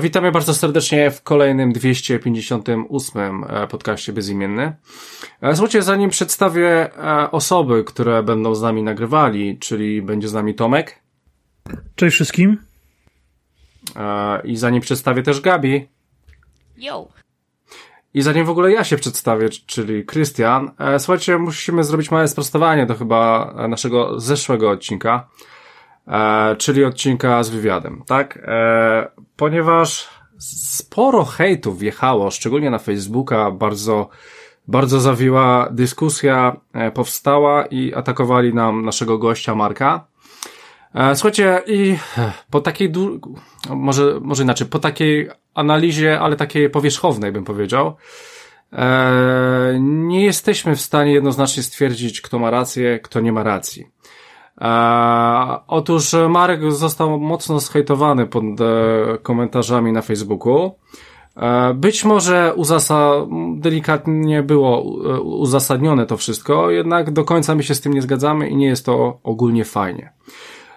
E, witamy bardzo serdecznie w kolejnym 258 e, podcaście bezimienny. E, słuchajcie, zanim przedstawię osoby, które będą z nami nagrywali, czyli będzie z nami Tomek. Cześć wszystkim. I zanim przedstawię też Gabi. Yo. I zanim w ogóle ja się przedstawię, czyli Krystian, słuchajcie, musimy zrobić małe sprostowanie do chyba naszego zeszłego odcinka e, czyli odcinka z wywiadem, tak? E, ponieważ sporo hejtów wjechało, szczególnie na Facebooka, bardzo, bardzo zawiła dyskusja, e, powstała i atakowali nam naszego gościa Marka. E, słuchajcie, i po takiej, może, może inaczej, po takiej analizie, ale takiej powierzchownej bym powiedział, e, nie jesteśmy w stanie jednoznacznie stwierdzić, kto ma rację, kto nie ma racji. E, otóż Marek został mocno schejtowany pod e, komentarzami na Facebooku. E, być może uzasa delikatnie było e, uzasadnione to wszystko, jednak do końca my się z tym nie zgadzamy i nie jest to ogólnie fajnie.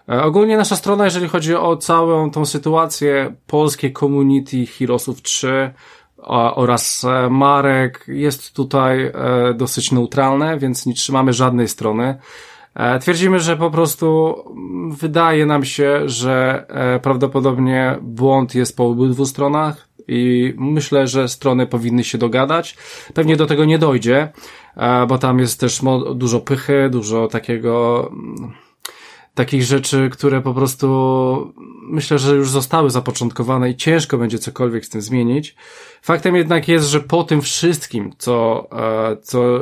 E, ogólnie nasza strona, jeżeli chodzi o całą tą sytuację, polskie community Heroesów 3 oraz e, Marek jest tutaj dosyć neutralne, więc nie trzymamy żadnej strony. E, twierdzimy, że po prostu wydaje nam się, że e, prawdopodobnie błąd jest po obydwu stronach i myślę, że strony powinny się dogadać. Pewnie do tego nie dojdzie, e, bo tam jest też dużo pychy, dużo takiego mm, takich rzeczy, które po prostu myślę, że już zostały zapoczątkowane i ciężko będzie cokolwiek z tym zmienić. Faktem jednak jest, że po tym wszystkim, co, co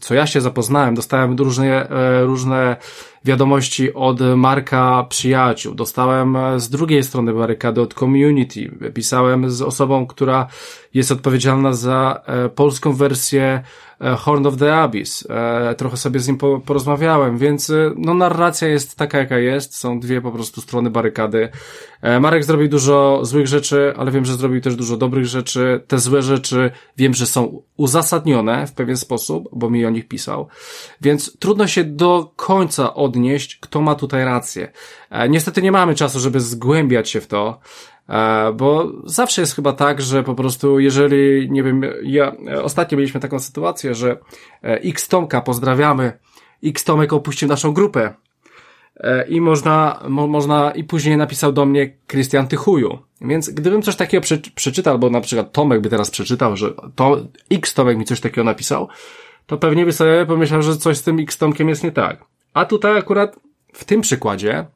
co ja się zapoznałem, dostałem różne, e, różne wiadomości od Marka przyjaciół, dostałem z drugiej strony barykady od community, pisałem z osobą, która jest odpowiedzialna za e, polską wersję e, Horn of the Abyss. E, trochę sobie z nim porozmawiałem, więc no narracja jest taka jaka jest, są dwie po prostu strony barykady. Marek zrobił dużo złych rzeczy, ale wiem, że zrobił też dużo dobrych rzeczy. Te złe rzeczy wiem, że są uzasadnione w pewien sposób, bo mi o nich pisał. Więc trudno się do końca odnieść, kto ma tutaj rację. Niestety nie mamy czasu, żeby zgłębiać się w to, E, bo zawsze jest chyba tak, że po prostu jeżeli, nie wiem, ja, ostatnio mieliśmy taką sytuację, że e, X Tomka pozdrawiamy, X Tomek opuścił naszą grupę e, i można, mo, można, i później napisał do mnie Krystian Tychuju. Więc gdybym coś takiego prze, przeczytał, albo na przykład Tomek by teraz przeczytał, że to X Tomek mi coś takiego napisał, to pewnie by sobie pomyślał, że coś z tym X Tomkiem jest nie tak. A tutaj akurat w tym przykładzie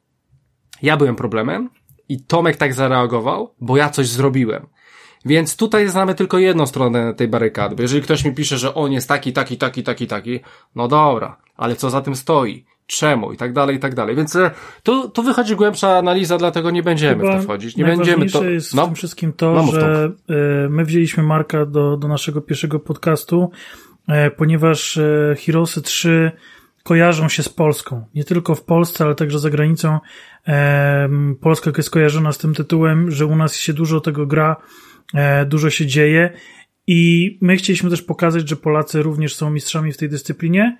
ja byłem problemem, i Tomek tak zareagował, bo ja coś zrobiłem. Więc tutaj znamy tylko jedną stronę tej barykady, bo jeżeli ktoś mi pisze, że on jest taki, taki, taki, taki, taki, no dobra, ale co za tym stoi? Czemu? I tak dalej, i tak dalej. Więc e, tu, tu wychodzi głębsza analiza, dlatego nie będziemy Chyba w to wchodzić. Nie będziemy to. jest no, w tym wszystkim to, no, że. E, my wzięliśmy Marka do, do naszego pierwszego podcastu, e, ponieważ Heroesy 3 kojarzą się z Polską. Nie tylko w Polsce, ale także za granicą. Polska jest kojarzona z tym tytułem, że u nas się dużo tego gra, e, dużo się dzieje i my chcieliśmy też pokazać, że Polacy również są mistrzami w tej dyscyplinie.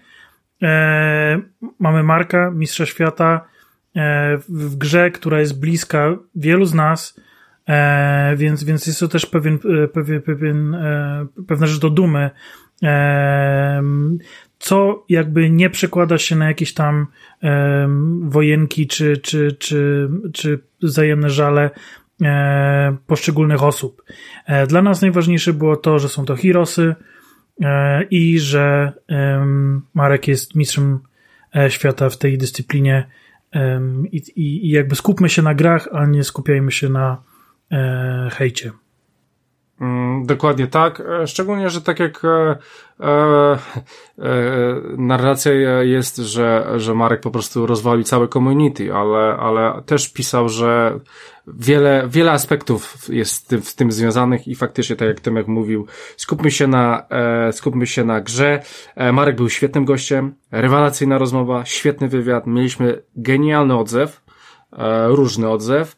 E, mamy Marka, mistrza świata e, w grze, która jest bliska wielu z nas, więc, więc jest to też pewien, pewien, pewien, pewna rzecz do dumy co jakby nie przekłada się na jakieś tam wojenki czy, czy, czy, czy wzajemne żale e, poszczególnych osób. E, dla nas najważniejsze było to, że są to Hirosy e, i że Marek jest mistrzem e, świata w tej dyscyplinie i, i, i jakby skupmy się na grach, a nie skupiajmy się na e, hejcie. Mm, dokładnie tak. E, szczególnie, że tak jak e, e, e, narracja jest, że, że Marek po prostu rozwalił całe community, ale, ale też pisał, że wiele, wiele aspektów jest z tym, tym związanych i faktycznie, tak jak Tymek mówił, skupmy się na, e, skupmy się na grze. E, Marek był świetnym gościem, rewelacyjna rozmowa, świetny wywiad, mieliśmy genialny odzew e, różny odzew.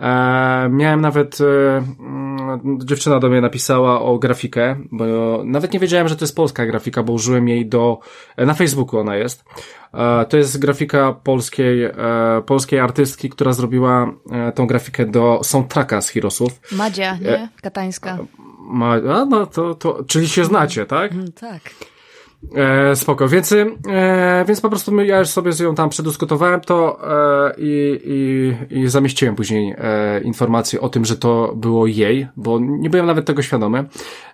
E, miałem nawet, e, mm, dziewczyna do mnie napisała o grafikę, bo nawet nie wiedziałem, że to jest polska grafika, bo użyłem jej do, e, na Facebooku ona jest. E, to jest grafika polskiej, e, polskiej artystki, która zrobiła e, tą grafikę do soundtracka z Heroesów. Madzia, nie? Katańska. Ma, a, no to, to, czyli się znacie, tak? Mm, tak. E, spoko, więc, e, więc po prostu ja już sobie z nią tam przedyskutowałem to e, i, i, i zamieściłem później e, informację o tym, że to było jej, bo nie byłem nawet tego świadomy.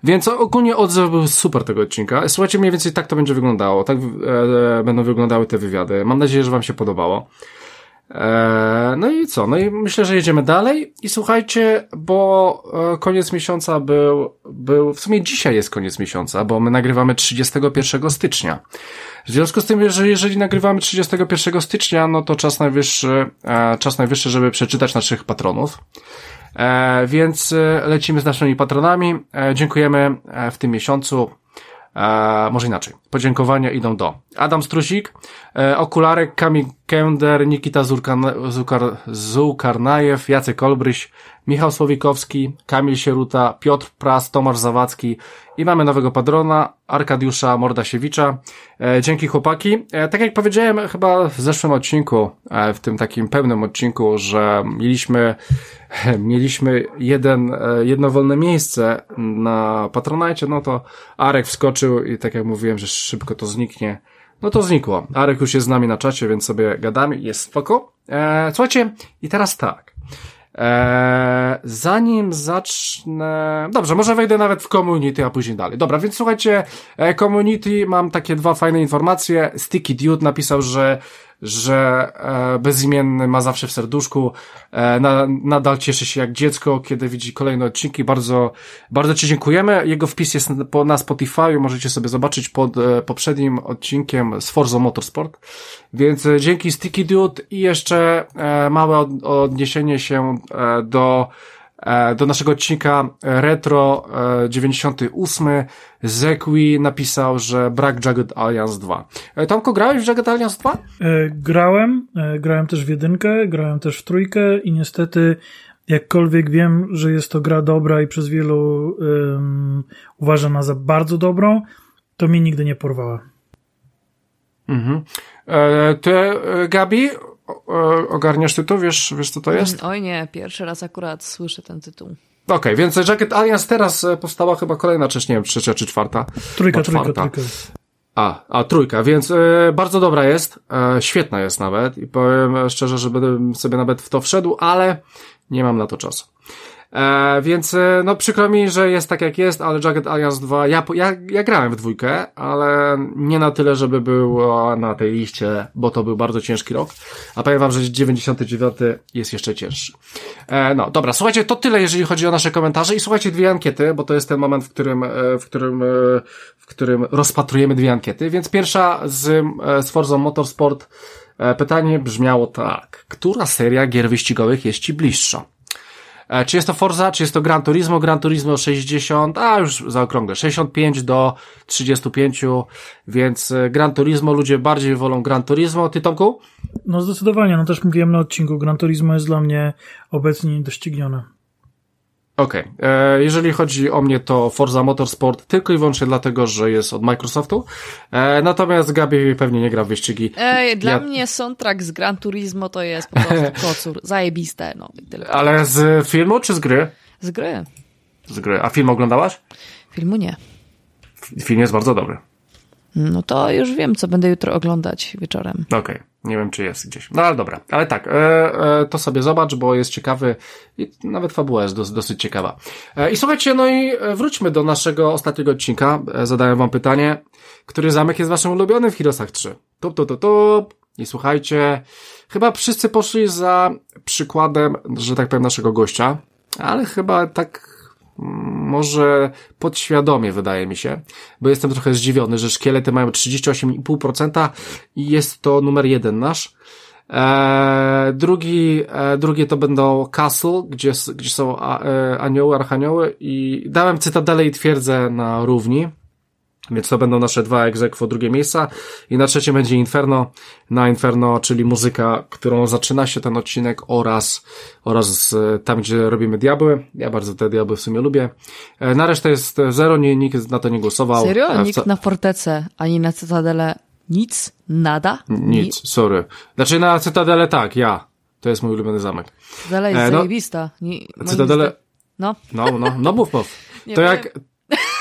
Więc ogólnie odzew był super tego odcinka. Słuchajcie, mniej więcej tak to będzie wyglądało. Tak e, będą wyglądały te wywiady. Mam nadzieję, że wam się podobało. Eee, no i co? No i myślę, że jedziemy dalej. I słuchajcie, bo e, koniec miesiąca był, był, w sumie dzisiaj jest koniec miesiąca, bo my nagrywamy 31 stycznia. W związku z tym, że jeżeli nagrywamy 31 stycznia, no to czas najwyższy, e, czas najwyższy, żeby przeczytać naszych patronów. E, więc lecimy z naszymi patronami. Dziękujemy w tym miesiącu. Może inaczej. Podziękowania idą do Adam Strusik, e, Okularek, Kamil Kender, Nikita Zurkan, Zukar, Zukarnajew, Jacek Olbryś, Michał Słowikowski, Kamil Sieruta, Piotr Pras, Tomasz Zawadzki i mamy nowego padrona, Arkadiusza Mordasiewicza. E, dzięki chłopaki. E, tak jak powiedziałem chyba w zeszłym odcinku, e, w tym takim pełnym odcinku, że mieliśmy, mieliśmy jeden, e, jedno wolne miejsce na Patronajcie, no to Arek wskoczył i tak jak mówiłem, że szybko to zniknie. No to znikło. Arek już jest z nami na czacie, więc sobie gadamy, jest spoko. E, słuchajcie, i teraz tak. Eee, zanim zacznę. Dobrze, może wejdę nawet w community, a później dalej. Dobra, więc słuchajcie, e, community, mam takie dwa fajne informacje. Sticky Dude napisał, że że e, bezimienny ma zawsze w serduszku, e, na, nadal cieszy się jak dziecko, kiedy widzi kolejne odcinki. Bardzo, bardzo Ci dziękujemy. Jego wpis jest na, na Spotify, możecie sobie zobaczyć pod e, poprzednim odcinkiem z Forza Motorsport. Więc e, dzięki Sticky Dude i jeszcze e, małe od, odniesienie się e, do do naszego odcinka Retro 98 e, Zekwi napisał, że brak Jagged Alliance 2. E, Tomko, grałeś w Jagged Alliance 2? Grałem, grałem też w jedynkę, grałem też w trójkę i niestety jakkolwiek wiem, że jest to gra dobra i przez wielu um, uważana za bardzo dobrą, to mnie nigdy nie porwała. Mhm. E, ty, Gabi, ogarniasz tytuł? Wiesz, wiesz co to jest? Oj nie, pierwszy raz akurat słyszę ten tytuł. Okej, okay, więc Jacket Alliance teraz e, powstała chyba kolejna część, nie wiem, trzecia czy czwarta. Trójka, trójka, trójka. A, a trójka, więc e, bardzo dobra jest, e, świetna jest nawet i powiem szczerze, że będę sobie nawet w to wszedł, ale nie mam na to czasu. E, więc e, no przykro mi, że jest tak jak jest, ale Jagged Alliance 2, ja, ja, ja grałem w dwójkę, ale nie na tyle, żeby był na tej liście, bo to był bardzo ciężki rok. A powiem wam, że 99 jest jeszcze cięższy. E, no dobra, słuchajcie, to tyle, jeżeli chodzi o nasze komentarze i słuchajcie dwie ankiety, bo to jest ten moment, w którym, e, w którym, e, w którym rozpatrujemy dwie ankiety. Więc pierwsza z, z Forza Motorsport pytanie brzmiało tak. Która seria gier wyścigowych jest ci bliższa? E, czy jest to Forza, czy jest to Gran Turismo? Gran Turismo 60, a już zaokrąglę, 65 do 35, więc e, Gran Turismo, ludzie bardziej wolą Gran Turismo. Ty Tomku? No zdecydowanie, no też mówiłem na odcinku, Gran Turismo jest dla mnie obecnie niedoścignione. Okej. Okay. E, jeżeli chodzi o mnie, to Forza Motorsport tylko i wyłącznie dlatego, że jest od Microsoftu. E, natomiast Gabi pewnie nie gra w wyścigi. Ej, dla ja... mnie soundtrack z Gran Turismo to jest po prostu kocur. Zajebiste, no. Tyle Ale z filmu czy z gry? Z gry. Z gry. A film oglądałaś? Filmu nie. Film jest bardzo dobry. No to już wiem, co będę jutro oglądać wieczorem. Okej. Okay. Nie wiem, czy jest gdzieś. No ale dobra. Ale tak, e, e, to sobie zobacz, bo jest ciekawy i nawet fabuła jest dos, dosyć ciekawa. E, I słuchajcie, no i e, wróćmy do naszego ostatniego odcinka. E, zadałem wam pytanie, który zamek jest waszym ulubionym w Heroesach 3? Tup, tup, tup, tup. I słuchajcie, chyba wszyscy poszli za przykładem, że tak powiem, naszego gościa, ale chyba tak może podświadomie, wydaje mi się, bo jestem trochę zdziwiony, że szkielety mają 38,5% i jest to numer jeden nasz. Eee, drugi, e, drugie to będą Castle, gdzie, gdzie są a, e, anioły, archanioły i dałem Cytadelę i Twierdzę na równi. Więc to będą nasze dwa egzekwo drugie miejsca i na trzecim będzie Inferno, na Inferno, czyli muzyka, którą zaczyna się ten odcinek oraz, oraz tam, gdzie robimy diabły. Ja bardzo te diabły w sumie lubię. E, na resztę jest zero, nie, nikt na to nie głosował. Serio? E, nikt na Fortece, ani na Cytadele nic? Nada? Nic, sorry. Znaczy na Cytadele tak, ja. To jest mój ulubiony zamek. Cytadele jest e, no, zajebista. Nie, Cytadele... No. No, no, no mów, mów. to jak...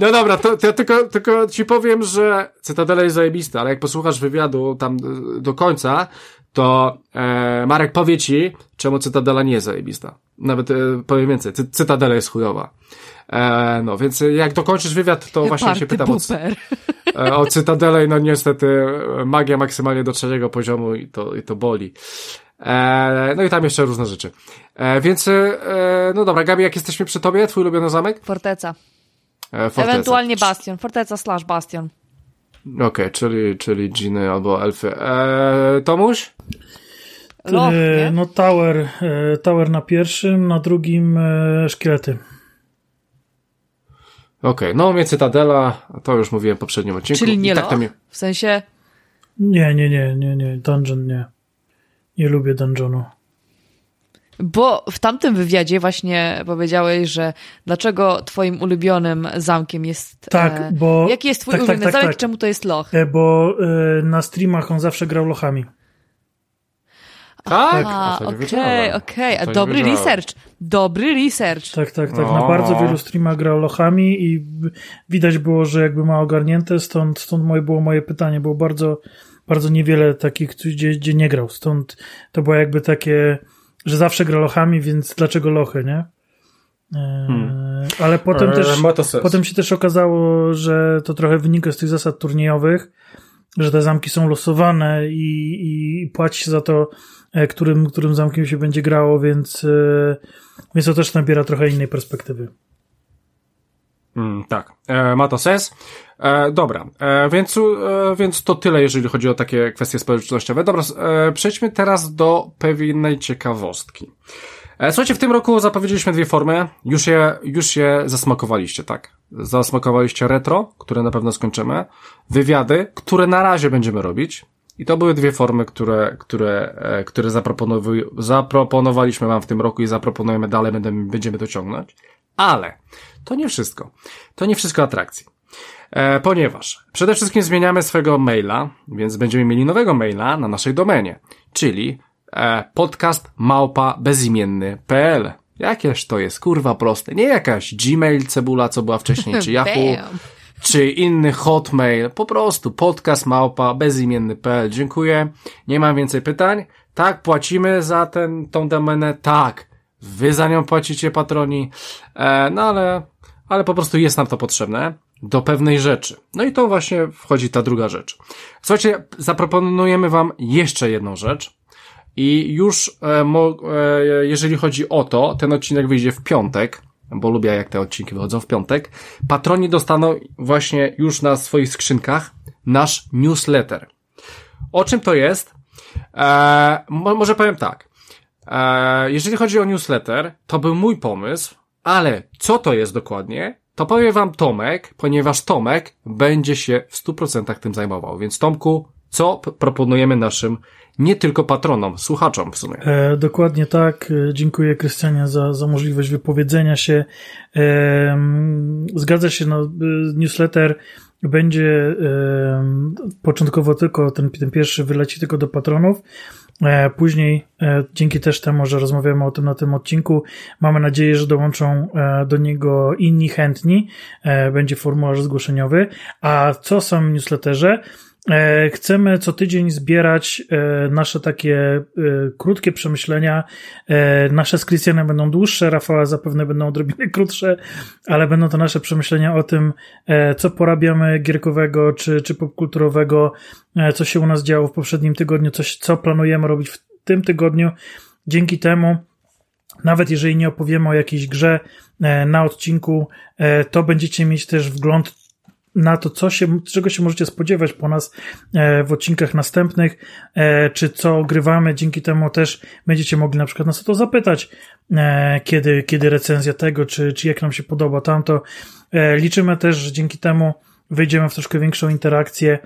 No dobra, to, to ja tylko, tylko ci powiem, że Cytadela jest zajebista, ale jak posłuchasz wywiadu tam do końca, to e, Marek powie ci, czemu Cytadela nie jest zajebista. Nawet e, powiem więcej, cy, Cytadela jest chujowa. E, no, więc jak dokończysz wywiad, to właśnie się pytam o, e, o Cytadelę i no niestety magia maksymalnie do trzeciego poziomu i to, i to boli. E, no i tam jeszcze różne rzeczy. E, więc, e, no dobra, Gabi, jak jesteśmy przy tobie, twój ulubiony zamek? Forteca. E, Forteca. Ewentualnie Bastion. Forteca slash Bastion. Okej, okay, czyli, czyli dżiny albo elfy. E, Tomuś? Loch, e, no tower, e, tower na pierwszym, na drugim e, szkielety. Okej, okay, no mnie Cytadela, to już mówiłem w poprzednim odcinku. Czyli nie tak mnie... w sensie... Nie, nie, nie, nie, nie, dungeon nie. Nie lubię dungeonu. Bo w tamtym wywiadzie właśnie powiedziałeś, że dlaczego twoim ulubionym zamkiem jest... Tak, e, bo... Jaki jest twój tak, tak ulubiony tak, tak, zamek, czemu to jest loch? E, bo e, na streamach on zawsze grał lochami. Tak? Okej, okej. Okay, Dobry research. Dobry research. Tak, tak, tak. Na bardzo wielu streamach grał lochami i widać było, że jakby ma ogarnięte, stąd, stąd moje, było moje pytanie. Było bardzo, bardzo niewiele takich, gdzie, gdzie nie grał. Stąd to było jakby takie że zawsze gra lochami, więc dlaczego lochy, nie? E, hmm. Ale potem e, też, potem się też okazało, że to trochę wynika z tych zasad turniejowych, że te zamki są losowane i, i płaci się za to, e, którym, którym zamkiem się będzie grało, więc, więc to też nabiera trochę innej perspektywy. Mm, tak, e, ma to sens. E, dobra, e, więc, e, więc to tyle, jeżeli chodzi o takie kwestie społecznościowe. Dobra, e, przejdźmy teraz do pewnej ciekawostki. E, słuchajcie, w tym roku zapowiedzieliśmy dwie formy. Już je, już je zasmakowaliście, tak? Zasmakowaliście retro, które na pewno skończymy. Wywiady, które na razie będziemy robić. I to były dwie formy, które, które, e, które zaproponowaliśmy wam w tym roku i zaproponujemy dalej, będziemy, będziemy dociągnąć. Ale to nie wszystko. To nie wszystko atrakcji. E, ponieważ przede wszystkim zmieniamy swojego maila, więc będziemy mieli nowego maila na naszej domenie, czyli e, podcast małpa bezimienny.pl. Jakież to jest kurwa proste. Nie jakaś Gmail cebula, co była wcześniej, czy Yahoo, czy inny Hotmail. Po prostu podcast małpa bezimienny.pl. Dziękuję. Nie mam więcej pytań. Tak, płacimy za ten, tą domenę. Tak. Wy za nią płacicie patroni. E, no ale, ale po prostu jest nam to potrzebne do pewnej rzeczy. No i to właśnie wchodzi ta druga rzecz. Słuchajcie, zaproponujemy wam jeszcze jedną rzecz. I już, e, mo, e, jeżeli chodzi o to, ten odcinek wyjdzie w piątek, bo lubię jak te odcinki wychodzą w piątek. Patroni dostaną właśnie już na swoich skrzynkach nasz newsletter. O czym to jest? E, może powiem tak. E, jeżeli chodzi o newsletter, to był mój pomysł, ale co to jest dokładnie, to powie wam Tomek, ponieważ Tomek będzie się w 100% tym zajmował. Więc Tomku, co proponujemy naszym nie tylko patronom, słuchaczom w sumie. E, dokładnie tak. E, dziękuję Krystianie za, za możliwość wypowiedzenia się. E, zgadza się, no, e, newsletter będzie e, początkowo tylko, ten, ten pierwszy wyleci tylko do patronów. E, później, e, dzięki też temu, że rozmawiamy o tym na tym odcinku, mamy nadzieję, że dołączą e, do niego inni chętni. Będzie formularz zgłoszeniowy. A co są newsletterze? E, chcemy co tydzień zbierać e, nasze takie e, krótkie przemyślenia. Nasze z Krystianem będą dłuższe, Rafała zapewne będą odrobinę krótsze, ale będą to nasze przemyślenia o tym, co porabiamy gierkowego czy, czy popkulturowego, co się u nas działo w poprzednim tygodniu, coś, co planujemy robić w tym tygodniu. Dzięki temu nawet jeżeli nie opowiemy o jakiejś grze na odcinku, to będziecie mieć też wgląd na to, co się, czego się możecie spodziewać po nas e, w odcinkach następnych, e, czy co grywamy. Dzięki temu też będziecie mogli na przykład nas o to zapytać, e, kiedy, kiedy recenzja tego, czy, czy jak nam się podoba tamto. Liczymy też, że dzięki temu wejdziemy w troszkę większą interakcję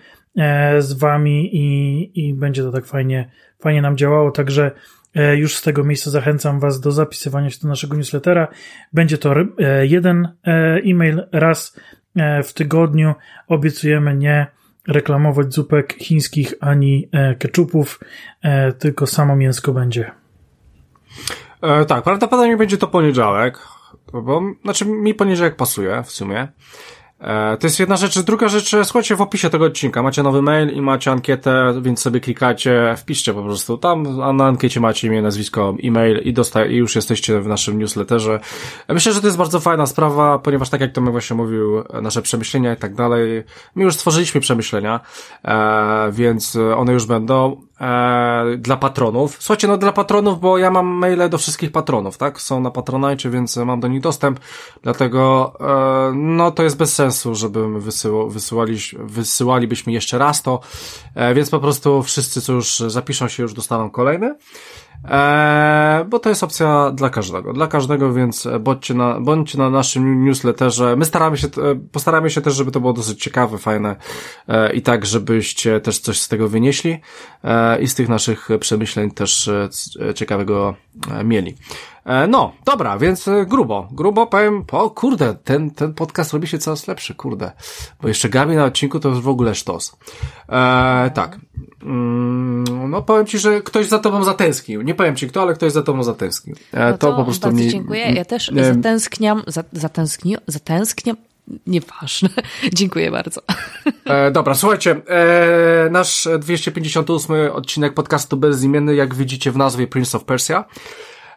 z wami i, i będzie to tak fajnie, fajnie nam działało, także już z tego miejsca zachęcam was do zapisywania się do naszego newslettera. Będzie to jeden e-mail raz w tygodniu. Obiecujemy nie reklamować zupek chińskich ani keczupów, tylko samo mięsko będzie. E, tak, prawdopodobnie będzie to poniedziałek, bo, znaczy mi poniedziałek pasuje w sumie. E, to jest jedna rzecz. Druga rzecz, słuchajcie, w opisie tego odcinka macie nowy mail i macie ankietę, więc sobie klikacie, wpiszcie po prostu tam, a na ankiecie macie imię, nazwisko, e-mail i, dosta- i już jesteście w naszym newsletterze. E, myślę, że to jest bardzo fajna sprawa, ponieważ tak jak Tomek właśnie mówił, nasze przemyślenia i tak dalej, my już stworzyliśmy przemyślenia, e, więc one już będą e, dla patronów. Słuchajcie, no dla patronów, bo ja mam maile do wszystkich patronów, tak? Są na Patronite, więc mam do nich dostęp, dlatego e, no to jest bez sensu, żeby wysył, wysyłali, wysyłalibyśmy jeszcze raz to, e, więc po prostu wszyscy, co już zapiszą się, już dostaną kolejny. Eee, bo to jest opcja dla każdego. Dla każdego, więc bądźcie na, bądźcie na naszym newsletterze. My staramy się, e, postaramy się też, żeby to było dosyć ciekawe, fajne e, i tak, żebyście też coś z tego wynieśli e, i z tych naszych przemyśleń też e, ciekawego e, mieli. E, no, dobra, więc grubo, grubo powiem, o kurde, ten, ten podcast robi się coraz lepszy, kurde, bo jeszcze Gabi na odcinku to już w ogóle sztos. Tak, mm, no powiem Ci, że ktoś za Tobą zatęsknił, nie powiem Ci kto, ale ktoś za Tobą zatęsknił. E, no to, to, po prostu mi, dziękuję, ja też e, zatęskniam, zatęsknię, zatęskniam, Nieważne. Dziękuję bardzo. E, dobra, słuchajcie, e, nasz 258 odcinek podcastu bezimienny, jak widzicie w nazwie Prince of Persia.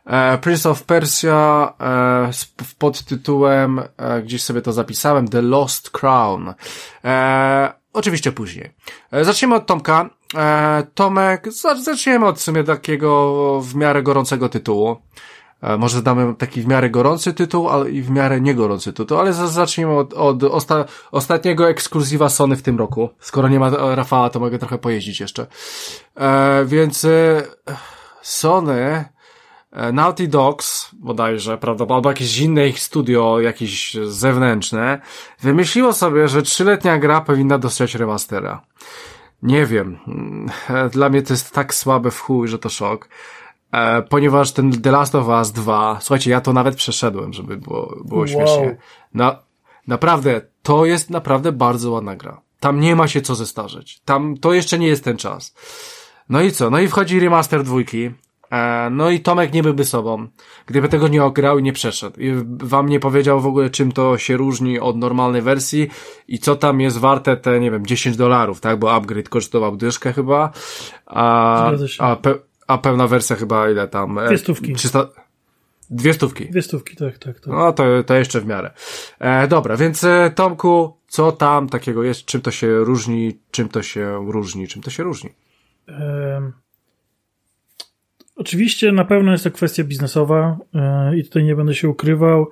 E, Prince of Persia e, pod tytułem, e, gdzieś sobie to zapisałem, The Lost Crown. Oczywiście później. Zaczniemy od Tomka. Tomek, zaczniemy od w sumie takiego w miarę gorącego tytułu. Może damy taki w miarę gorący tytuł, ale i w miarę niegorący tytuł, ale zacznijmy od, od osta ostatniego ekskluzywa Sony w tym roku. Skoro nie ma Rafała, to mogę trochę pojeździć jeszcze. E, więc e, Sony E, Naughty Dogs, bodajże, prawda, albo jakieś inne ich studio, jakieś zewnętrzne, wymyśliło sobie, że trzyletnia gra powinna dostać remastera. Nie wiem. Mm, dla mnie to jest tak słabe w chuj, że to szok. E, ponieważ ten The Last of Us 2, słuchajcie, ja to nawet przeszedłem, żeby było, było wow. śmiesznie. Na, naprawdę, to jest naprawdę bardzo ładna gra. Tam nie ma się co zestarzeć. Tam, to jeszcze nie jest ten czas. No i co? No i wchodzi remaster dwójki. E, no i Tomek nie byłby sobą, gdyby tego nie ograł i nie przeszedł. I wam nie powiedział w ogóle, czym to się różni od normalnej wersji i co tam jest warte te, nie wiem, 10 dolarów, tak? Bo upgrade kosztował dyszkę chyba, a, a, pe, a pełna wersja chyba ile tam? E, Dwie stówki. 300... Dwie stówki. Dwie stówki, tak, tak. tak. No to, to jeszcze w miarę. E, dobra, więc e, Tomku, co tam takiego jest? Czym to się różni? Czym to się różni? Czym to się różni? Um Oczywiście na pewno jest to kwestia biznesowa e, i tutaj nie będę się ukrywał.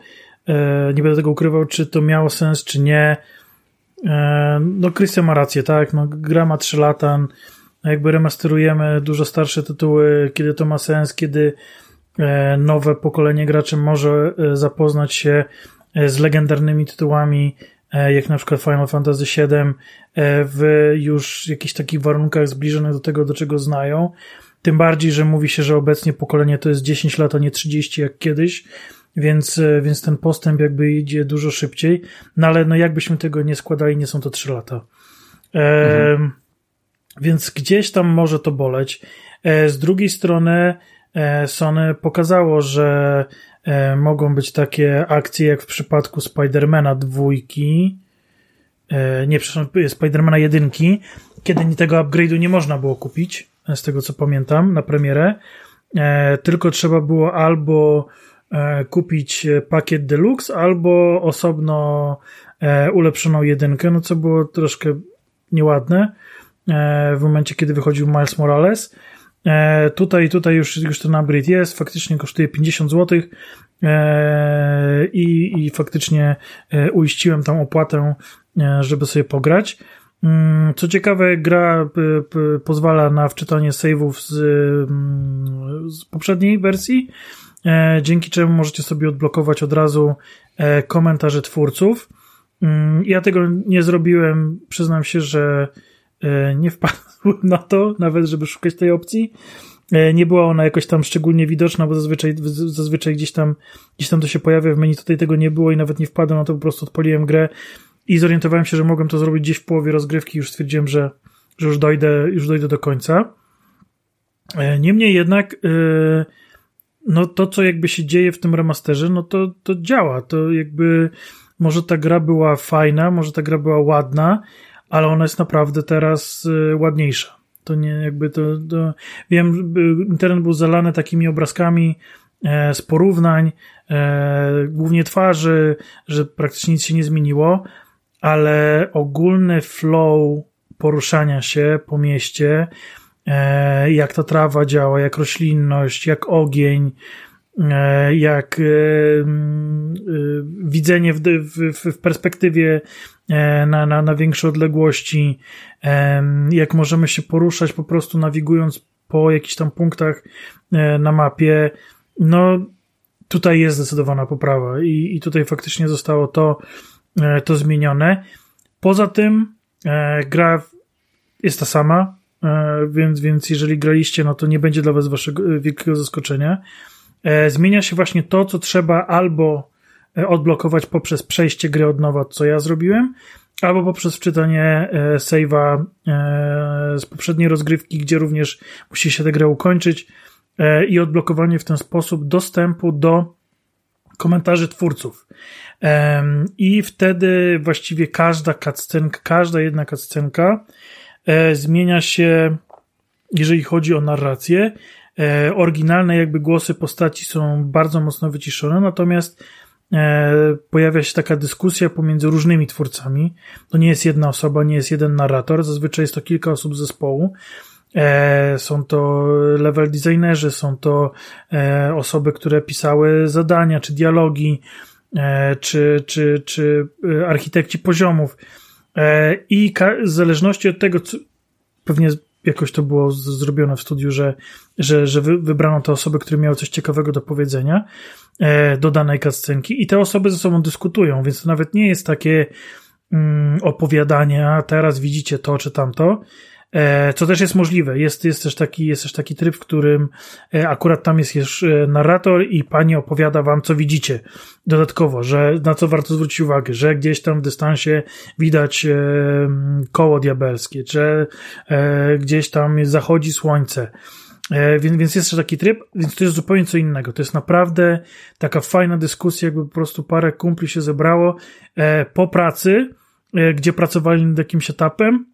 E, nie będę tego ukrywał, czy to miało sens, czy nie. E, no, Krystian ma rację, tak? No, gra ma 3 lata. Jakby remasterujemy dużo starsze tytuły, kiedy to ma sens, kiedy nowe pokolenie graczy może zapoznać się z legendarnymi tytułami, jak na przykład Final Fantasy VII, w już jakichś takich warunkach zbliżonych do tego, do czego znają. Tym bardziej, że mówi się, że obecnie pokolenie to jest 10 lat, a nie 30 jak kiedyś, więc, e, więc ten postęp jakby idzie dużo szybciej. No ale no jakbyśmy tego nie składali, nie są to 3 lata. E, mhm. Więc gdzieś tam może to boleć. E, z drugiej strony e, Sony pokazało, że e, mogą być takie akcje jak w przypadku Spidermana dwójki, e, nie, przepraszam, Spidermana jedynki, kiedy tego upgrade'u nie można było kupić z tego co pamiętam, na premierę. E, tylko trzeba było albo e, kupić pakiet deluxe, albo osobno e, ulepszoną jedynkę, no co było troszkę nieładne w momencie, kiedy wychodził Miles Morales. Tutaj, tutaj już, już ten upgrade jest, faktycznie kosztuje 50 zł i, i faktycznie uiściłem tam opłatę, żeby sobie pograć. Mm, co ciekawe, gra pozwala na wczytanie save'ów z, mm, z poprzedniej wersji, e, dzięki czemu możecie sobie odblokować od razu e, komentarze twórców. Mm, ja tego nie zrobiłem. Przyznam się, że e, nie wpadłem na to, nawet żeby szukać tej opcji. Nie była ona jakoś tam szczególnie widoczna, bo zazwyczaj, zazwyczaj gdzieś tam, gdzieś tam to się pojawia w menu. Tutaj tego nie było i nawet nie wpadłem na to, po prostu odpaliłem grę i zorientowałem się, że mogłem to zrobić gdzieś w połowie rozgrywki. Już stwierdziłem, że, że już dojdę, już dojdę do końca. E, niemniej jednak, no to, co jakby się dzieje w tym remasterze, no to, to działa. To jakby może ta gra była fajna, może ta gra była ładna, ale ona jest naprawdę teraz y, ładniejsza. To nie jakby to, to wiem, internet był zalany takimi obrazkami e, z porównań, e, głównie twarzy, że praktycznie nic się nie zmieniło, ale ogólny flow poruszania się po mieście, e, jak ta trawa działa, jak roślinność, jak ogień, E, jak e, widzenie w, w, w perspektywie na, na, na większe odległości, jak możemy się poruszać po prostu nawigując po jakichś tam punktach na mapie, no tutaj jest zdecydowana poprawa i, i tutaj faktycznie zostało to, to zmienione. Poza tym gra jest ta sama, więc, więc jeżeli graliście, no to nie będzie dla was waszego wielkiego zaskoczenia. E, zmienia się właśnie to, co trzeba albo e, odblokować poprzez przejście gry od nowa, co ja zrobiłem, albo poprzez wczytanie e, save'a z poprzedniej rozgrywki, gdzie również musi się tę grę ukończyć i odblokowanie w ten sposób dostępu do komentarzy twórców. I wtedy właściwie każda cutscenka, każda jedna cutscenka zmienia się, jeżeli chodzi o narrację, E, oryginalne jakby głosy postaci są bardzo mocno wyciszone, natomiast e, pojawia się taka dyskusja pomiędzy różnymi twórcami. To nie jest jedna osoba, nie jest jeden narrator, zazwyczaj jest to kilka osób z zespołu. E, są to level designerzy, są to osoby, które pisały zadania, czy dialogi, czy, czy, czy architekci poziomów. I w zależności od tego, co, pewnie jakoś to było zrobione w studiu, że, że, że wybrano te osoby, które miały coś ciekawego do powiedzenia e, do danej kascenki i te osoby ze sobą dyskutują, więc to nawet nie jest takie mm, opowiadanie, a teraz widzicie to czy tamto, E, co też jest możliwe. Jest, jest, też taki, jest też taki tryb, w którym e, akurat tam jest już e, narrator i pani opowiada wam, co widzicie dodatkowo, że na co warto zwrócić uwagę, że gdzieś tam w dystansie widać koło diabelskie, że gdzieś tam zachodzi słońce. Więc, więc jest też taki tryb, więc to jest zupełnie co innego. To jest naprawdę taka fajna dyskusja, jakby po prostu parę kumpli się zebrało po pracy, gdzie pracowali nad jakimś etapem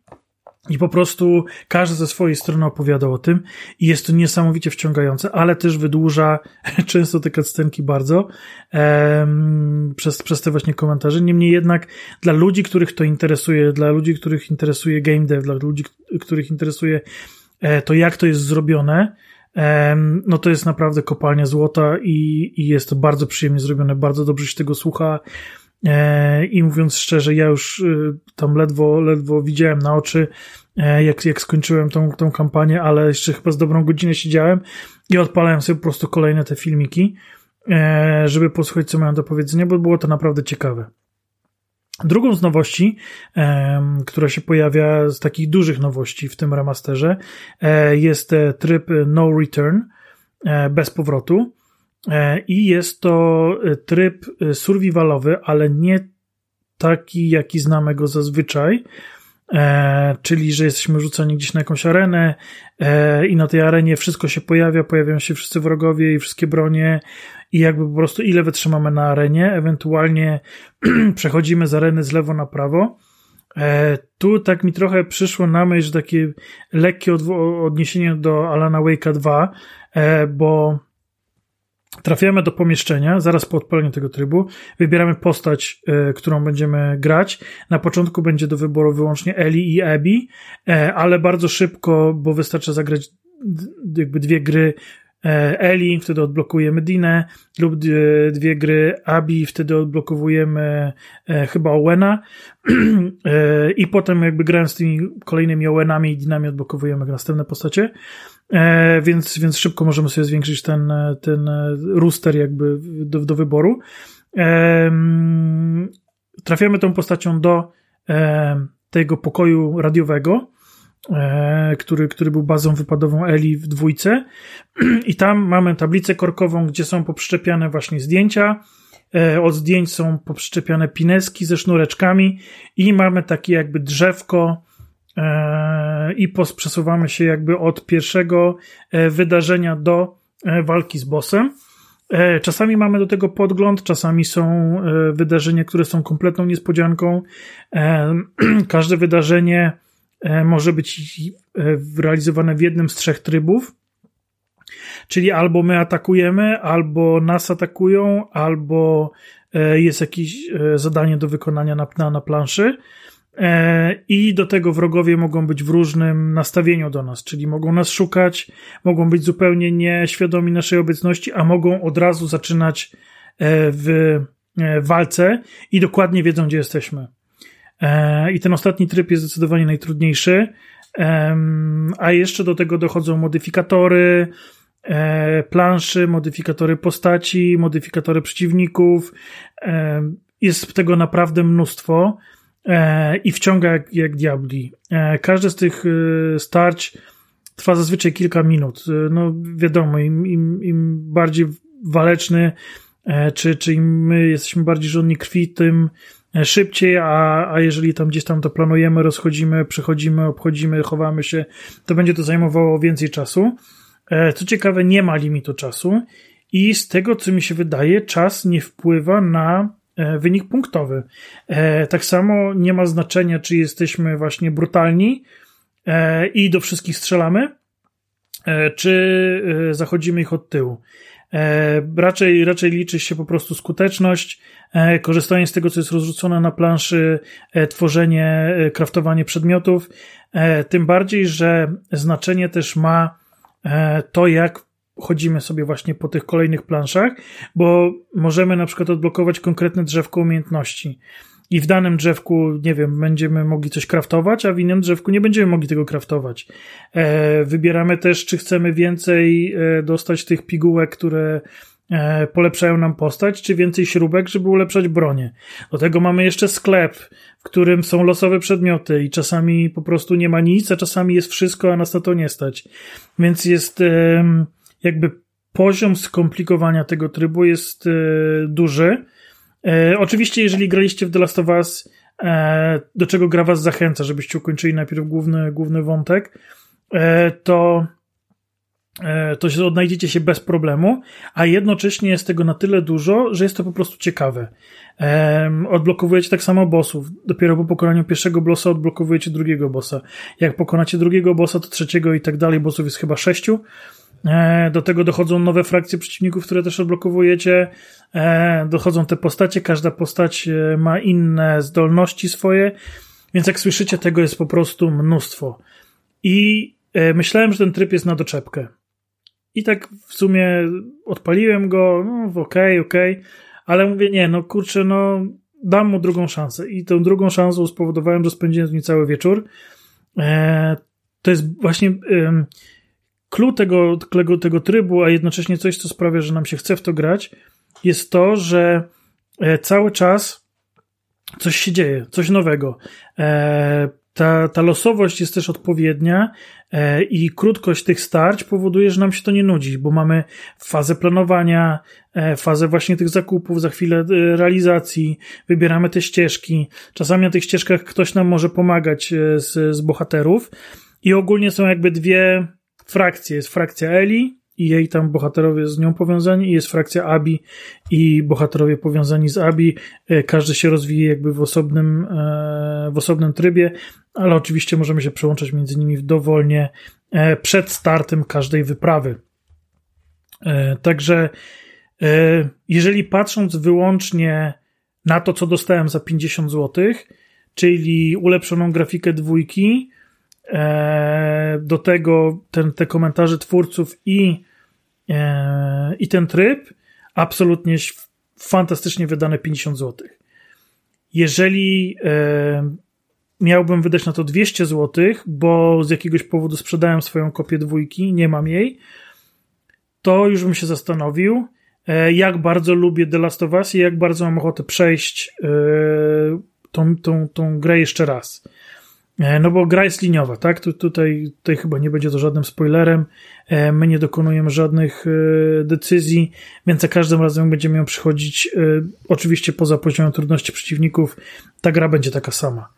i po prostu każdy ze swojej strony opowiadał o tym i jest to niesamowicie wciągające, ale też wydłuża często te cutscenki bardzo um, przez, przez te właśnie komentarze. Niemniej jednak dla ludzi, których to interesuje, dla ludzi, których interesuje game dev, dla ludzi, których interesuje e, to, jak to jest zrobione, um, no to jest naprawdę kopalnia złota i, i jest to bardzo przyjemnie zrobione, bardzo dobrze się tego słucha. E, I mówiąc szczerze, ja już y, tam ledwo, ledwo widziałem na oczy, e, jak, jak skończyłem tą, tą kampanię, ale jeszcze chyba z dobrą godzinę siedziałem i odpalałem sobie po prostu kolejne te filmiki, e, żeby posłuchać, co mają do powiedzenia, bo było to naprawdę ciekawe. Drugą z nowości, która się pojawia z takich dużych nowości w tym remasterze, jest tryb No Return, bez powrotu. E, I jest to e, tryb e, survivalowy, ale nie taki, jaki znamy go zazwyczaj, czyli że jesteśmy rzucani gdzieś na jakąś arenę i na tej arenie wszystko się pojawia, pojawiają się wszyscy wrogowie i wszystkie bronie i jakby po prostu ile wytrzymamy na arenie, ewentualnie przechodzimy z areny z lewo na prawo. Tu tak mi trochę przyszło na myśl takie lekkie odniesienie do Alana Wake'a 2, bo Trafiamy do pomieszczenia, zaraz po odpaleniu tego trybu, wybieramy postać, y, którą będziemy grać. Na początku będzie do wyboru wyłącznie Eli i Abby, e, ale bardzo szybko, bo wystarczy zagrać jakby dwie gry e, Eli, wtedy odblokujemy Dinę, lub dwie gry Abby, wtedy odblokowujemy chyba Owena i potem jakby grając z tymi kolejnymi Owenami i Dinami odblokowujemy następne postacie. E, więc, więc szybko możemy sobie zwiększyć ten, ten rooster jakby do, do wyboru. E, trafiamy tą postacią do tego pokoju radiowego, który, który był bazą wypadową Eli w dwójce. I tam mamy tablicę korkową, gdzie są poprzczepiane właśnie zdjęcia. Od zdjęć są poprzczepiane pineski ze sznureczkami i mamy takie jakby drzewko i przesuwamy się jakby od pierwszego wydarzenia do walki z bossem. E, czasami mamy do tego podgląd, czasami są e, wydarzenia, które są kompletną niespodzianką. E, każde wydarzenie może być realizowane w jednym z trzech trybów. Czyli albo my atakujemy, albo nas atakują, albo jest jakieś zadanie do wykonania na, na, na planszy. E, I do tego wrogowie mogą być w różnym nastawieniu do nas, czyli mogą nas szukać, mogą być zupełnie nieświadomi naszej obecności, a mogą od razu zaczynać e, w e, walce i dokładnie wiedzą, gdzie jesteśmy. I ten ostatni tryb jest zdecydowanie najtrudniejszy. A jeszcze do tego dochodzą modyfikatory, planszy, modyfikatory postaci, modyfikatory przeciwników. Jest tego naprawdę mnóstwo. E, i wciąga jak, jak diabli. E, każde z tych e, starć trwa zazwyczaj kilka minut. No wiadomo, im, im, im bardziej waleczny, czy, czy im my jesteśmy bardziej żonni krwi, tym szybciej, a, a jeżeli tam gdzieś tam to planujemy, rozchodzimy, przechodzimy, obchodzimy, chowamy się, to będzie to zajmowało więcej czasu. Co ciekawe, nie ma limitu czasu i z tego, co mi się wydaje, czas nie wpływa na wynik punktowy. E, tak samo nie ma znaczenia, czy jesteśmy właśnie brutalni e, i do wszystkich strzelamy, czy zachodzimy ich od tyłu. Raczej, raczej liczy się po prostu skuteczność, korzystanie z tego, co jest rozrzucone na planszy, tworzenie, kraftowanie przedmiotów. Tym bardziej, że znaczenie też ma to, jak chodzimy sobie właśnie po tych kolejnych planszach, bo możemy na przykład odblokować konkretne drzewko umiejętności. I w danym drzewku, nie wiem, będziemy mogli coś kraftować, a w innym drzewku nie będziemy mogli tego kraftować. E, wybieramy też, czy chcemy więcej e, dostać tych pigułek, które e, polepszają nam postać, czy więcej śrubek, żeby ulepszać bronię. Do tego mamy jeszcze sklep, w którym są losowe przedmioty i czasami po prostu nie ma nic, a czasami jest wszystko, a nas na to nie stać. Więc jest jakby poziom skomplikowania tego trybu jest e, duży. E, oczywiście, jeżeli graliście w The Last of Us, e, do czego gra was zachęca, żebyście ukończyli najpierw główny, główny wątek, to to się odnajdziecie się bez problemu, a jednocześnie jest tego na tyle dużo, że jest to po prostu ciekawe. odblokowujecie tak samo bossów. Dopiero po pokonaniu pierwszego bossa odblokowujecie drugiego bossa. Jak pokonacie drugiego bossa, to trzeciego i tak dalej. Bossów jest chyba sześciu. E, do tego dochodzą nowe frakcje przeciwników, które też odblokowujecie. E, dochodzą te postacie, każda postać e, ma inne zdolności swoje, więc jak słyszycie, tego jest po prostu mnóstwo. I myślałem, że ten tryb jest na doczepkę. I tak w sumie odpaliłem go, no okej, okay, okej, okay, ale mówię, nie, no kurczę, no dam mu drugą szansę. I tą drugą szansą spowodowałem, że spędziłem z nim cały wieczór. To jest właśnie clue tego, tego, tego trybu, a jednocześnie coś, co sprawia, że nam się chce w to grać, jest to, że e, cały czas coś się dzieje, coś nowego. E, ta, ta losowość jest też odpowiednia e, i krótkość tych starć powoduje, że nam się to nie nudzi, bo mamy fazę planowania, fazę właśnie tych zakupów, za chwilę realizacji, wybieramy te ścieżki. Czasami na tych ścieżkach ktoś nam może pomagać z, z bohaterów i ogólnie są jakby dwie frakcje. Jest frakcja Eli i jej tam bohaterowie z nią powiązani i jest frakcja Abi i bohaterowie powiązani z Abi. E, każdy się rozwija jakby w osobnym, e, w osobnym trybie, ale oczywiście możemy się przełączać między nimi dowolnie e, przed startem każdej wyprawy. Także jeżeli patrząc wyłącznie na to, co dostałem za 50 zł, czyli ulepszoną grafikę dwójki, do tego ten, te komentarze twórców i, e, i ten tryb, absolutnie fantastycznie wydane 50 zł. Jeżeli e, miałbym wydać na to 200 zł, bo z jakiegoś powodu sprzedałem swoją kopię dwójki, nie mam jej, to już bym się zastanowił. e, jak bardzo lubię The Last of Us i jak bardzo mam ochotę przejść e, tą, tą, tą grę jeszcze raz. E, no bo gra jest liniowa, tak? Tu, tutaj, tutaj chyba nie będzie to żadnym spoilerem. My nie dokonujemy żadnych decyzji, więc za każdym razem będziemy ją przychodzić, oczywiście poza poziomem trudności przeciwników, ta gra będzie taka sama.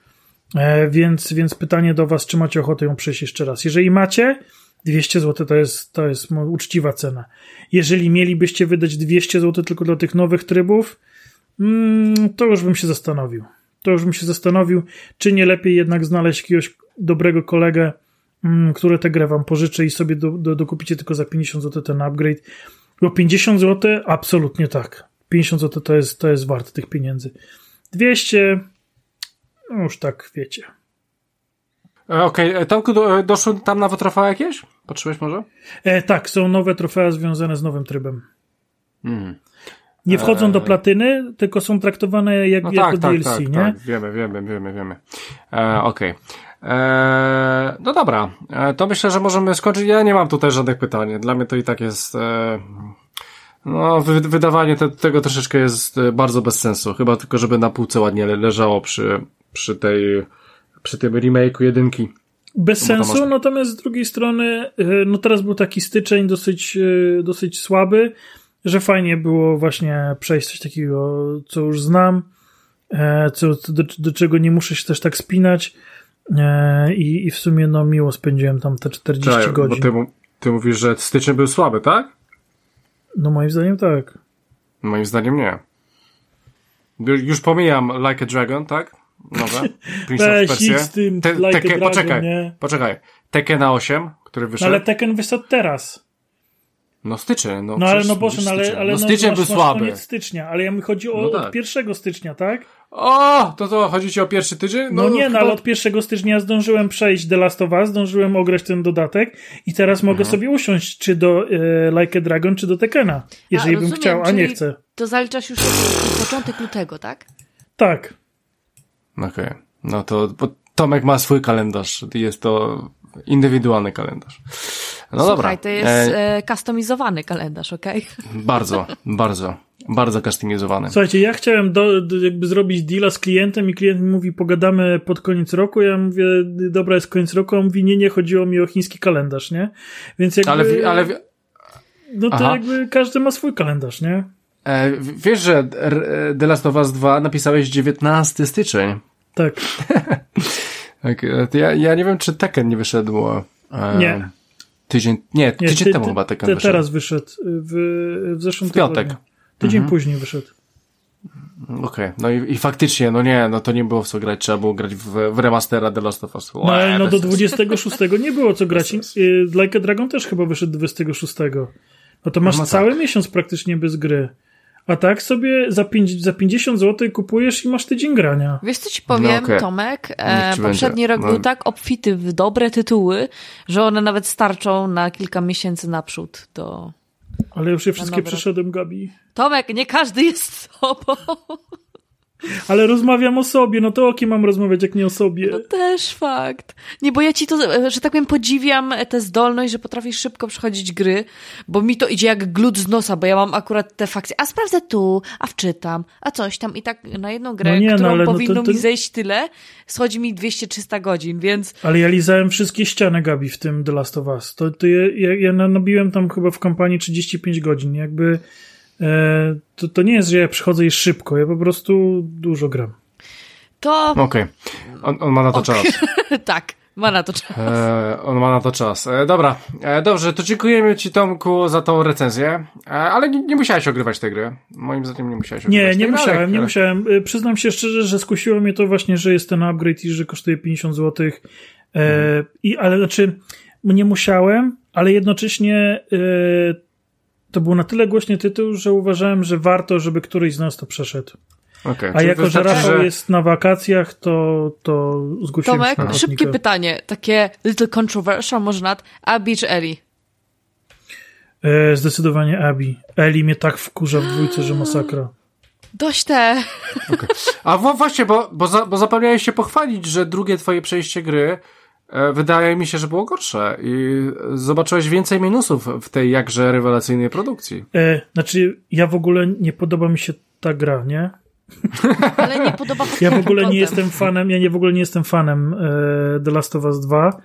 Więc, więc pytanie do Was, czy macie ochotę ją przejść jeszcze raz? Jeżeli macie, 200 zł to jest, to jest uczciwa cena. Jeżeli mielibyście wydać 200 zł tylko dla tych nowych trybów, mm, to już bym się zastanowił. To już bym się zastanowił, czy nie lepiej jednak znaleźć jakiegoś dobrego kolegę, mm, który tę grę wam pożyczy i sobie do, do, dokupicie tylko za 50 zł ten upgrade. Bo 50 zł? Absolutnie tak. 50 zł to jest, to jest warte tych pieniędzy. 200? No już tak wiecie. E, okej, okay. E, Tomku, do, e, doszły tam nowe trofea jakieś? Patrzyłeś może? E, tak, są nowe trofea związane z nowym trybem. Hmm. Nie wchodzą e... do platyny, tylko są traktowane jak, no jako tak, DLC, tak, tak, nie? Tak, wiemy, wiemy, wiemy, wiemy. E, Okej. Okay. E, no dobra, e, to myślę, że możemy skończyć. Ja nie mam tutaj żadnych pytań. Dla mnie to i tak jest. E, no, wy, wydawanie te, tego troszeczkę jest bardzo bez sensu. Chyba tylko, żeby na półce ładnie leżało przy, przy tej przy tym remake'u jedynki. Bez sensu, masz... natomiast z drugiej strony, y, no teraz był taki styczeń dosyć, y, dosyć słaby, że fajnie było właśnie przejść coś takiego, co już znam, e, co, do, do czego nie muszę się też tak spinać e, i, i w sumie no miło spędziłem tam te 40 Czaj, godzin. Bo ty, ty mówisz, że styczeń był słaby, tak? No moim zdaniem tak. Moim zdaniem nie. Już pomijam Like a Dragon, tak? nowe. Prince Weź, of Persia. z tym Te, like Dragon, poczekaj, nie? poczekaj. Tekken 8, który wyszedł. No ale Tekken wyszedł teraz. No styczeń, no. No ale no Boże, no, ale, ale no, styczeń no, był masz, słaby. Masz stycznia, ale ja mi chodzi o no tak. od 1 stycznia, tak? O, to to chodzi ci o pierwszy tydzień? No, no nie, no ale od 1 stycznia zdążyłem przejść The Last of Us, zdążyłem ograć ten dodatek i teraz mogę mhm. sobie usiąść czy do e, Like a Dragon, czy do Tekena, jeżeli a, bym chciał, a nie chcę. To zaliczasz już początek lutego, tak? Tak. Okej. Okay. No to Tomek ma swój kalendarz. Jest to indywidualny kalendarz. No Słuchaj, dobra. to jest e... customizowany kalendarz, okej? Okay? Bardzo, bardzo. Bardzo customizowany. Słuchajcie, ja chciałem do, jakby zrobić deala z klientem i klient mi mówi, pogadamy pod koniec roku. Ja mówię, dobra, jest koniec roku, on mówi, nie, nie, chodziło mi o chiński kalendarz, nie? Więc jakby... Ale, ale... No to Aha. jakby każdy ma swój kalendarz, nie? E, wiesz, że The Last of Us 2 napisałeś 19 styczeń. Tak. tak e, ja, ja nie wiem, czy Tekken nie wyszedł. E, nie. Tydzień, nie, tydzień nie, ty, temu chyba Tekken ty, wyszedł. Teraz wyszedł, w, w zeszłym w piątek. Tygodniu. Tydzień mhm. później wyszedł. Okej, okay. no i, i, faktycznie, no nie, no to nie było w co grać, trzeba było grać w, w remastera The Last of Us. No ale no do 26 nie było co grać. Like a Dragon też chyba wyszedł 26. No to masz no, no cały tak. miesiąc praktycznie bez gry. A tak sobie za, pięć, za 50 zł kupujesz i masz tydzień grania. Wiesz co ci powiem, no okay. Tomek? E, poprzedni rok no. był tak obfity w dobre tytuły, że one nawet starczą na kilka miesięcy naprzód do... Ale już je wszystkie przeszedłem, Gabi. Tomek, nie każdy jest sobą. Ale rozmawiam o sobie, no to o kim mam rozmawiać, jak nie o sobie? No też fakt. Nie, bo ja ci to, że tak powiem, podziwiam tę zdolność, że potrafisz szybko przechodzić gry, bo mi to idzie jak glut z nosa, bo ja mam akurat te fakcje, a sprawdzę tu, a wczytam, a coś tam i tak na jedną grę, no nie, no którą no, powinno no to, to... mi zejść tyle, schodzi mi 200-300 godzin, więc... Ale ja lizałem wszystkie ściany, Gabi, w tym The Last of Us. To, to ja, ja, ja nabiłem tam chyba w kampanii 35 godzin, jakby... E, to, to nie jest, że ja przychodzę i szybko, ja po prostu dużo gram. To. Okej. Okay. On, on, ma na to okay. czas. tak. Ma na to czas. E, on ma na to czas. E, dobra, e, dobrze, to dziękujemy Ci Tomku za tą recenzję, e, ale nie, nie, musiałeś ogrywać tej gry. Moim zdaniem nie musiałeś ogrywać Nie, nie musiałem, ale... nie musiałem. E, przyznam się szczerze, że skusiło mnie to właśnie, że jest ten upgrade i że kosztuje 50 zł. E, mhm. I, ale znaczy, nie musiałem, ale jednocześnie to był na tyle głośny tytuł, że uważałem, że warto, żeby któryś z nas to przeszedł. Okay, A jako, że Rafał że... jest na wakacjach, to, to zgłosiłem Tomek, się na szybkie pytanie, takie little controversial może nad Abby czy Ellie? E, zdecydowanie Abby. Ellie mnie tak wkurza w dwójce, że masakra. Dość te. Okay. A właśnie, bo, bo, za, bo zapomniałeś się pochwalić, że drugie twoje przejście gry wydaje mi się, że było gorsze i zobaczyłeś więcej minusów w tej jakże rewelacyjnej produkcji. E, znaczy, ja w ogóle nie podoba mi się ta gra, nie? Ale nie podoba Ja w ogóle nie jestem fanem, ja nie w ogóle nie jestem fanem e, The Last of Us 2.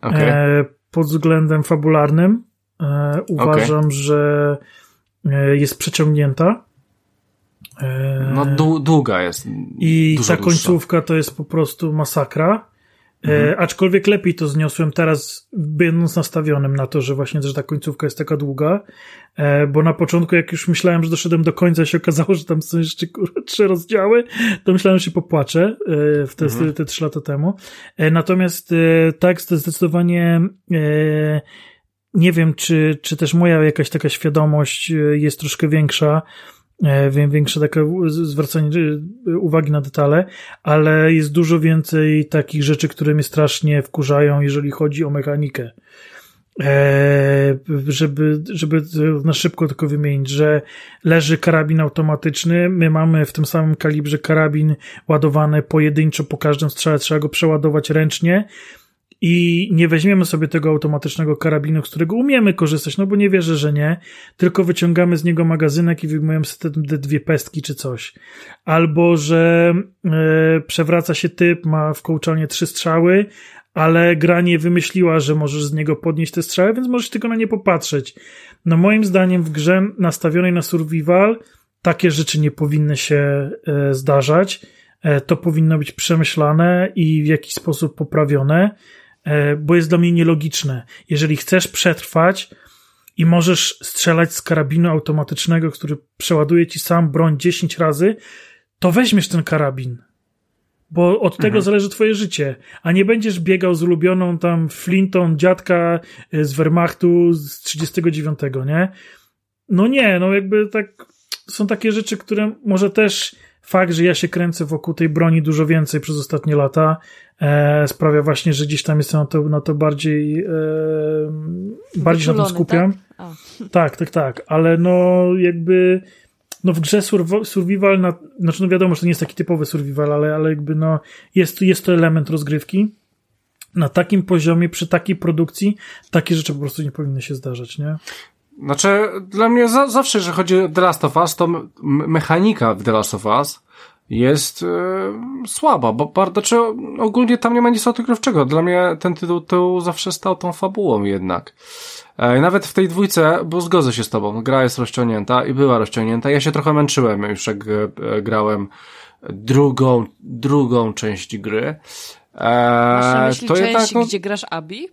Okay. E, pod względem fabularnym e, uważam, okay. że e, jest przeciągnięta. E, no długa jest. I ta końcówka to jest po prostu masakra. E, mhm. aczkolwiek lepiej to zniosłem teraz, będąc nastawionym na to, że właśnie że ta końcówka jest taka długa, e, bo na początku, jak już myślałem, że doszedłem do końca, się okazało, że tam są jeszcze kurwa, trzy rozdziały, to myślałem, że się popłaczę e, w te, mhm. te trzy lata temu. E, natomiast e, tak, zdecydowanie e, nie wiem, czy, czy też moja jakaś taka świadomość jest troszkę większa, E, większe takie zwracanie e, uwagi na detale, ale jest dużo więcej takich rzeczy, które mnie strasznie wkurzają, jeżeli chodzi o mechanikę. E, żeby, żeby na szybko tylko wymienić, że leży karabin automatyczny, my mamy w tym samym kalibrze karabin ładowany pojedynczo po każdym strzale, trzeba go przeładować ręcznie, i nie weźmiemy sobie tego automatycznego karabinu, z którego umiemy korzystać, no bo nie wierzę, że nie, tylko wyciągamy z niego magazynek i wyjmujemy te dwie pestki czy coś. Albo, że e, przewraca się typ, ma w kołczanie trzy strzały, ale gra nie wymyśliła, że możesz z niego podnieść te strzały, więc możesz tylko na nie popatrzeć. No moim zdaniem w grze nastawionej na survival takie rzeczy nie powinny się e, zdarzać. E, to powinno być przemyślane i w jakiś sposób poprawione. E, bo jest dla mnie nielogiczne. Jeżeli chcesz przetrwać i możesz strzelać z karabinu automatycznego, który przeładuje ci sam broń 10 razy, to weźmiesz ten karabin. Bo od tego mhm. zależy twoje życie, a nie będziesz biegał z ulubioną tam flintą dziadka e, z Wehrmachtu z 39, nie? No nie, no jakby tak są takie rzeczy, które może też fakt, że ja się kręcę wokół tej broni dużo więcej przez ostatnie lata, e, sprawia właśnie, że gdzieś tam jestem na to, na to bardziej, e, bardziej się na tym skupiam. Tak? tak, tak, tak, ale no jakby no w grze survival, na, znaczy no wiadomo, że to nie jest taki typowy survival, ale, ale jakby no jest, jest to element rozgrywki. Na takim poziomie, przy takiej produkcji, takie rzeczy po prostu nie powinny się zdarzać, nie? Znaczy, dla mnie za, zawsze, że chodzi o The Last of Us, to mechanika w The Last of Us jest e, słaba, bo bardzo, znaczy ogólnie tam nie ma nic odkrywczego. Dla mnie ten tytuł, tytuł zawsze stał tą fabułą jednak. E, nawet w tej dwójce, bo zgodzę się z tobą, gra jest rozciągnięta i była rozciągnięta. Ja się trochę męczyłem już jak e, grałem drugą, drugą część gry. E, Masz na myśli to część, jednak, no, gdzie grasz Abi?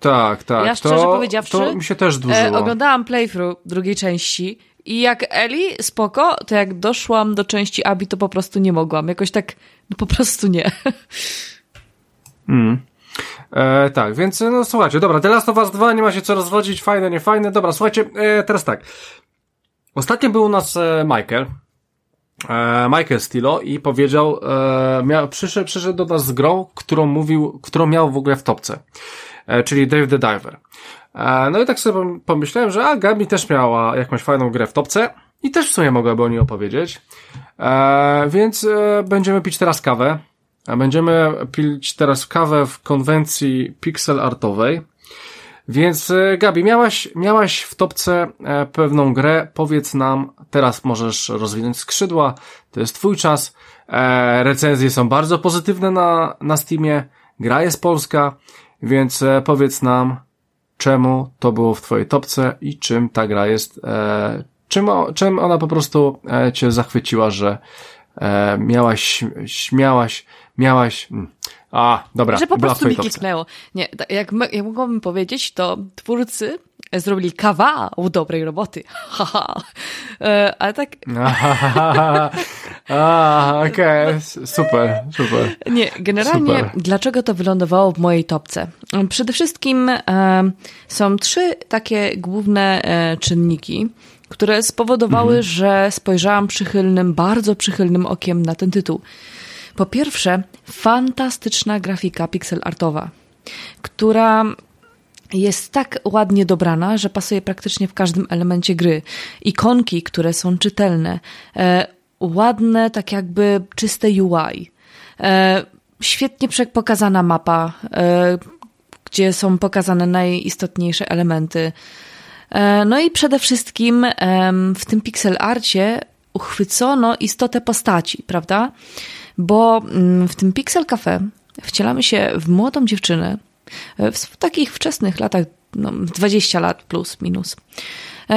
Tak, tak. Ja szczerze to, powiedziawszy, to mi się też dłużyło. E, oglądałam playthrough drugiej części i jak Eli, spoko, to jak doszłam do części Abi, to po prostu nie mogłam. Jakoś tak, no po prostu nie. Mm. E, tak, więc no słuchajcie, dobra, The Last of Us 2, nie ma się co rozwodzić, fajne, nie fajne. Dobra, słuchajcie, e, teraz tak. Ostatnio był u nas e, Michael, e, Michael Stilo i powiedział, e, miał, przyszedł, przyszedł do nas z grą, którą mówił, którą miał w ogóle w topce. E, czyli Dave the Diver. E, no i tak sobie pomyślałem, że a Gabi też miała jakąś fajną grę w topce i też w sumie mogłaby o niej opowiedzieć. E, więc będziemy pić teraz kawę. Będziemy pić teraz kawę w konwencji pixel artowej. Więc Gabi, miałaś, miałaś w topce pewną grę, powiedz nam, teraz możesz rozwinąć skrzydła, to jest twój czas, recenzje są bardzo pozytywne na, na Steamie, gra jest polska, więc e, powiedz nam, czemu to było w twojej topce i czym ta gra jest, e, czym, czym ona po prostu e, cię zachwyciła, że e, miałaś, śmiałaś, miałaś, mm. a, dobra, Że po prostu mi kliknęło. Nie, jak, jak mogłabym powiedzieć, to twórcy zrobili kawał dobrej roboty. Haha. E, ale tak... A, okej, okay. super, super. Nie, generalnie super. dlaczego to wylądowało w mojej topce? Przede wszystkim e, są trzy takie główne e, czynniki, które spowodowały, mhm. że spojrzałam przychylnym, bardzo przychylnym okiem na ten tytuł. Po pierwsze, fantastyczna grafika pixel artowa, która jest tak ładnie dobrana, że pasuje praktycznie w każdym elemencie gry. Ikonki, które są czytelne, e, ładne, tak jakby czyste UI. E, świetnie pokazana mapa, e, gdzie są pokazane najistotniejsze elementy. E, no i przede wszystkim w tym pixel arcie uchwycono istotę postaci, prawda? Bo mm, w tym Pixel Cafe wcielamy się w młodą dziewczynę w takich wczesnych latach, no 20 lat plus minus,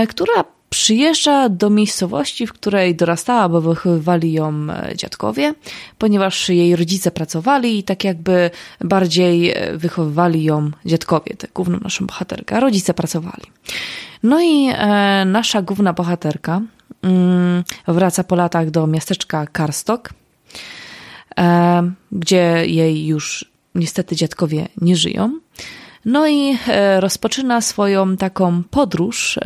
która Przyjeżdża do miejscowości, w której dorastała, bo wychowywali ją e, dziadkowie, ponieważ jej rodzice pracowali i tak jakby bardziej e, wychowywali ją dziadkowie, tę główną naszą bohaterkę, rodzice pracowali. No i e, nasza główna bohaterka mm, wraca po latach do miasteczka Karstok, e, gdzie jej już niestety dziadkowie nie żyją. No i e, rozpoczyna swoją taką podróż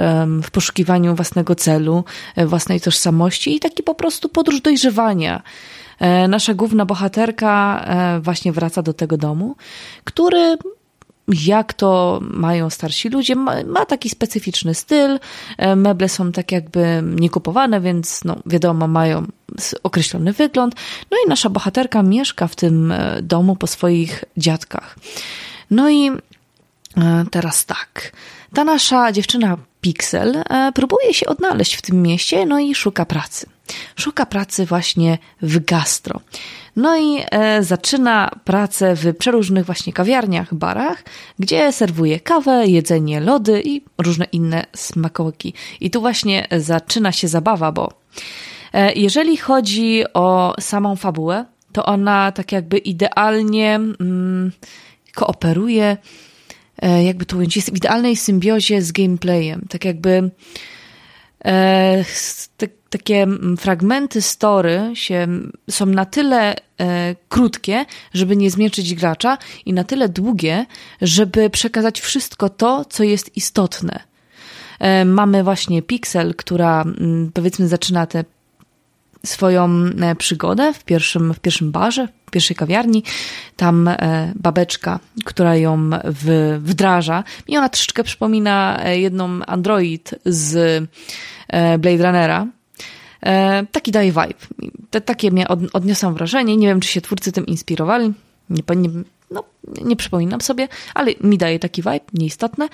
w poszukiwaniu własnego celu, e, własnej tożsamości i taki po prostu podróż dojrzewania. E, nasza główna bohaterka właśnie wraca do tego domu, który jak to mają starsi ludzie, ma, ma, taki specyficzny styl. Meble są tak jakby niekupowane, więc no, wiadomo, mają określony wygląd. No i nasza bohaterka mieszka w tym domu po swoich dziadkach. No i E, teraz tak. Ta nasza dziewczyna Pixel e, próbuje się odnaleźć w tym mieście, no i szuka pracy. Szuka pracy właśnie w gastro. No i e, zaczyna pracę w przeróżnych właśnie kawiarniach, barach, gdzie serwuje kawę, jedzenie, lody i różne inne smakołyki. I tu właśnie zaczyna się zabawa, bo e, jeżeli chodzi o samą fabułę, to ona tak jakby idealnie mm, kooperuje jakby to ująć, jest w idealnej symbiozie z gameplayem. Tak jakby e, te, takie fragmenty story się, są na tyle e, krótkie, żeby nie zmieczyć gracza i na tyle długie, żeby przekazać wszystko to, co jest istotne. E, mamy właśnie Pixel, która powiedzmy zaczyna tę swoją e, przygodę w pierwszym, w pierwszym barze, w pierwszej kawiarni. Tam e, babeczka, która ją wdraża. I ona troszeczkę przypomina e, jedną android z Blade Runnera. Taki daje vibe. Te, takie mnie od, wrażenie. Nie wiem, czy się twórcy tym inspirowali. Nie, nie, no, nie przypominam sobie, ale mi daje taki vibe, nieistotne.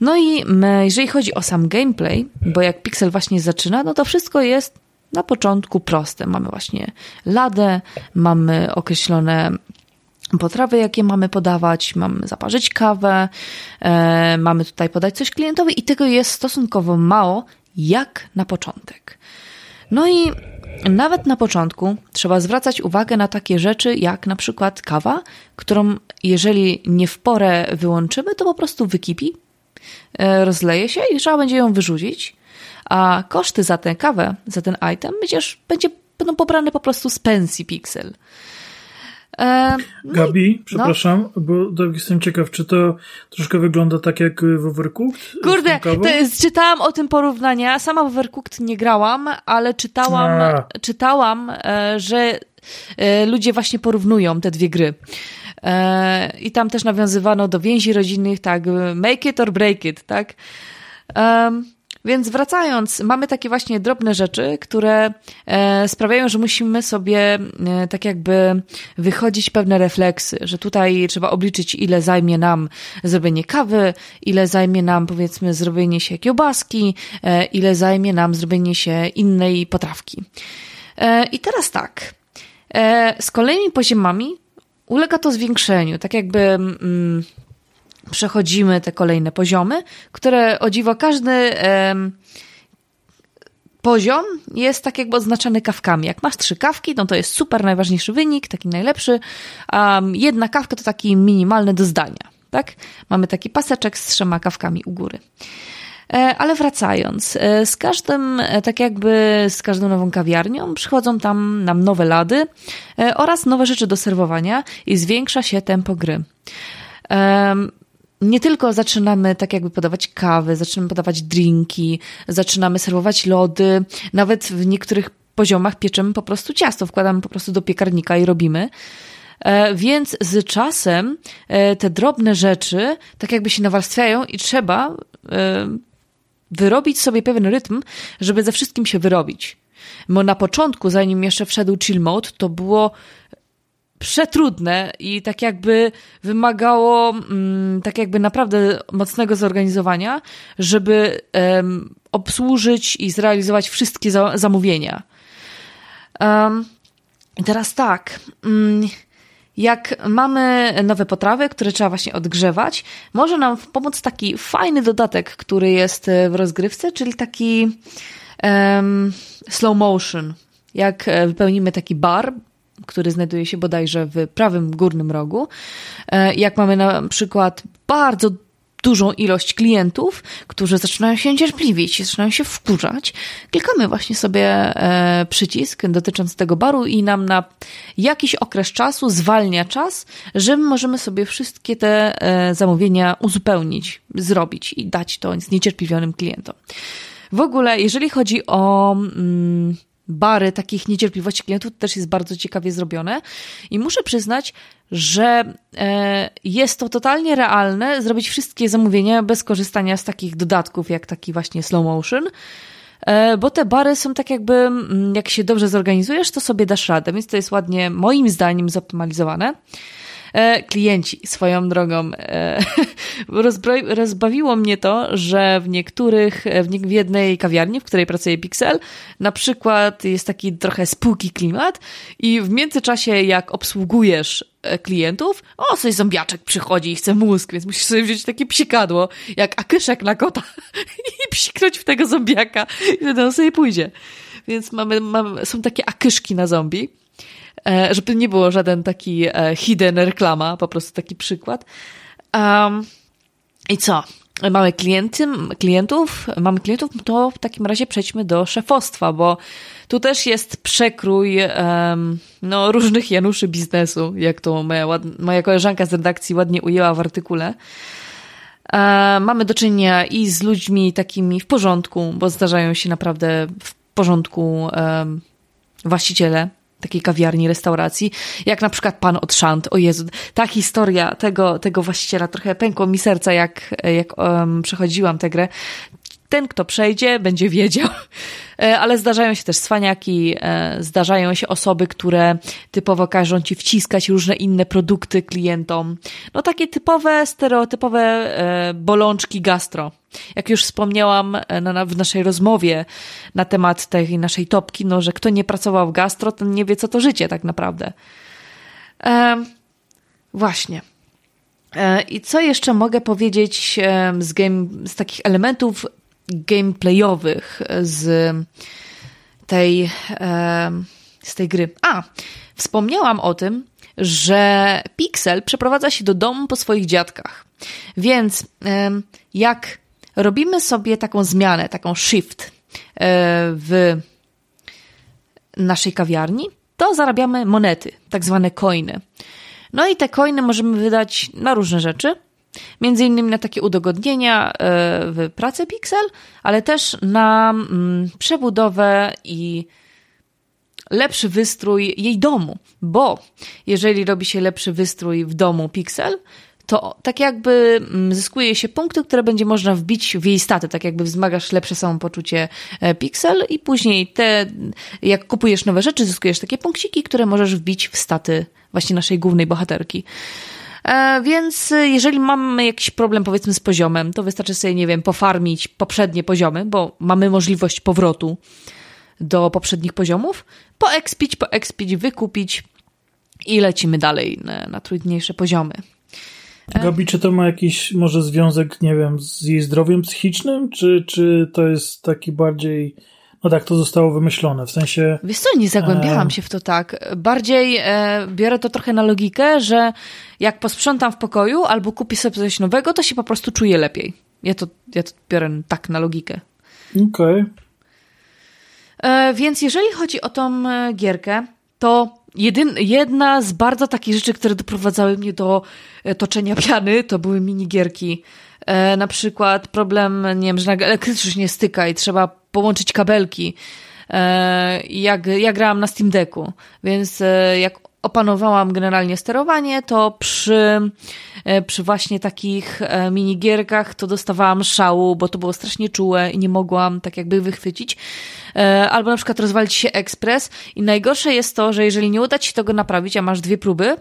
No i jeżeli chodzi o sam gameplay, bo jak Pixel właśnie zaczyna, no to wszystko jest na początku proste. Mamy właśnie ladę, mamy określone potrawy, jakie mamy podawać, mamy zaparzyć kawę, e, mamy tutaj podać coś klientowi i tego jest stosunkowo mało, jak na początek. No i nawet na początku trzeba zwracać uwagę na takie rzeczy, jak na przykład kawa, którą jeżeli nie w porę wyłączymy, to po prostu wykipi, e, rozleje się i trzeba będzie ją wyrzucić a koszty za tę kawę, za ten item będziesz, będzie, będą pobrane po prostu z pensji Pixel. E, no Gabi, i, przepraszam, no. bo tak jestem ciekaw, czy to troszkę wygląda tak jak w Overcooked? Kurde, to jest, czytałam o tym porównania. Sama w Overcooked nie grałam, ale czytałam, czytałam, e, że e, ludzie właśnie porównują te dwie gry. E, I tam też nawiązywano do więzi rodzinnych, tak, make it or break it, tak. Więc wracając, mamy takie właśnie drobne rzeczy, które e, sprawiają, że musimy sobie e, tak jakby wychodzić pewne refleksy, że tutaj trzeba obliczyć, ile zajmie nam zrobienie kawy, ile zajmie nam powiedzmy zrobienie się kiełbaski, e, ile zajmie nam zrobienie się innej potrawki. I teraz tak, z kolejnymi poziomami ulega to zwiększeniu, tak jakby mm, przechodzimy te kolejne poziomy, które o dziwo każdy em, poziom jest tak jakby oznaczany kawkami. Jak masz trzy kawki, no to jest super najważniejszy wynik, taki najlepszy. Um, jedna kawka to taki minimalny do zdania. Tak? Mamy taki paseczek z trzema kawkami u góry. E, ale wracając, e, z każdym, e, tak jakby z każdą nową kawiarnią przychodzą tam nam nowe lady oraz nowe rzeczy do serwowania i zwiększa się tempo gry nie tylko zaczynamy tak jakby podawać kawy, zaczynamy podawać drinki, zaczynamy serwować lody, nawet w niektórych poziomach pieczemy po prostu ciasto, wkładamy po prostu do piekarnika i robimy. E, więc z czasem e, te drobne rzeczy tak jakby się nawarstwiają i trzeba e, wyrobić sobie pewien rytm, żeby ze wszystkim się wyrobić. Bo na początku, zanim jeszcze wszedł chill mode, to było przetrudne i tak jakby wymagało mm, tak jakby naprawdę mocnego zorganizowania, żeby um, obsłużyć i zrealizować wszystkie za zamówienia. Um, teraz tak. Um, jak mamy nowe potrawy, które trzeba właśnie odgrzewać, może nam pomóc taki fajny dodatek, który jest w rozgrywce, czyli taki um, slow motion. Jak e, wypełnimy taki bar, który znajduje się bodajże w prawym górnym rogu, e, jak mamy na przykład bardzo dużą ilość klientów, którzy zaczynają się niecierpliwić, zaczynają się wkurzać, klikamy właśnie sobie e, przycisk dotyczący tego baru i nam na jakiś okres czasu zwalnia czas, że możemy sobie wszystkie te e, zamówienia uzupełnić, zrobić i dać to zniecierpliwionym klientom. W ogóle, jeżeli chodzi o mm, bary takich niecierpliwości klientów, też jest bardzo ciekawie zrobione i muszę przyznać, że e, jest to totalnie realne zrobić wszystkie zamówienia bez korzystania z takich dodatków, jak taki właśnie slow motion, e, bo te bary są tak jakby, mm, jak się dobrze zorganizujesz, to sobie dasz radę, więc to jest ładnie, moim zdaniem, zoptymalizowane. E, klienci swoją drogą. E, rozbawiło mnie to, że w niektórych, w jednej kawiarni, w której pracuje Pixel, na przykład jest taki trochę spółki klimat i w międzyczasie jak obsługujesz e, klientów, o, coś zombiaczek przychodzi i chce mózg, więc musisz sobie wziąć takie psikadło, jak akyszek na kota i psiknąć w tego zombiaka i wtedy on sobie pójdzie. Więc mamy, mamy, są takie akyszki na zombie. E, żeby nie było żaden taki e, hidden reklama, po prostu taki przykład. Um, I co? Mamy klienty, klientów, mamy klientów, to w takim razie przejdźmy do szefostwa, bo tu też jest przekrój um, no, różnych Januszy biznesu, jak to moja, moja koleżanka z redakcji ładnie ujęła w artykule. E, mamy do czynienia i z ludźmi takimi w porządku, bo zdarzają się naprawdę w porządku um, właściciele takiej kawiarni, restauracji, jak na przykład pan od Szant. O Jezu, ta historia tego, tego właściciela trochę pękło mi serca, jak, jak um, przechodziłam tę grę. Ten, kto przejdzie, będzie wiedział. E, ale zdarzają się też swaniaki, e, zdarzają się osoby, które typowo każą ci wciskać różne inne produkty klientom. No takie typowe, stereotypowe e, bolączki gastro. Jak już wspomniałam w naszej rozmowie na temat tej naszej topki, no, że kto nie pracował w gastro, ten nie wie, co to życie tak naprawdę. E, właśnie. I co jeszcze mogę powiedzieć z, game, z takich elementów gameplayowych z tej, z tej gry. A, wspomniałam o tym, że Pixel przeprowadza się do domu po swoich dziadkach. Więc jak robimy sobie taką zmianę, taką shift e, w naszej kawiarni, to zarabiamy monety, tak zwane coiny. No i te coiny możemy wydać na różne rzeczy. Między innymi na takie udogodnienia e, w pracy Pixel, ale też na mm, przebudowę i lepszy wystrój jej domu, bo jeżeli robi się lepszy wystrój w domu Pixel, to tak jakby mm, zyskuje się punkty, które będzie można wbić w jej staty, tak jakby wzmagasz lepsze samopoczucie e, Pixel i później te, jak kupujesz nowe rzeczy, zyskujesz takie punkciki, które możesz wbić w staty właśnie naszej głównej bohaterki. E, więc jeżeli mamy jakiś problem, powiedzmy, z poziomem, to wystarczy sobie, nie wiem, pofarmić poprzednie poziomy, bo mamy możliwość powrotu do poprzednich poziomów, poekspić, poekspić, wykupić i lecimy dalej na, na trudniejsze poziomy. E, Gabi, czy to ma jakiś może związek, nie wiem, z jej zdrowiem psychicznym, czy, czy to jest taki bardziej no tak to zostało wymyślone, w sensie... Wiesz co, nie zagłębiałam e... się w to tak. Bardziej e, biorę to trochę na logikę, że jak posprzątam w pokoju albo kupię sobie coś nowego, to się po prostu czuję lepiej. Ja to, ja to biorę tak na logikę. Okej. Okay. E, więc jeżeli chodzi o tą e, gierkę, to jedyn, jedna z bardzo takich rzeczy, które doprowadzały mnie do e, toczenia piany, to były minigierki. E, na przykład problem, nie wiem, że elektryczność nie styka i trzeba połączyć kabelki. E, jak, ja grałam na Steam Decku, więc e, jak opanowałam generalnie sterowanie, to przy, e, przy właśnie takich e, minigierkach to dostawałam szału, bo to było strasznie czułe i nie mogłam tak jakby wychwycić. E, albo na przykład rozwalić się ekspres i najgorsze jest to, że jeżeli nie uda ci się tego naprawić, a masz dwie próby,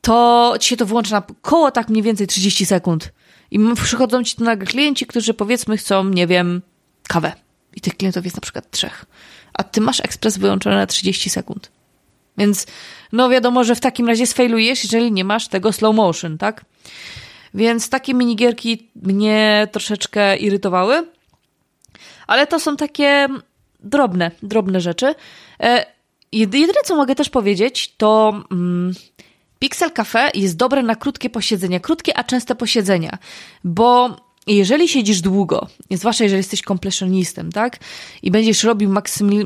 to ci się to włącza na koło tak mniej więcej 30 sekund. I przychodzą ci tu nagle klienci, którzy powiedzmy chcą, nie wiem, kawę. I tych klientów jest na przykład trzech. A ty masz ekspres wyłączony na 30 sekund. Więc no wiadomo, że w takim razie sfailujesz, jeżeli nie masz tego slow motion, tak? Więc takie minigierki mnie troszeczkę irytowały. Ale to są takie drobne, drobne rzeczy. E, jedyne, co mogę też powiedzieć, to mm, Pixel Cafe jest dobre na krótkie posiedzenia, krótkie, a częste posiedzenia, bo jeżeli siedzisz długo, zwłaszcza jeżeli jesteś komplesjonistem, tak, i będziesz robił maksymi,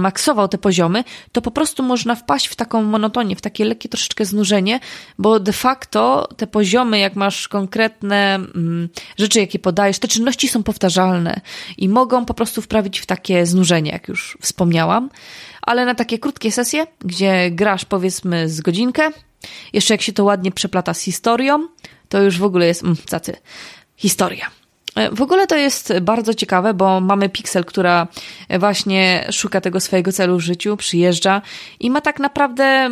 maksował te poziomy, to po prostu można wpaść w taką monotonię, w takie lekkie troszeczkę znużenie, bo de facto te poziomy, jak masz konkretne mm, rzeczy, jakie podajesz, te czynności są powtarzalne i mogą po prostu wprawić w takie znużenie, jak już wspomniałam. Ale na takie krótkie sesje, gdzie grasz powiedzmy z godzinkę, jeszcze jak się to ładnie przeplata z historią, to już w ogóle jest mm, cacy historia. E, w ogóle to jest bardzo ciekawe, bo mamy Pixel, która właśnie szuka tego swojego celu w życiu, przyjeżdża i ma tak naprawdę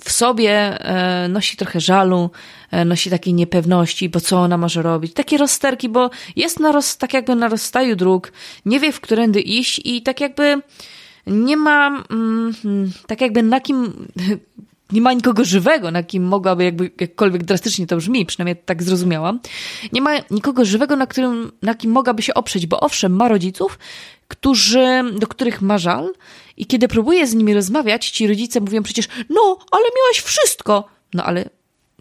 w sobie e, nosi trochę żalu, e, nosi takiej niepewności, bo co ona może robić. Takie rozsterki, bo jest na roz, tak jakby na rozstaju dróg, nie wie w którędy iść i tak jakby nie ma mm, tak jakby na kim nie ma nikogo żywego, na kim mogłaby jakby, jakkolwiek drastycznie to brzmi, przynajmniej tak zrozumiałam, nie ma nikogo żywego, na, którym, na kim mogłaby się oprzeć, bo owszem, ma rodziców, którzy, do których ma żal i kiedy próbuje z nimi rozmawiać, ci rodzice mówią przecież, no, ale miałaś wszystko. No, ale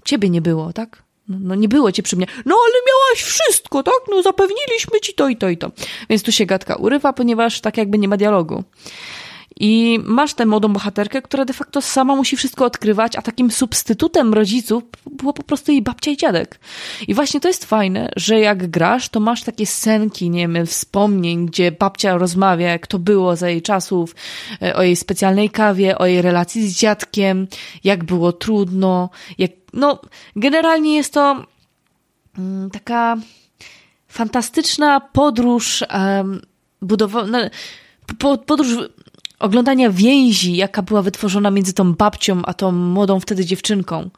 ciebie nie było, tak? No, no, nie było cię przy mnie. No ale miałaś wszystko, tak? No zapewniliśmy ci to i to i to. Więc tu się gadka urywa, ponieważ tak jakby nie ma dialogu. I masz tę młodą bohaterkę, która de facto sama musi wszystko odkrywać, a takim substytutem rodziców było po prostu jej babcia i dziadek. I właśnie to jest fajne, że jak grasz, to masz takie scenki, nie wiem, wspomnień, gdzie babcia rozmawia, jak to było za jej czasów, e, o jej specjalnej kawie, o jej relacji z dziadkiem, jak było trudno, jak, no, generalnie jest to mm, taka fantastyczna podróż um, budowana, podróż oglądania więzi, jaka była wytworzona między tą babcią a tą młodą wtedy dziewczynką.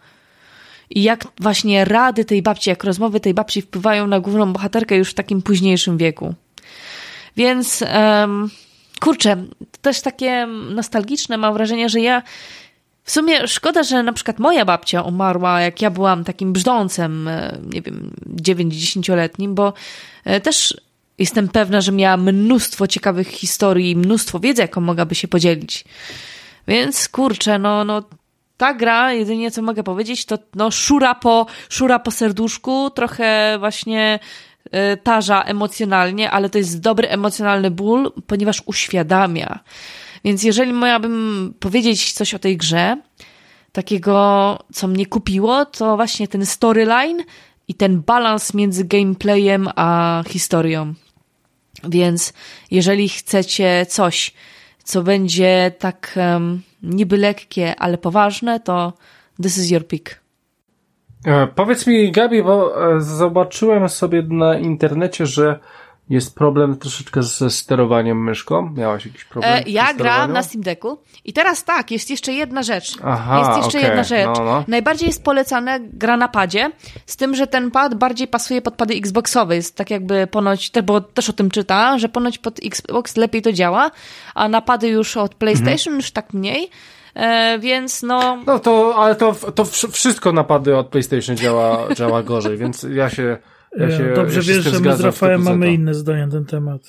I jak właśnie rady tej babci, jak rozmowy tej babci wpływają na główną bohaterkę już w takim późniejszym wieku. Więc um, kurczę, też takie nostalgiczne mam wrażenie, że ja w sumie szkoda, że na przykład moja babcia umarła, jak ja byłam takim brzdącem, e, nie wiem, 9-10-letnim, bo e, też Jestem pewna, że miała mnóstwo ciekawych historii, mnóstwo wiedzy, jaką mogłaby się podzielić. Więc kurczę, no, no ta gra, jedynie co mogę powiedzieć, to no szura po, szura po serduszku, trochę właśnie y, tarza emocjonalnie, ale to jest dobry emocjonalny ból, ponieważ uświadamia. Więc jeżeli miałabym powiedzieć coś o tej grze, takiego, co mnie kupiło, to właśnie ten storyline i ten balans między gameplayem a historią. Więc jeżeli chcecie coś, co będzie tak um, niby lekkie, ale poważne, to this is your pick. E, powiedz mi, Gabi, bo e, zobaczyłem sobie na internecie, że jest problem troszeczkę ze sterowaniem myszką? Miałaś jakiś problem? E, ja gram na Steam Decku i teraz tak, jest jeszcze jedna rzecz. Aha, jest jeszcze okay. jedna rzecz. No, no. Najbardziej jest polecane gra na padzie, z tym, że ten pad bardziej pasuje pod pady Xboxowe. Jest tak jakby ponoć, bo też o tym czyta, że ponoć pod Xbox lepiej to działa, a napady już od PlayStation mhm. już tak mniej. E, więc no. No to, ale to, to wszystko napady od PlayStation działa, działa gorzej, więc ja się ja się, Dobrze ja wiesz, że my z Rafałem mamy inne zdanie na ten temat.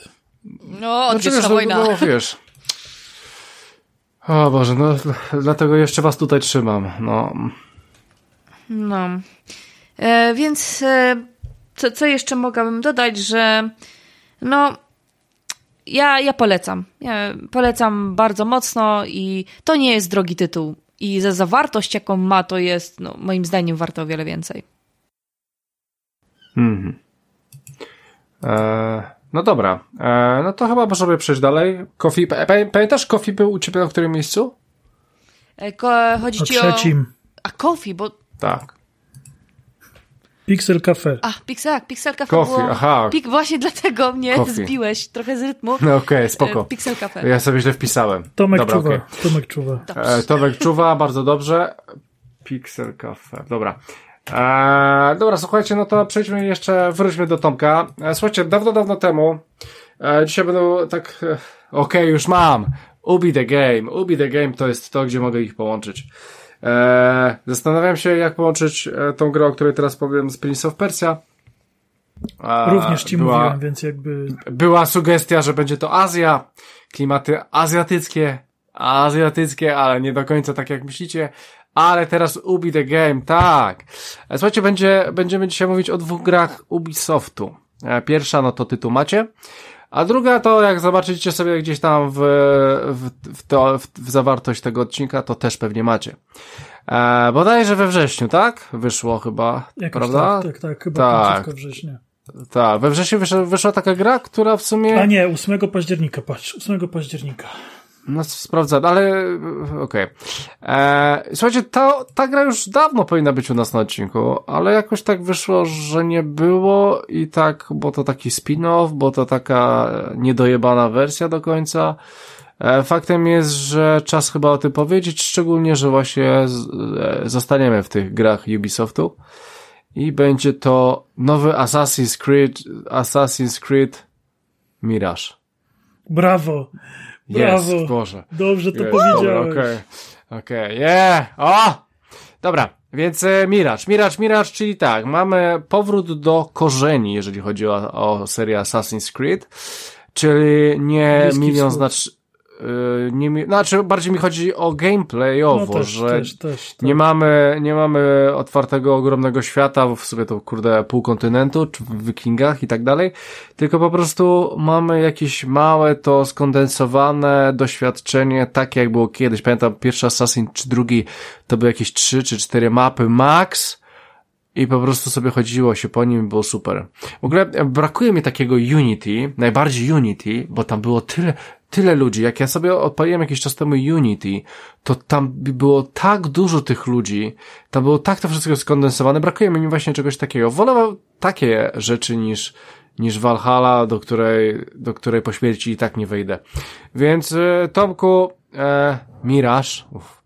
No, odwieczna znaczy, wojna. No, wiesz. O Boże, no dlatego jeszcze was tutaj trzymam. No. No. E, więc e, co, co jeszcze mogłabym dodać, że no ja, ja polecam. Ja polecam bardzo mocno i to nie jest drogi tytuł. I za zawartość, jaką ma, to jest no, moim zdaniem warto o wiele więcej. Mhm. E, no dobra. E, no to chyba możemy przejść dalej. Kofi, pamiętasz, Kofi był u ciebie na którym miejscu? chodzi o ci trzecim. o... A Kofi, bo... Tak. Pixel Cafe. A, Pixel, Pixel Cafe Coffee, było... aha. Pik, właśnie dlatego mnie Coffee. zbiłeś trochę z rytmu. No okej, okay, spoko. E, Pixel Cafe. Ja sobie źle wpisałem. Tomek Dobra, czuwa. okej. Tomek czuwa. E, Tomek czuwa, bardzo dobrze. Pixel Cafe, dobra. E, dobra, słuchajcie, no to przejdźmy jeszcze, wróćmy do Tomka. E, słuchajcie, dawno, dawno temu, e, dzisiaj będą tak, e, okej, już mam. Ubi the Game. Ubi the Game to jest to, gdzie mogę ich połączyć. E, zastanawiam się, jak połączyć e, tą grę, o której teraz powiem, z Prince of Persia. E, Również ci była- mówiłem, więc jakby... była sugestia, że będzie to Azja, klimaty azjatyckie, azjatyckie, ale nie do końca tak jak myślicie. Ale teraz Ubi the Game, tak. E, Słuchajcie, będzie, będziemy dzisiaj mówić o dwóch grach Ubisoftu. E, Pierwsza, no to tytuł macie. A druga to, jak zobaczycie sobie gdzieś tam w, w, w, to, w, w zawartość tego odcinka, to też pewnie macie. E, bodajże we wrześniu, tak? Wyszło chyba, Jakoś prawda? tak, tak, tak, chyba Tak. września. Tak, we wrześniu wyszła, wyszła taka gra, która w sumie... A nie, 8 października, patrz, 8 października. No sprawdzam, ale e, okej. Okay. Słuchajcie, ta, ta gra już dawno powinna być u nas na odcinku, ale jakoś tak wyszło, że nie było i tak, bo to taki spin-off, bo to taka niedojebana wersja do końca. E, Faktem jest, że czas chyba o tym powiedzieć, szczególnie, że właśnie e, zostaniemy w tych grach Ubisoftu i będzie to nowy Assassin's Creed, Assassin's Creed Mirage. Brawo, Jest, Brawo. Boże. dobrze to Jest, powiedziałeś. Okej, okej, yeah, o! Dobra, więc e, Mirage, Mirage, Mirage, czyli tak, mamy powrót do korzeni, jeżeli chodzi o, o serię Assassin's Creed, czyli nie Bliski milion znaczy, nie, mi- znaczy bardziej mi chodzi o gameplayowo, No też, że też, też, tak. nie mamy, nie mamy otwartego, ogromnego świata, w sobie to kurde pół kontynentu, czy w wikingach i tak dalej, tylko po prostu mamy jakieś małe, to skondensowane doświadczenie, takie jak było kiedyś. Pamiętam pierwszy Assassin czy drugi, to były jakieś trzy czy cztery mapy max i po prostu sobie chodziło się po nim, było super. W ogóle brakuje mi takiego Unity, najbardziej Unity, bo tam było tyle, tyle ludzi. Jak ja sobie odpaliłem jakiś czas temu Unity, to tam by było tak dużo tych ludzi, tam było tak to wszystko skondensowane, brakuje mi właśnie czegoś takiego. Wolę takie rzeczy niż, niż Valhalla, do której, do której po śmierci i tak nie wejdę. Więc, e, Tomku, e, uff,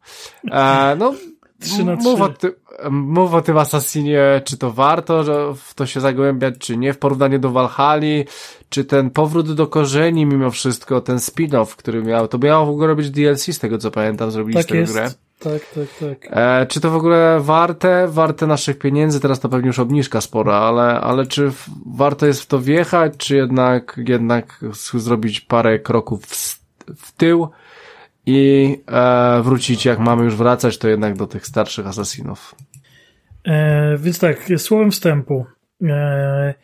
e, no, Trzy na mów o, trzy. ty, mów o tym Assassinie, czy to warto że w to się zagłębiać, czy nie, w porównaniu do Valhalla, czy ten powrót do korzeni mimo wszystko, ten spin-off, który miał, to miało w ogóle być DLC z tego co pamiętam, zrobili z Tak tego jest. grę. Tak, tak, tak. E, czy to w ogóle warte, warte naszych pieniędzy, teraz to pewnie już obniżka spora, ale, ale czy w, warto jest w to wjechać, czy jednak, jednak zrobić parę kroków w, w tył i e, wrócić, jak mamy już wracać, to jednak do tych starszych asasinów. E, więc tak, słowem wstępu. E,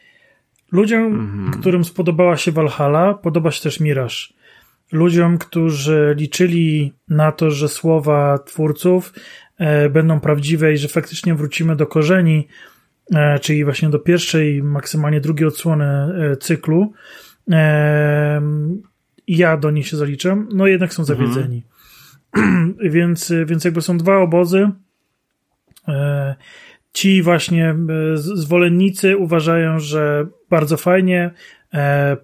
ludziom, Mhm. którym spodobała się Valhalla, podoba się też Mirage. Ludziom, którzy liczyli na to, że słowa twórców e, będą prawdziwe i że faktycznie wrócimy do korzeni, e, czyli właśnie do pierwszej, maksymalnie drugiej odsłony e, cyklu, e, ja do nich się zaliczam, no jednak są zawiedzeni. więc, więc jakby są dwa obozy. E, Ci właśnie e, zwolennicy uważają, że bardzo fajnie,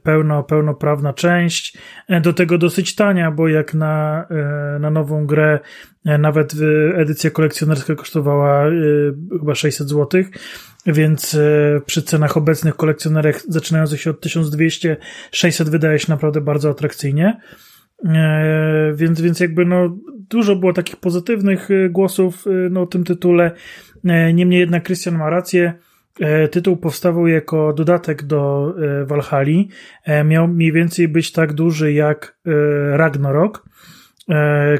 pełno, pełnoprawna część, e, do tego dosyć tania, bo jak na, e, na nową grę e, nawet e, edycja kolekcjonerska kosztowała e, chyba 600 zł, więc e, przy cenach obecnych kolekcjonerek zaczynających się od 1200, 600 wydaje się naprawdę bardzo atrakcyjnie. E, więc, więc jakby no, dużo było takich pozytywnych e, głosów e, no, o tym tytule. E, Niemniej jednak Christian ma rację. E, Tytuł powstawał jako dodatek do e, Valhalla. E, Miał mniej więcej być tak duży jak Ragnarok,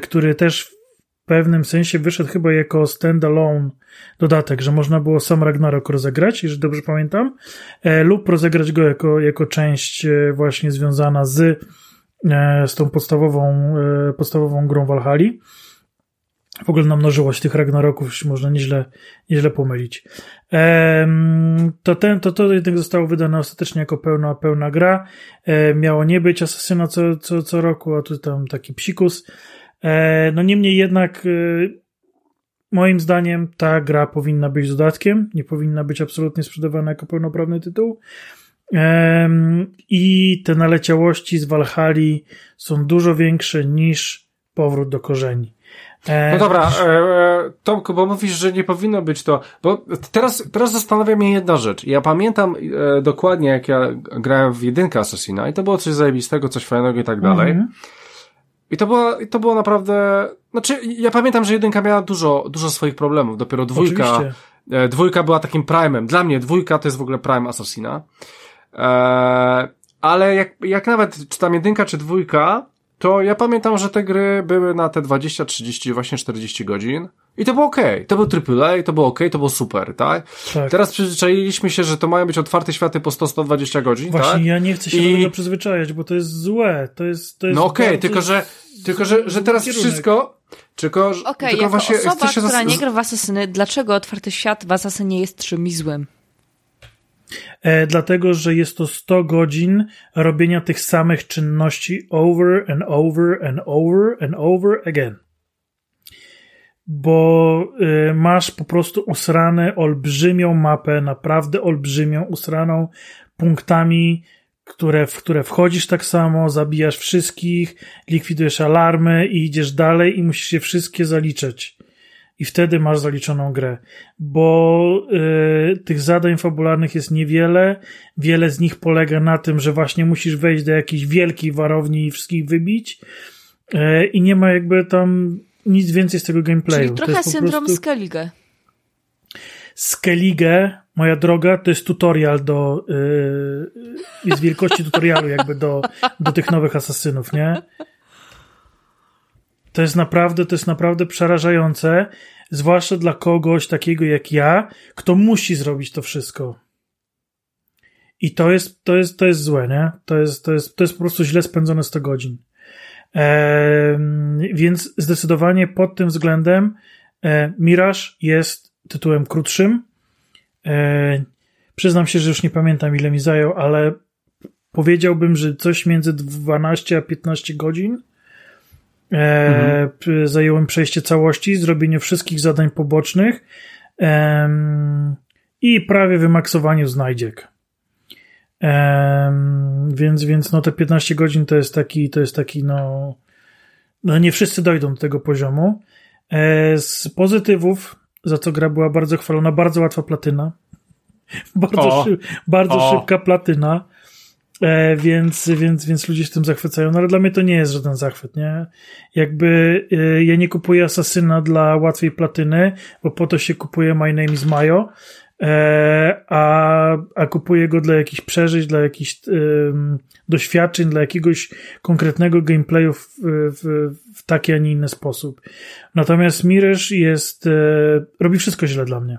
który też w pewnym sensie wyszedł chyba jako standalone dodatek, że można było sam Ragnarok rozegrać, jeżeli dobrze pamiętam, lub rozegrać go jako, jako część właśnie związana z z tą podstawową, podstawową grą Valhalla. W ogóle namnożyło się tych Ragnaroków, już można nieźle, nieźle pomylić. Em, To, ten, to to jednak zostało wydane ostatecznie jako pełna, pełna gra. E, Miało nie być Asasyna co, co, co roku, a tu tam taki psikus. E, no niemniej jednak, e, moim zdaniem, ta gra powinna być dodatkiem, nie powinna być absolutnie sprzedawana jako pełnoprawny tytuł. I te naleciałości z Walhali są dużo większe niż powrót do korzeni. E, no dobra, e, e, Tomku, bo mówisz, że nie powinno być to, bo teraz, teraz zastanawia mnie jedna rzecz. Ja pamiętam e, dokładnie, jak ja grałem w jedynkę Assassina i to było coś zajebistego, coś fajnego i tak dalej. -hmm. I to było, to było naprawdę, znaczy, ja pamiętam, że jedynka miała dużo, dużo swoich problemów, dopiero dwójka, e, dwójka była takim prime'em. Dla mnie dwójka to jest w ogóle prime Assassina. E, ale jak, jak nawet czy tam jedynka, czy dwójka, to ja pamiętam, że te gry były na te 20, 30, właśnie 40 godzin. I to było ok. To był AAA, to było ok, to było super, tak? tak? Teraz przyzwyczailiśmy się, że to mają być otwarte światy po 100-120 godzin, Właśnie, tak? ja nie chcę się I... do tego przyzwyczajać, bo to jest złe. To jest, to jest no okej, okay, tylko że, tylko że, że teraz kierunek. wszystko, tylko, okay, tylko jako właśnie osoba, która zas... nie gra w Asasyny, dlaczego otwarty świat w Asasynie jest czymś złym? E, dlatego, że jest to 100 godzin robienia tych samych czynności over and over and over and over again. Bo y, masz po prostu usrane olbrzymią mapę, naprawdę olbrzymią, usraną punktami, które, w które wchodzisz tak samo, zabijasz wszystkich, likwidujesz alarmy i idziesz dalej i musisz je wszystkie zaliczać i wtedy masz zaliczoną grę, bo y, tych zadań fabularnych jest niewiele, wiele z nich polega na tym, że właśnie musisz wejść do jakiejś wielkiej warowni i wszystkich wybić y, i nie ma jakby tam nic więcej z tego gameplayu. Czyli trochę syndrom prostu... Skellige. Skellige, moja droga, to jest tutorial do, yy, jest wielkości tutorialu jakby do, do tych nowych asasynów, nie? To jest naprawdę, to jest naprawdę przerażające, zwłaszcza dla kogoś takiego jak ja, kto musi zrobić to wszystko. I to jest, to jest, to jest złe, nie? To jest, to jest, to jest po prostu źle spędzone 100 godzin. Więc zdecydowanie pod tym względem e, Mirage jest tytułem krótszym. E, przyznam się, że już nie pamiętam ile mi zajął, ale powiedziałbym, że coś między 12 a 15 godzin. E, mhm. Zajęło mi przejście całości, zrobienie wszystkich zadań pobocznych e, i prawie wymaksowanie znajdziek. E, więc, więc no te 15 godzin to jest taki, to jest taki, no, no nie wszyscy dojdą do tego poziomu. E, z pozytywów, za co gra była bardzo chwalona, bardzo łatwa platyna. bardzo, szyb, bardzo szybka platyna. E, więc, więc, więc ludzie się tym zachwycają, no ale dla mnie to nie jest żaden zachwyt, nie? Jakby e, ja nie kupuję Asasyna dla łatwej platyny, bo po to się kupuje My Name is Mayo, e, a, a kupuję go dla jakichś przeżyć, dla jakichś doświadczeń, dla jakiegoś konkretnego gameplayu w, w, w taki, a nie inny sposób. Natomiast Mirage jest, robi wszystko źle dla mnie.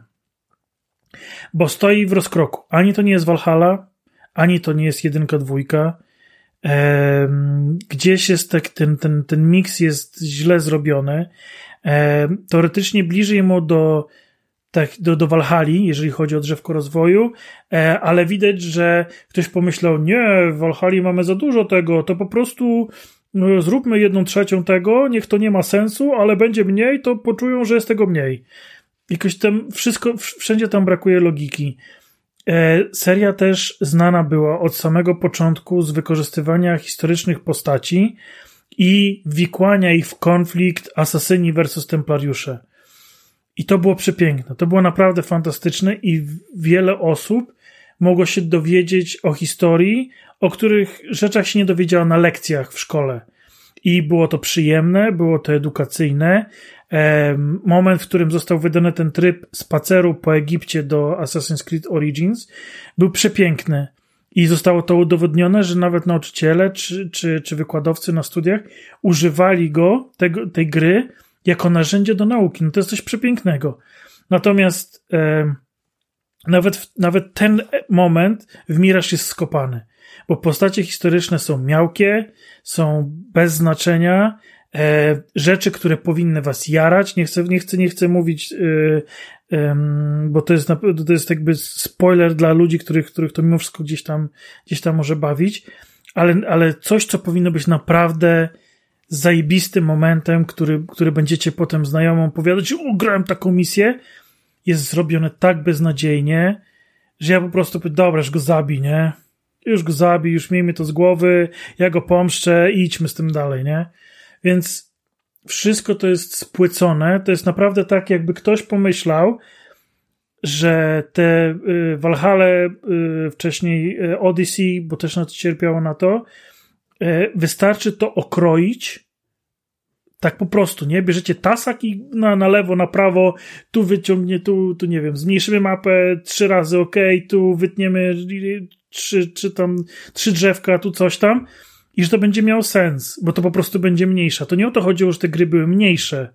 Bo stoi w rozkroku. Ani to nie jest Valhalla, ani to nie jest jedynka, dwójka. Gdzieś jest tak, ten, ten, ten miks jest źle zrobiony. Teoretycznie bliżej mu do, tak, do, do Walhali, jeżeli chodzi o drzewko rozwoju, e, ale widać, że ktoś pomyślał, nie, w Walhali mamy za dużo tego, to po prostu no, zróbmy jedną trzecią tego, niech to nie ma sensu, ale będzie mniej, to poczują, że jest tego mniej. Jakoś tam wszystko, wszędzie tam brakuje logiki. E, seria też znana była od samego początku z wykorzystywania historycznych postaci i wikłania ich w konflikt asasyni versus templariusze. I to było przepiękne. To było naprawdę fantastyczne i wiele osób mogło się dowiedzieć o historii, o których rzeczach się nie dowiedziała na lekcjach w szkole. I było to przyjemne, było to edukacyjne, moment, w którym został wydany ten tryb spaceru po Egipcie do Assassin's Creed Origins, był przepiękny. I zostało to udowodnione, że nawet nauczyciele czy, czy, czy wykładowcy na studiach używali go, tego, tej gry, jako narzędzie do nauki. No to jest coś przepięknego. Natomiast e, nawet, nawet ten moment w Miraż jest skopany, bo postacie historyczne są miałkie, są bez znaczenia, e, rzeczy, które powinny was jarać. Nie chcę, nie chcę, nie chcę mówić, e, e, bo to jest, to jest jakby spoiler dla ludzi, których, których to mimo wszystko gdzieś tam, gdzieś tam może bawić, ale, ale coś, co powinno być naprawdę zajebistym momentem, który, który będziecie potem znajomym opowiadać, o, grałem taką misję, jest zrobione tak beznadziejnie, że ja po prostu powiem, dobra, już go zabij, nie? Już go zabij, już miejmy to z głowy, ja go pomszczę i idźmy z tym dalej, nie? Więc wszystko to jest spłycone, to jest naprawdę tak, jakby ktoś pomyślał, że te y, y, wcześniej y, Odyssey, bo też na to cierpiało na to, wystarczy to okroić tak po prostu, nie? Bierzecie tasak i na, na lewo, na prawo, tu wyciągnie, tu, tu nie wiem, zmniejszymy mapę trzy razy, ok, tu wytniemy trzy, czy tam trzy drzewka, tu coś tam i że to będzie miało sens, bo to po prostu będzie mniejsza. To nie o to chodziło, że te gry były mniejsze.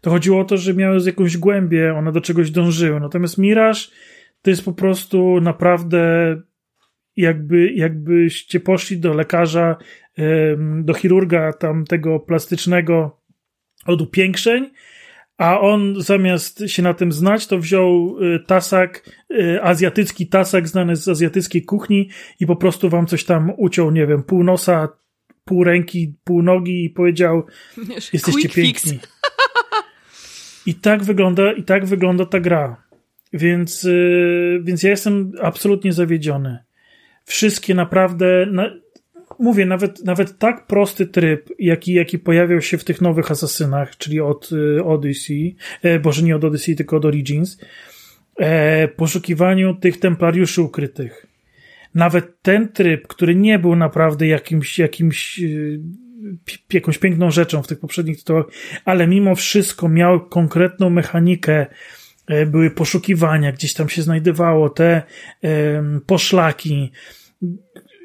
To chodziło o to, że miały jakąś głębię, one do czegoś dążyły. Natomiast Mirage to jest po prostu naprawdę jakby, jakbyście poszli do lekarza, do chirurga tam tego plastycznego od upiększeń, a on zamiast się na tym znać, to wziął y, tasak, y, azjatycki tasak znany z azjatyckiej kuchni i po prostu wam coś tam uciął, nie wiem, pół nosa, pół ręki, pół nogi i powiedział, jesteście piękni. I tak wygląda, i tak wygląda ta gra. Więc, y, więc ja jestem absolutnie zawiedziony. Wszystkie naprawdę, na, mówię, nawet, nawet tak prosty tryb, jaki, jaki pojawiał się w tych nowych Asasynach, czyli od y, Odyssey, e, boże nie od Odyssey, tylko od Origins, e, poszukiwaniu tych templariuszy ukrytych. Nawet ten tryb, który nie był naprawdę jakimś, jakimś y, jakąś piękną rzeczą w tych poprzednich tytułach, ale mimo wszystko miał konkretną mechanikę, e, były poszukiwania, gdzieś tam się znajdowało te poszlaki,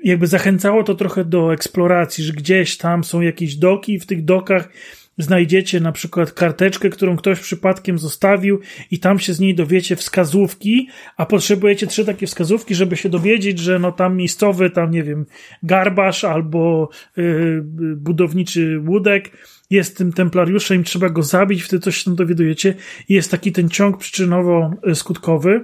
jakby zachęcało to trochę do eksploracji, że gdzieś tam są jakieś doki i w tych dokach znajdziecie na przykład karteczkę, którą ktoś przypadkiem zostawił i tam się z niej dowiecie wskazówki, a potrzebujecie trzy takie wskazówki, żeby się dowiedzieć, że no tam miejscowy, tam nie wiem, garbarz albo yy, budowniczy łódek jest tym templariuszem, trzeba go zabić, wtedy coś się tam dowiadujecie. I jest taki ten ciąg przyczynowo-skutkowy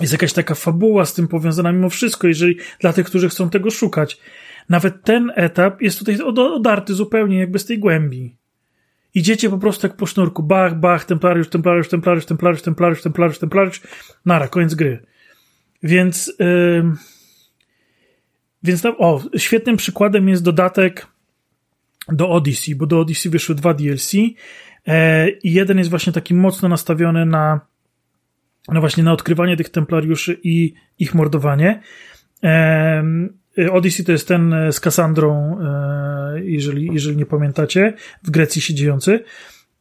jest jakaś taka fabuła z tym powiązana mimo wszystko, jeżeli dla tych, którzy chcą tego szukać. Nawet ten etap jest tutaj odarty zupełnie jakby z tej głębi. Idziecie po prostu jak po sznurku, bach, bach, templariusz, templariusz, templariusz, templariusz, templariusz, templariusz, templariusz, nara, koniec gry. Więc, yy, więc tam, o, świetnym przykładem jest dodatek do Odyssey, bo do Odyssey wyszły dwa DLC yy, i jeden jest właśnie taki mocno nastawiony na no właśnie na odkrywanie tych templariuszy i ich mordowanie. Odyssey to jest ten z Kassandrą, e, jeżeli, jeżeli nie pamiętacie, w Grecji się dziejący.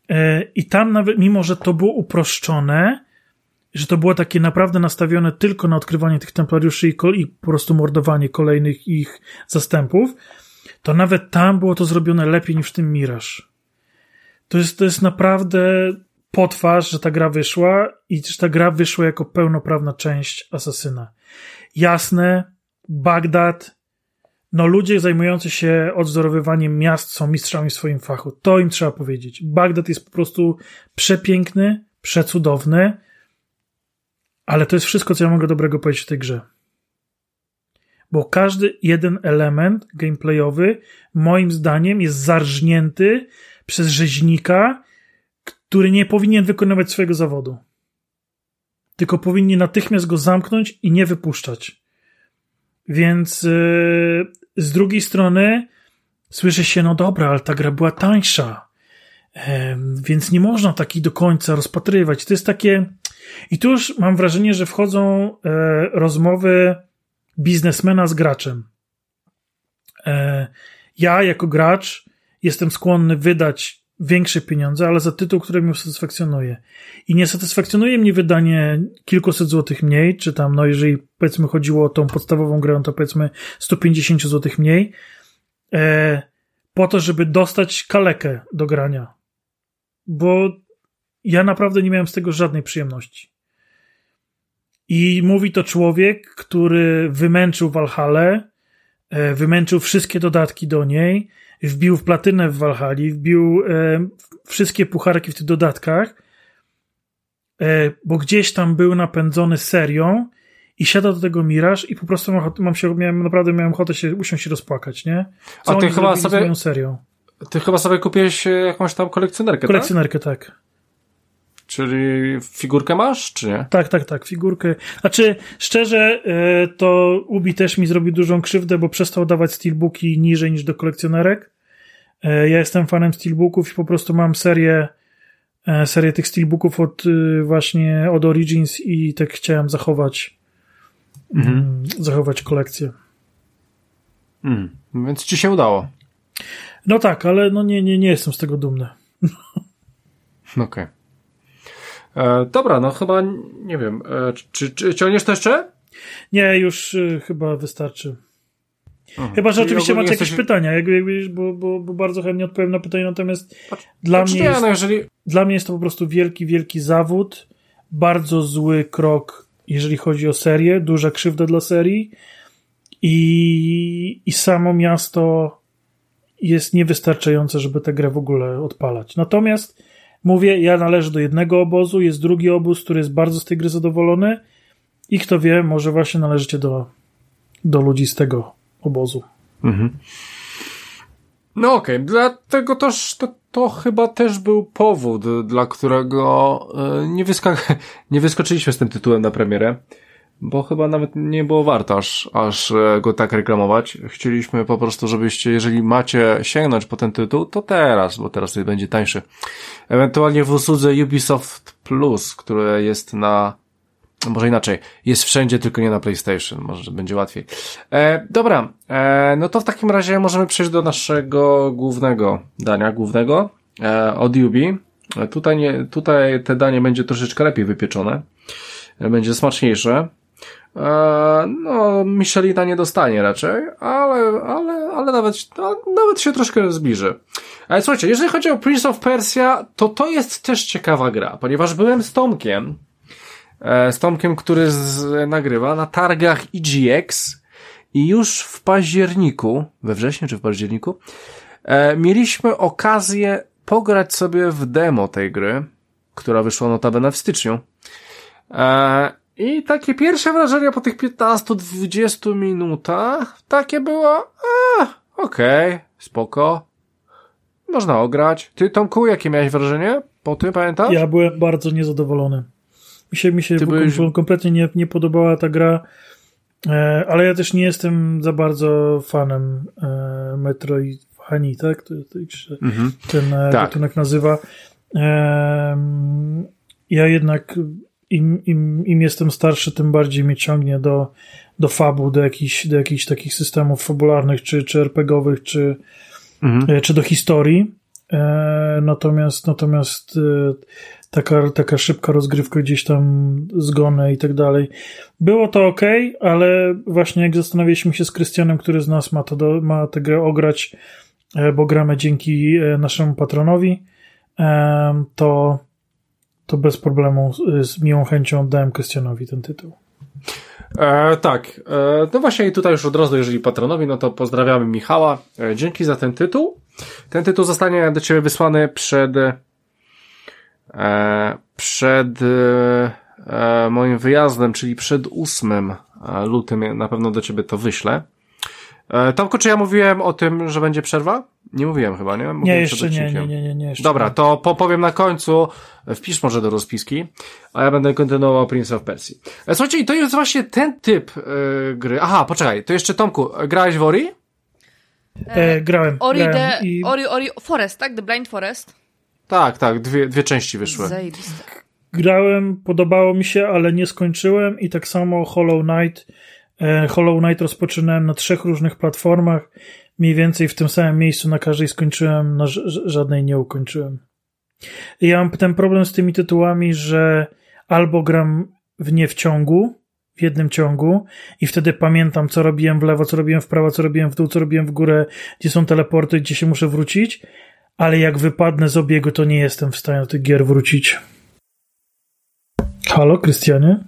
E, I tam nawet, mimo że to było uproszczone, że to było takie naprawdę nastawione tylko na odkrywanie tych templariuszy i, i po prostu mordowanie kolejnych ich zastępów, to nawet tam było to zrobione lepiej niż w tym Mirage. To jest, to jest naprawdę potwarz, że ta gra wyszła i że ta gra wyszła jako pełnoprawna część Asasyna. Jasne, Bagdad, no ludzie zajmujący się odwzorowywaniem miast są mistrzami w swoim fachu. To im trzeba powiedzieć. Bagdad jest po prostu przepiękny, przecudowny, ale to jest wszystko, co ja mogę dobrego powiedzieć w tej grze. Bo każdy jeden element gameplayowy, moim zdaniem, jest zarżnięty przez rzeźnika, który nie powinien wykonywać swojego zawodu. Tylko powinni natychmiast go zamknąć i nie wypuszczać. Więc yy, z drugiej strony słyszy się, no dobra, ale ta gra była tańsza. Więc nie można takiej do końca rozpatrywać. To jest takie. I tu już mam wrażenie, że wchodzą yy, rozmowy biznesmena z graczem. E, ja, jako gracz, jestem skłonny wydać większe pieniądze, ale za tytuł, który mnie satysfakcjonuje. I nie satysfakcjonuje mnie wydanie kilkuset złotych mniej, czy tam, no jeżeli powiedzmy chodziło o tą podstawową grę, to powiedzmy 150 złotych mniej, e, po to, żeby dostać kalekę do grania. Bo ja naprawdę nie miałem z tego żadnej przyjemności. I mówi to człowiek, który wymęczył Valhalla, e, wymęczył wszystkie dodatki do niej, wbił w platynę w Walhali, wbił e, wszystkie pucharki w tych dodatkach, e, bo gdzieś tam był napędzony serią i siada do tego Miraż i po prostu mam, mam się, miałem, naprawdę miałem ochotę się usiąść i rozpłakać, nie? Co A ty chyba sobie, serią? ty chyba sobie kupiłeś jakąś tam kolekcjonerkę, tak? Kolekcjonerkę, tak? tak. Czyli figurkę masz, czy nie? Tak, tak, tak, figurkę. Znaczy, szczerze, e, to Ubi też mi zrobił dużą krzywdę, bo przestał dawać steelbooki niżej niż do kolekcjonerek. E, ja jestem fanem steelbooków i po prostu mam serię, e, serię tych steelbooków od właśnie od Origins i tak chciałem zachować mhm. Mm, zachować kolekcję. Mm, więc ci się udało. No tak, ale no nie, nie, nie jestem z tego dumny. Okej. Okay. E, dobra, no chyba nie wiem. E, czy, czy ciągniesz to jeszcze? Nie, już y, chyba wystarczy. Aha, chyba, że oczywiście macie jesteś... jakieś pytania, jakby, jakby, bo, bo, bo bardzo chętnie odpowiem na pytania, natomiast Patrz, dla, mnie jest, no jeżeli... dla mnie jest to po prostu wielki, wielki zawód, bardzo zły krok, jeżeli chodzi o serię, duża krzywda dla serii i, i samo miasto jest niewystarczające, żeby tę grę w ogóle odpalać. Natomiast Mówię, ja należę do jednego obozu, jest drugi obóz, który jest bardzo z tej gry zadowolony i kto wie, może właśnie należycie do, do ludzi z tego obozu. Mhm. No okej, okay. dlatego też to, to chyba też był powód, dla którego e, nie, wyskak- nie wyskoczyliśmy z tym tytułem na premierę bo chyba nawet nie było warto aż, aż e, go tak reklamować. Chcieliśmy po prostu, żebyście, jeżeli macie sięgnąć po ten tytuł, to teraz, bo teraz będzie tańszy. Ewentualnie w usłudze Ubisoft Plus, które jest na, może inaczej, jest wszędzie, tylko nie na PlayStation, może będzie łatwiej. E, dobra, e, no to w takim razie możemy przejść do naszego głównego dania, głównego, e, od Ubi. E, tutaj, nie, tutaj te danie będzie troszeczkę lepiej wypieczone, e, będzie smaczniejsze. E, no, Michelina nie dostanie raczej, ale, ale, ale nawet, nawet się troszkę zbliży. Ale słuchajcie, jeżeli chodzi o Prince of Persia, to to jest też ciekawa gra, ponieważ byłem z Tomkiem, z Tomkiem, który z, nagrywa na targach EGX i już w październiku, we wrześniu czy w październiku, e, mieliśmy okazję pograć sobie w demo tej gry, która wyszła notabene w styczniu. I takie pierwsze wrażenia po tych 15-20 minutach, takie było, a, okej, okay, spoko. Można ograć. Ty, Tomku, jakie miałeś wrażenie po tym, pamiętasz? Ja byłem bardzo niezadowolony. Mi się, mi się byłeś... kompletnie nie, nie podobała ta gra, e, ale ja też nie jestem za bardzo fanem e, Metroidvanii, tak? To, to, to, mhm. Ten e, tak. gatunek nazywa. E, ja jednak im, im, im jestem starszy, tym bardziej mnie ciągnie do, do fabu, do jakichś, do jakichś takich systemów fabularnych, czy, czy RPGowych, czy, mhm. E, czy do historii. E, natomiast, natomiast taka, taka szybka rozgrywka gdzieś tam, zgony i tak dalej. Było to ok, ale właśnie jak zastanawialiśmy się z Krystianem, który z nas ma, to do, ma tę grę ograć, e, bo gramy dzięki e, naszemu patronowi, e, to to bez problemu z miłą chęcią oddałem Krystianowi ten tytuł. E, tak, e, no właśnie i tutaj już od razu, jeżeli patronowi, no to pozdrawiamy Michała. E, dzięki za ten tytuł. Ten tytuł zostanie do Ciebie wysłany przed przed e, moim wyjazdem, czyli przed 8 e, lutym na pewno do Ciebie to wyślę. E, Tomku, czy ja mówiłem o tym, że będzie przerwa? Nie mówiłem chyba, nie? Mówiłem nie, jeszcze nie, nie, nie, nie, nie Dobra, to powiem na końcu, wpisz może do rozpiski, a ja będę kontynuował Prince of Persia. E, słuchajcie, i to jest właśnie ten typ yy, gry. Aha, poczekaj, to jeszcze Tomku, grałeś w Ori? E, grałem. Ori, grałem the, i... Ori, Ori Forest, tak? The Blind Forest? Tak, tak, dwie, dwie części wyszły. Zajebiste. Grałem, podobało mi się, ale nie skończyłem i tak samo Hollow Knight. E, Hollow Knight rozpoczynałem na trzech różnych platformach mniej więcej w tym samym miejscu na każdej skończyłem, na żadnej nie ukończyłem. I ja mam ten problem z tymi tytułami, że albo gram w nie w ciągu, w jednym ciągu i wtedy pamiętam, co robiłem w lewo, co robiłem w prawo, co robiłem w dół, co robiłem w górę, gdzie są teleporty, gdzie się muszę wrócić, ale jak wypadnę z obiegu, to nie jestem w stanie do tych gier wrócić. Halo, Krystianie?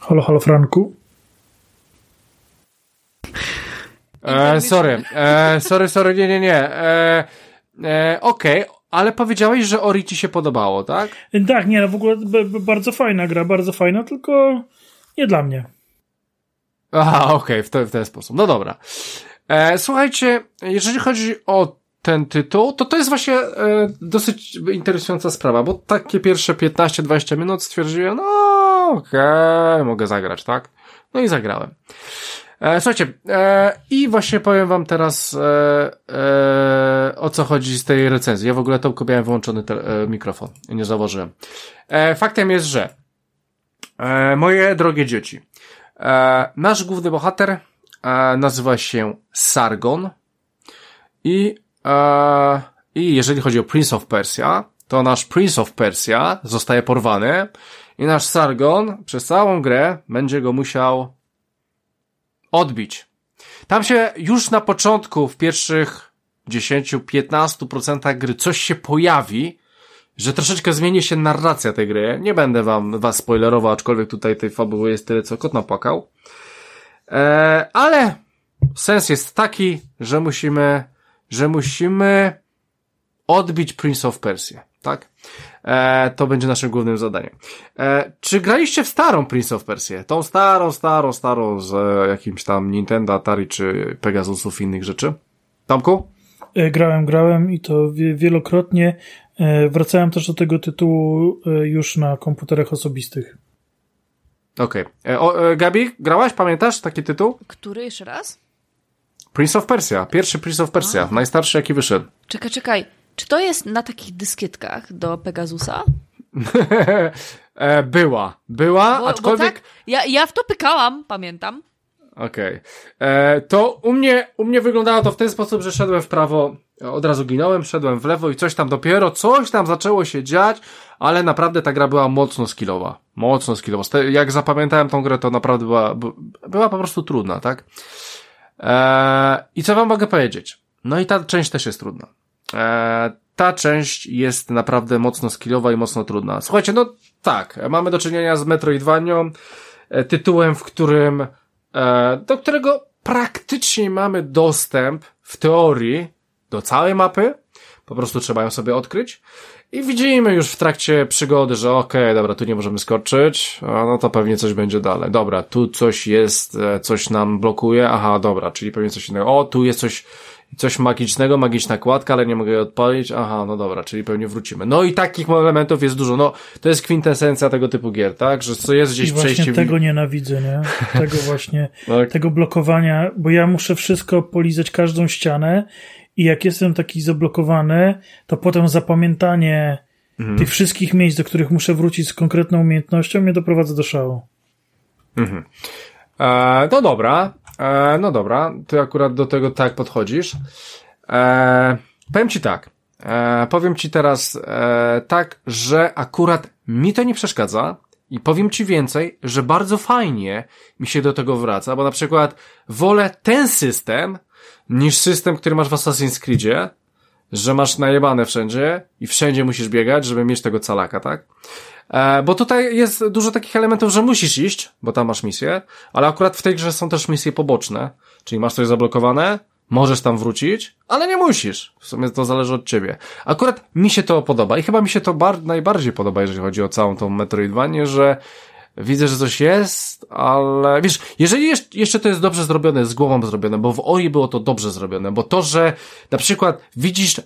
Halo, halo, Franku? E, sorry, e, sorry, sorry, nie, nie, nie. E, e, Okej, okay. ale powiedziałeś, że Ori ci się podobało, tak? Tak, nie, no w ogóle bardzo fajna gra, bardzo fajna, tylko nie dla mnie. Aha, okej, okay, w, w ten sposób. No dobra. E, słuchajcie, jeżeli chodzi o ten tytuł, to to jest właśnie e, dosyć interesująca sprawa, bo takie pierwsze 15-20 minut stwierdziłem, no okej, okay, mogę zagrać, tak? No i zagrałem. E, słuchajcie, e, i właśnie powiem wam teraz e, e o co chodzi z tej recenzji. Ja w ogóle to miałem wyłączony te, e, mikrofon nie założyłem. E, faktem jest, że moje drogie dzieci, nasz główny bohater nazywa się Sargon i, i jeżeli chodzi o Prince of Persia, to nasz Prince of Persia zostaje porwany i nasz Sargon przez całą grę będzie go musiał odbić. Tam się już na początku, w pierwszych 10-15% gry coś się pojawi, że troszeczkę zmieni się narracja tej gry. Nie będę wam was spoilerował, aczkolwiek tutaj tej fabuły jest tyle, co kot napłakał. Eee, ale sens jest taki, że musimy, że musimy odbić Prince of Persia, tak? E, to będzie naszym głównym zadaniem. E, czy graliście w starą Prince of Persia? Tą starą, starą, starą z e, jakimś tam Nintendo, Atari czy Pegasusów i innych rzeczy? Tomku? E, grałem, grałem i to wielokrotnie. E, wracałem też do tego tytułu e, już na komputerach osobistych. Okej. Okay. Gabi, grałaś? Pamiętasz taki tytuł? Który jeszcze raz? Prince of Persia. Pierwszy Prince of Persia. Najstarszy jaki wyszedł. Czekaj, czekaj. Czy to jest na takich dyskietkach do Pegasusa? E, była. Była, bo, aczkolwiek... Bo tak, ja, ja w to pykałam, pamiętam. Okej. Okay. E, to u mnie, u mnie wyglądało to w ten sposób, że szedłem w prawo, od razu ginąłem, szedłem w lewo i coś tam dopiero, coś tam zaczęło się dziać, ale naprawdę ta gra była mocno skillowa. Mocno skillowa. Jak zapamiętałem tą grę, to naprawdę była, była po prostu trudna, tak? E, I co wam mogę powiedzieć? No i ta część też jest trudna. E, ta część jest naprawdę mocno skillowa i mocno trudna. Słuchajcie, no tak, mamy do czynienia z Metroidvanią, e, tytułem, w którym, e, do którego praktycznie mamy dostęp w teorii do całej mapy, po prostu trzeba ją sobie odkryć i widzimy już w trakcie przygody, że okej, okay, dobra, tu nie możemy skoczyć, no to pewnie coś będzie dalej. Dobra, tu coś jest, coś nam blokuje, aha, dobra, czyli pewnie coś innego. O, tu jest coś coś magicznego, magiczna kładka, ale nie mogę jej odpalić. Aha, no dobra, czyli pewnie wrócimy. No i takich elementów jest dużo. No, to jest kwintesencja tego typu gier, tak? Że co jest gdzieś I przejście... właśnie tego nienawidzę, nie? Tego właśnie, tak. tego blokowania, bo ja muszę wszystko polizać, każdą ścianę i jak jestem taki zablokowany, to potem zapamiętanie mhm. tych wszystkich miejsc, do których muszę wrócić z konkretną umiejętnością mnie doprowadza do szału. Mhm. E, no dobra, E, no dobra, ty akurat do tego tak podchodzisz. E, powiem ci tak. E, powiem ci teraz e, tak, że akurat mi to nie przeszkadza i powiem ci więcej, że bardzo fajnie mi się do tego wraca, bo na przykład wolę ten system niż system, który masz w Assassin's Creedzie, że masz najebane wszędzie i wszędzie musisz biegać, żeby mieć tego calaka, tak? E, bo tutaj jest dużo takich elementów, że musisz iść, bo tam masz misję, ale akurat w tej grze są też misje poboczne, czyli masz coś zablokowane, możesz tam wrócić, ale nie musisz. W sumie to zależy od ciebie. Akurat mi się to podoba i chyba mi się to najbardziej podoba, jeżeli chodzi o całą tą Metroidvanię, że widzę, że coś jest, ale wiesz, jeżeli jeszcze to jest dobrze zrobione, z głową zrobione, bo w Ori było to dobrze zrobione, bo to, że na przykład widzisz e,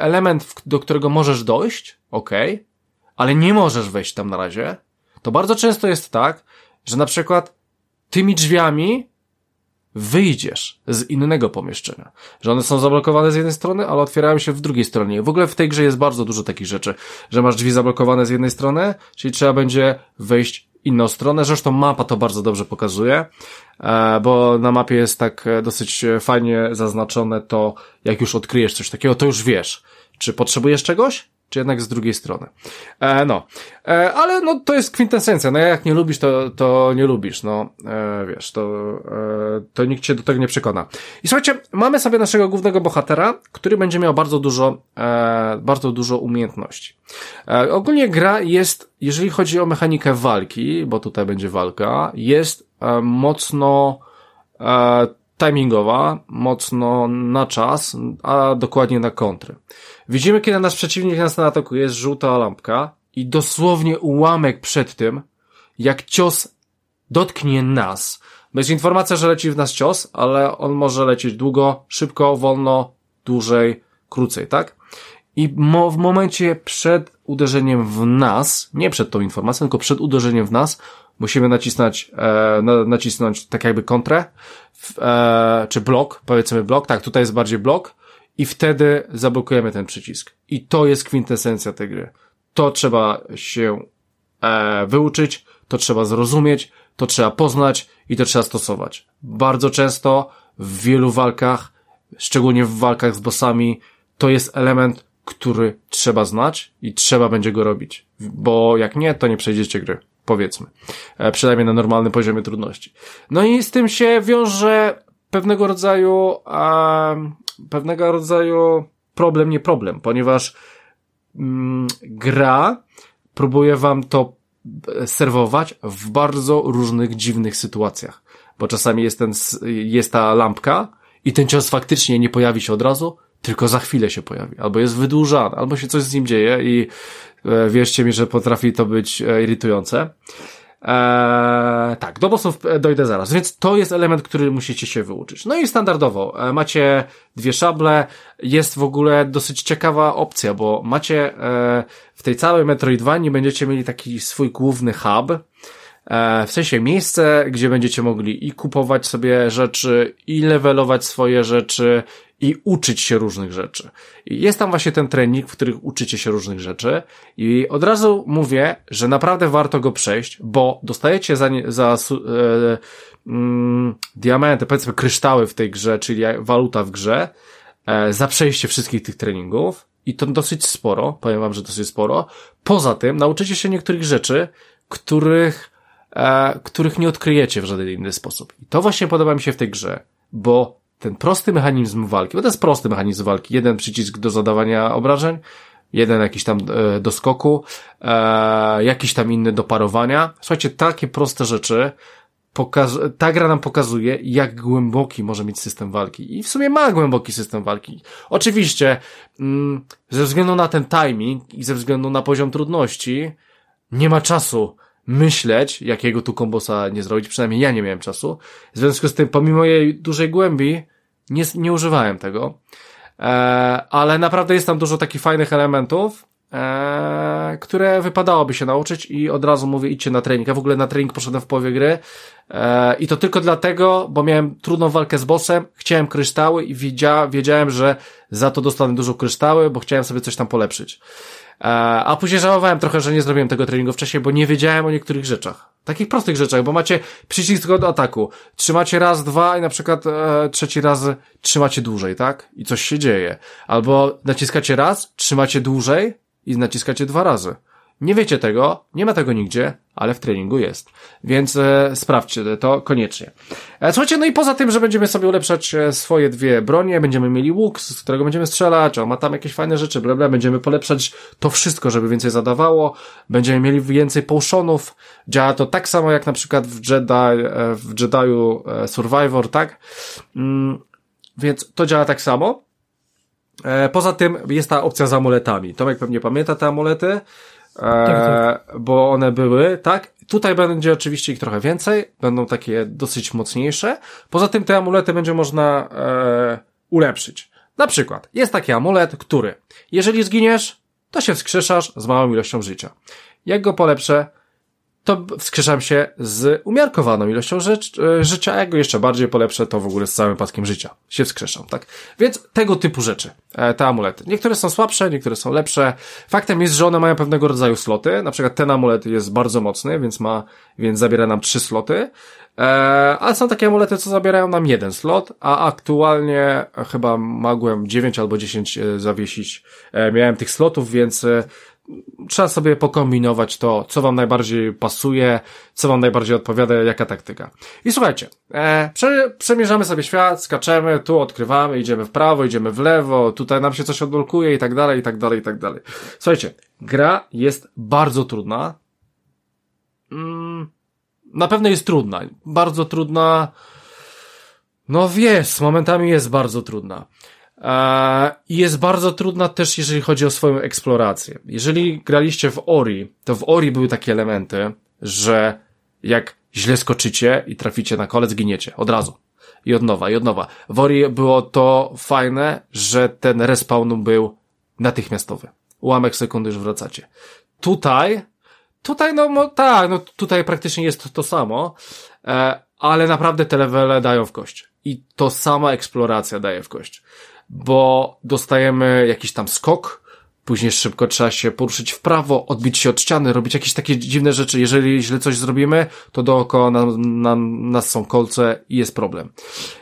element, do którego możesz dojść, okay, ale nie możesz wejść tam na razie, to bardzo często jest tak, że na przykład tymi drzwiami wyjdziesz z innego pomieszczenia. Że one są zablokowane z jednej strony, ale otwierają się w drugiej stronie. W ogóle w tej grze jest bardzo dużo takich rzeczy, że masz drzwi zablokowane z jednej strony, czyli trzeba będzie wejść inną stronę. Zresztą mapa to bardzo dobrze pokazuje, e, bo na mapie jest tak e, dosyć fajnie zaznaczone to, jak już odkryjesz coś takiego, to już wiesz, czy potrzebujesz czegoś, czy jednak z drugiej strony. E, no, e, ale no to jest kwintesencja, no jak nie lubisz, to, to nie lubisz, no, e, wiesz, to, e, to nikt cię do tego nie przekona. I słuchajcie, mamy sobie naszego głównego bohatera, który będzie miał bardzo dużo, e, bardzo dużo umiejętności. E, ogólnie gra jest, jeżeli chodzi o mechanikę walki, bo tutaj będzie walka, jest e, mocno e, timingowa, mocno na czas, a dokładnie na kontry. Widzimy, kiedy nasz przeciwnik nas atakuje, jest żółta lampka i dosłownie ułamek przed tym, jak cios dotknie nas. Jest informacja, że leci w nas cios, ale on może lecieć długo, szybko, wolno, dłużej, krócej, tak? I mo w momencie przed uderzeniem w nas, nie przed tą informacją, tylko przed uderzeniem w nas, musimy nacisnąć, e, na, nacisnąć tak jakby kontrę, e, czy blok, powiedzmy blok, tak, tutaj jest bardziej blok, i wtedy zablokujemy ten przycisk. I to jest kwintesencja tej gry. To trzeba się e, wyuczyć, to trzeba zrozumieć, to trzeba poznać i to trzeba stosować. Bardzo często w wielu walkach, szczególnie w walkach z bossami, to jest element, który trzeba znać i trzeba będzie go robić. Bo jak nie, to nie przejdziecie gry. Powiedzmy. E, przynajmniej na normalnym poziomie trudności. No i z tym się wiąże pewnego rodzaju, e, pewnego rodzaju problem, nie problem, ponieważ mm, gra próbuje wam to serwować w bardzo różnych dziwnych sytuacjach. Bo czasami jest, ten, jest ta lampka i ten cios faktycznie nie pojawi się od razu, tylko za chwilę się pojawi. Albo jest wydłużany, albo się coś z nim dzieje i e, wierzcie mi, że potrafi to być e, irytujące. Eee, tak, do bossów e, dojdę zaraz, więc to jest element, który musicie się wyuczyć. No i standardowo, e, macie dwie szable, jest w ogóle dosyć ciekawa opcja, bo macie e, w tej całej Metroidvanii będziecie mieli taki swój główny hub, e, w sensie miejsce, gdzie będziecie mogli i kupować sobie rzeczy, i levelować swoje rzeczy, i uczyć się różnych rzeczy. I jest tam właśnie ten trening, w których uczycie się różnych rzeczy i od razu mówię, że naprawdę warto go przejść, bo dostajecie za, za e, mm, diamenty, powiedzmy kryształy w tej grze, czyli waluta w grze, e, za przejście wszystkich tych treningów i to dosyć sporo, powiem wam, że dosyć sporo. Poza tym nauczycie się niektórych rzeczy, których, e, których nie odkryjecie w żaden inny sposób. I to właśnie podoba mi się w tej grze, bo ten prosty mechanizm walki, bo to jest prosty mechanizm walki, jeden przycisk do zadawania obrażeń, jeden jakiś tam e, do skoku, e, jakiś tam inny do parowania. Słuchajcie, takie proste rzeczy, pokaz ta gra nam pokazuje, jak głęboki może mieć system walki. I w sumie ma głęboki system walki. Oczywiście, mm, ze względu na ten timing i ze względu na poziom trudności, nie ma czasu myśleć, jakiego tu kombosa nie zrobić, przynajmniej ja nie miałem czasu. W związku z tym, pomimo jej dużej głębi, nie, nie używałem tego. E, ale naprawdę jest tam dużo takich fajnych elementów, e, które wypadałoby się nauczyć i od razu mówię, idźcie na trening. Ja w ogóle na trening poszedłem w połowie gry e, i to tylko dlatego, bo miałem trudną walkę z bossem, chciałem kryształy i wiedzia, wiedziałem, że za to dostanę dużo kryształy, bo chciałem sobie coś tam polepszyć. E, a później żałowałem trochę, że nie zrobiłem tego treningu wcześniej, bo nie wiedziałem o niektórych rzeczach. Takich prostych rzeczach, bo macie przycisk do ataku. Trzymacie raz, dwa i na przykład e, trzeci raz trzymacie dłużej, tak? I coś się dzieje. Albo naciskacie raz, trzymacie dłużej i naciskacie dwa razy. Nie wiecie tego, nie ma tego nigdzie, ale w treningu jest. Więc e, sprawdźcie to koniecznie. E, słuchajcie, no i poza tym, że będziemy sobie ulepszać e, swoje dwie bronie, będziemy mieli łuk, z którego będziemy strzelać, on ma tam jakieś fajne rzeczy, bla, bla, będziemy polepszać to wszystko, żeby więcej zadawało, będziemy mieli więcej potionów, działa to tak samo jak na przykład w Jedi, e, w Jediu e, Survivor, tak? Mm, więc to działa tak samo. E, poza tym jest ta opcja z amuletami. Tomek pewnie pamięta te amulety. Tak, tak. E, bo one były, tak? Tutaj będzie oczywiście ich trochę więcej, będą takie dosyć mocniejsze. Poza tym te amulety będzie można e, ulepszyć. Na przykład, jest taki amulet, który, jeżeli zginiesz, to się wskrzeszasz z małą ilością życia. Jak go polepszę, to wskrzeszam się z umiarkowaną ilością rzecz, e, życia, a jak go jeszcze bardziej polepszę, to w ogóle z całym paskiem życia się wskrzeszam, tak? Więc tego typu rzeczy, e, te amulety. Niektóre są słabsze, niektóre są lepsze. Faktem jest, że one mają pewnego rodzaju sloty, na przykład ten amulet jest bardzo mocny, więc ma, więc zabiera nam trzy sloty, e, ale są takie amulety, co zabierają nam jeden slot, a aktualnie chyba mogłem 9 albo 10 zawiesić. Miałem tych slotów, więc trzeba sobie pokombinować to, co wam najbardziej pasuje, co wam najbardziej odpowiada, jaka taktyka. I słuchajcie, e, prze, przemierzamy sobie świat, skaczemy, tu odkrywamy, idziemy w prawo, idziemy w lewo, tutaj nam się coś odblokuje i tak dalej, i tak dalej, i tak dalej. Słuchajcie, gra jest bardzo trudna. Mm, na pewno jest trudna. Bardzo trudna. No wiesz, momentami jest bardzo trudna. E, I jest bardzo trudna też, jeżeli chodzi o swoją eksplorację. Jeżeli graliście w Ori, to w Ori były takie elementy, że jak źle skoczycie i traficie na kole, zginiecie od razu. i od nowa, i od nowa. W Ori było to fajne, że ten respawn był natychmiastowy. Ułamek sekundy już wracacie. Tutaj, tutaj no, tak, no tutaj praktycznie jest to samo, e, ale naprawdę te levele dają w kość. I to sama eksploracja daje w kość. Bo dostajemy jakiś tam skok, Później szybko trzeba się poruszyć w prawo, odbić się od ściany, robić jakieś takie dziwne rzeczy. Jeżeli źle coś zrobimy, to dookoła nam, nam, nas są kolce i jest problem.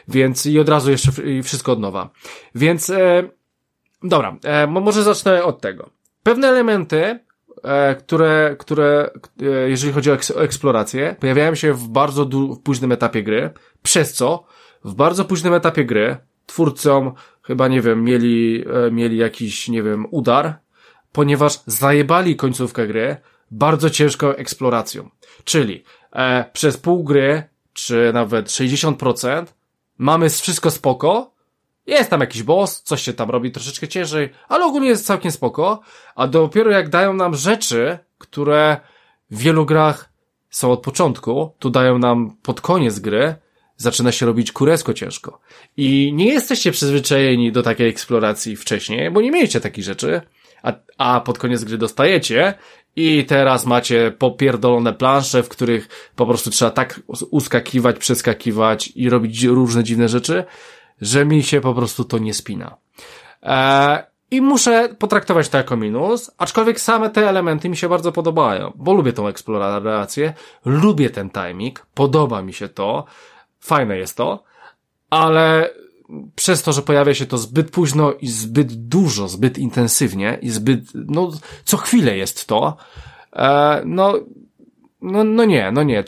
Więc i od razu jeszcze wszystko od nowa. Więc, e, dobra, e, może zacznę od tego. Pewne elementy, e, które, które, e, jeżeli chodzi o, eks o eksplorację, pojawiają się w bardzo w późnym etapie gry, przez co w bardzo późnym etapie gry twórcom chyba, nie wiem, mieli, e, mieli jakiś, nie wiem, udar, ponieważ zajebali końcówkę gry bardzo ciężką eksploracją. Czyli e, przez pół gry, czy nawet 60%, mamy wszystko spoko, jest tam jakiś boss, coś się tam robi troszeczkę ciężej, ale ogólnie jest całkiem spoko, a dopiero jak dają nam rzeczy, które w wielu grach są od początku, tu dają nam pod koniec gry, zaczyna się robić kuresko ciężko. I nie jesteście przyzwyczajeni do takiej eksploracji wcześniej, bo nie mieliście takich rzeczy, a, a pod koniec gry dostajecie i teraz macie popierdolone plansze, w których po prostu trzeba tak uskakiwać, przeskakiwać i robić różne dziwne rzeczy, że mi się po prostu to nie spina. Eee, I muszę potraktować to jako minus, aczkolwiek same te elementy mi się bardzo podobają, bo lubię tą eksplorację, lubię ten timing, podoba mi się to, Fajne jest to, ale przez to, że pojawia się to zbyt późno i zbyt dużo, zbyt intensywnie i zbyt, no, co chwilę jest to, e, no, no, no nie, no nie.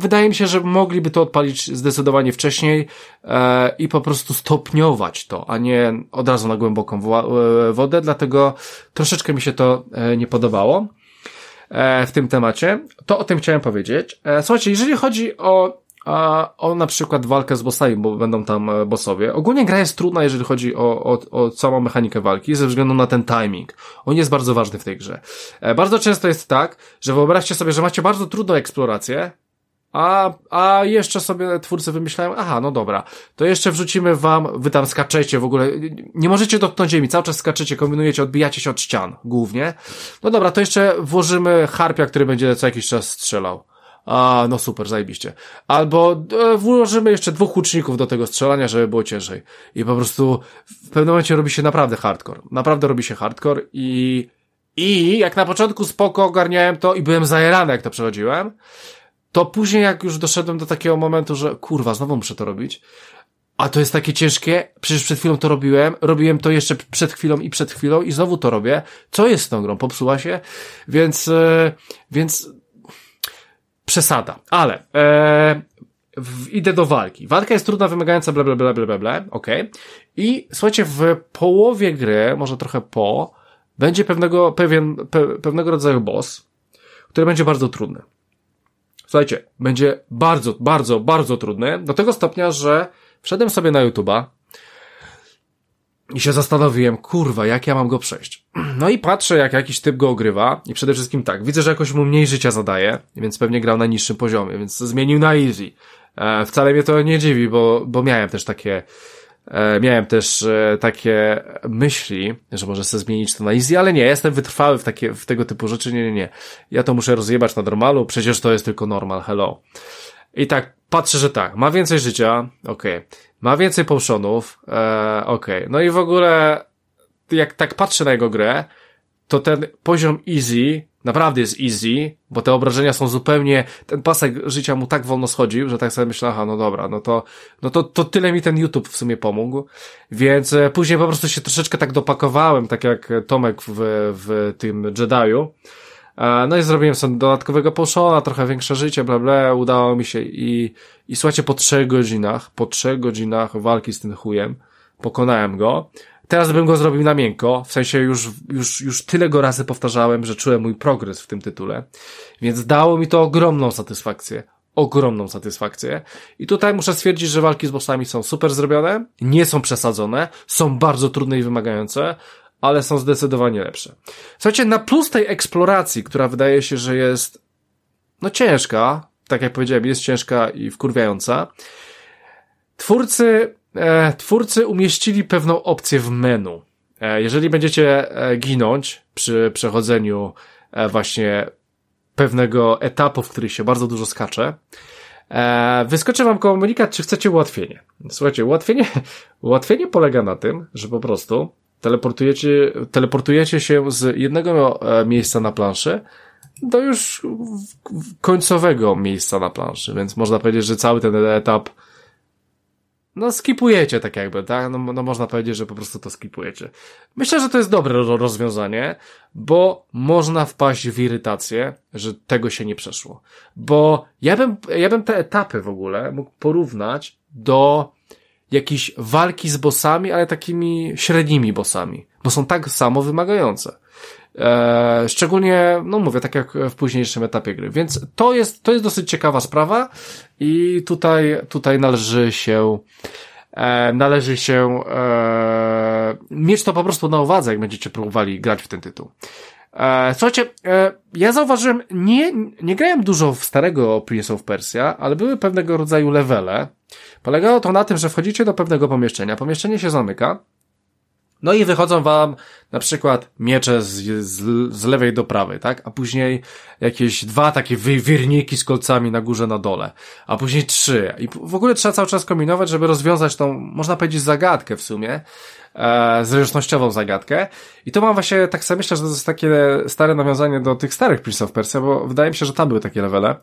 Wydaje mi się, że mogliby to odpalić zdecydowanie wcześniej e, i po prostu stopniować to, a nie od razu na głęboką e, wodę, dlatego troszeczkę mi się to e, nie podobało e, w tym temacie. To o tym chciałem powiedzieć. E, słuchajcie, jeżeli chodzi o a o na przykład walkę z bossami, bo będą tam e, bossowie. Ogólnie gra jest trudna, jeżeli chodzi o, o, o całą mechanikę walki, ze względu na ten timing. On jest bardzo ważny w tej grze. E, bardzo często jest tak, że wyobraźcie sobie, że macie bardzo trudną eksplorację, a, a jeszcze sobie twórcy wymyślają, aha, no dobra, to jeszcze wrzucimy wam, wy tam skaczecie w ogóle, nie możecie dotknąć ziemi, cały czas skaczecie, kombinujecie, odbijacie się od ścian, głównie. No dobra, to jeszcze włożymy harpia, który będzie co jakiś czas strzelał. A, no super, zajebiście. Albo e, włożymy jeszcze dwóch łuczników do tego strzelania, żeby było ciężej. I po prostu w pewnym momencie robi się naprawdę hardcore. Naprawdę robi się hardcore i, i jak na początku spoko ogarniałem to i byłem zajerany, jak to przechodziłem, to później jak już doszedłem do takiego momentu, że kurwa, znowu muszę to robić, a to jest takie ciężkie, przecież przed chwilą to robiłem, robiłem to jeszcze przed chwilą i przed chwilą i znowu to robię. Co jest z tą grą? Popsuła się? Więc, yy, więc przesada. Ale e, w, idę do walki. Walka jest trudna, wymagająca bla bla bla bla bla, bla. I słuchajcie, w połowie gry, może trochę po, będzie pewnego, pewien, pe, pewnego rodzaju boss, który będzie bardzo trudny. Słuchajcie, będzie bardzo, bardzo, bardzo trudny, do tego stopnia, że wszedłem sobie na YouTube'a, i się zastanowiłem, kurwa, jak ja mam go przejść. No i patrzę, jak jakiś typ go ogrywa i przede wszystkim tak, widzę, że jakoś mu mniej życia zadaje, więc pewnie grał na niższym poziomie, więc zmienił na easy. E, wcale mnie to nie dziwi, bo, bo miałem też takie, e, miałem też e, takie myśli, że może sobie zmienić to na easy, ale nie, jestem wytrwały w takie, w tego typu rzeczy, nie, nie, nie. Ja to muszę rozjebać na normalu, przecież to jest tylko normal, hello. I tak patrzę, że tak, ma więcej życia, okej. Okay. Ma więcej potionów, e, okej. Okay. No i w ogóle, jak tak patrzę na jego grę, to ten poziom easy naprawdę jest easy, bo te obrażenia są zupełnie, ten pasek życia mu tak wolno schodził, że tak sobie myślę, aha, no dobra, no to, no to, to tyle mi ten YouTube w sumie pomógł, więc e, później po prostu się troszeczkę tak dopakowałem, tak jak Tomek w, w tym Jedi'u, no i zrobiłem sobie dodatkowego poszona, trochę większe życie, bla bla, udało mi się i, i słuchajcie, po trzech godzinach, po trzech godzinach walki z tym chujem, pokonałem go. Teraz bym go zrobił na miękko, w sensie już, już, już tyle go razy powtarzałem, że czułem mój progres w tym tytule, więc dało mi to ogromną satysfakcję. Ogromną satysfakcję. I tutaj muszę stwierdzić, że walki z bossami są super zrobione, nie są przesadzone, są bardzo trudne i wymagające, ale są zdecydowanie lepsze. Słuchajcie, na plus tej eksploracji, która wydaje się, że jest no ciężka, tak jak powiedziałem, jest ciężka i wkurwiająca, twórcy, e, twórcy umieścili pewną opcję w menu. E, jeżeli będziecie e, ginąć przy przechodzeniu e, właśnie pewnego etapu, w którym się bardzo dużo skacze, e, wyskoczy wam komunikat, czy chcecie ułatwienie. Słuchajcie, ułatwienie, ułatwienie polega na tym, że po prostu teleportujecie, teleportujecie się z jednego e, miejsca na planszy do już końcowego miejsca na planszy, więc można powiedzieć, że cały ten etap no skipujecie tak jakby, tak? No, no można powiedzieć, że po prostu to skipujecie. Myślę, że to jest dobre rozwiązanie, bo można wpaść w irytację, że tego się nie przeszło. Bo ja bym, ja bym te etapy w ogóle mógł porównać do jakiejś walki z bossami, ale takimi średnimi bossami, bo są tak samo wymagające. E, szczególnie, no mówię, tak jak w późniejszym etapie gry. Więc to jest, to jest dosyć ciekawa sprawa i tutaj, tutaj należy się, e, należy się e, mieć to po prostu na uwadze, jak będziecie próbowali grać w ten tytuł. E, słuchajcie, e, ja zauważyłem, nie, nie grałem dużo w starego Prince of Persia, ale były pewnego rodzaju levele. Polegało to na tym, że wchodzicie do pewnego pomieszczenia, pomieszczenie się zamyka, no i wychodzą wam na przykład miecze z, z, z lewej do prawej, tak? A później jakieś dwa takie wy, wirniki z kolcami na górze, na dole. A później trzy. I w ogóle trzeba cały czas kombinować, żeby rozwiązać tą, można powiedzieć, zagadkę w sumie. E, zręcznościową zagadkę. I to mam właśnie, tak sobie myślę, że to jest takie stare nawiązanie do tych starych Prince of Persia, bo wydaje mi się, że tam były takie levele,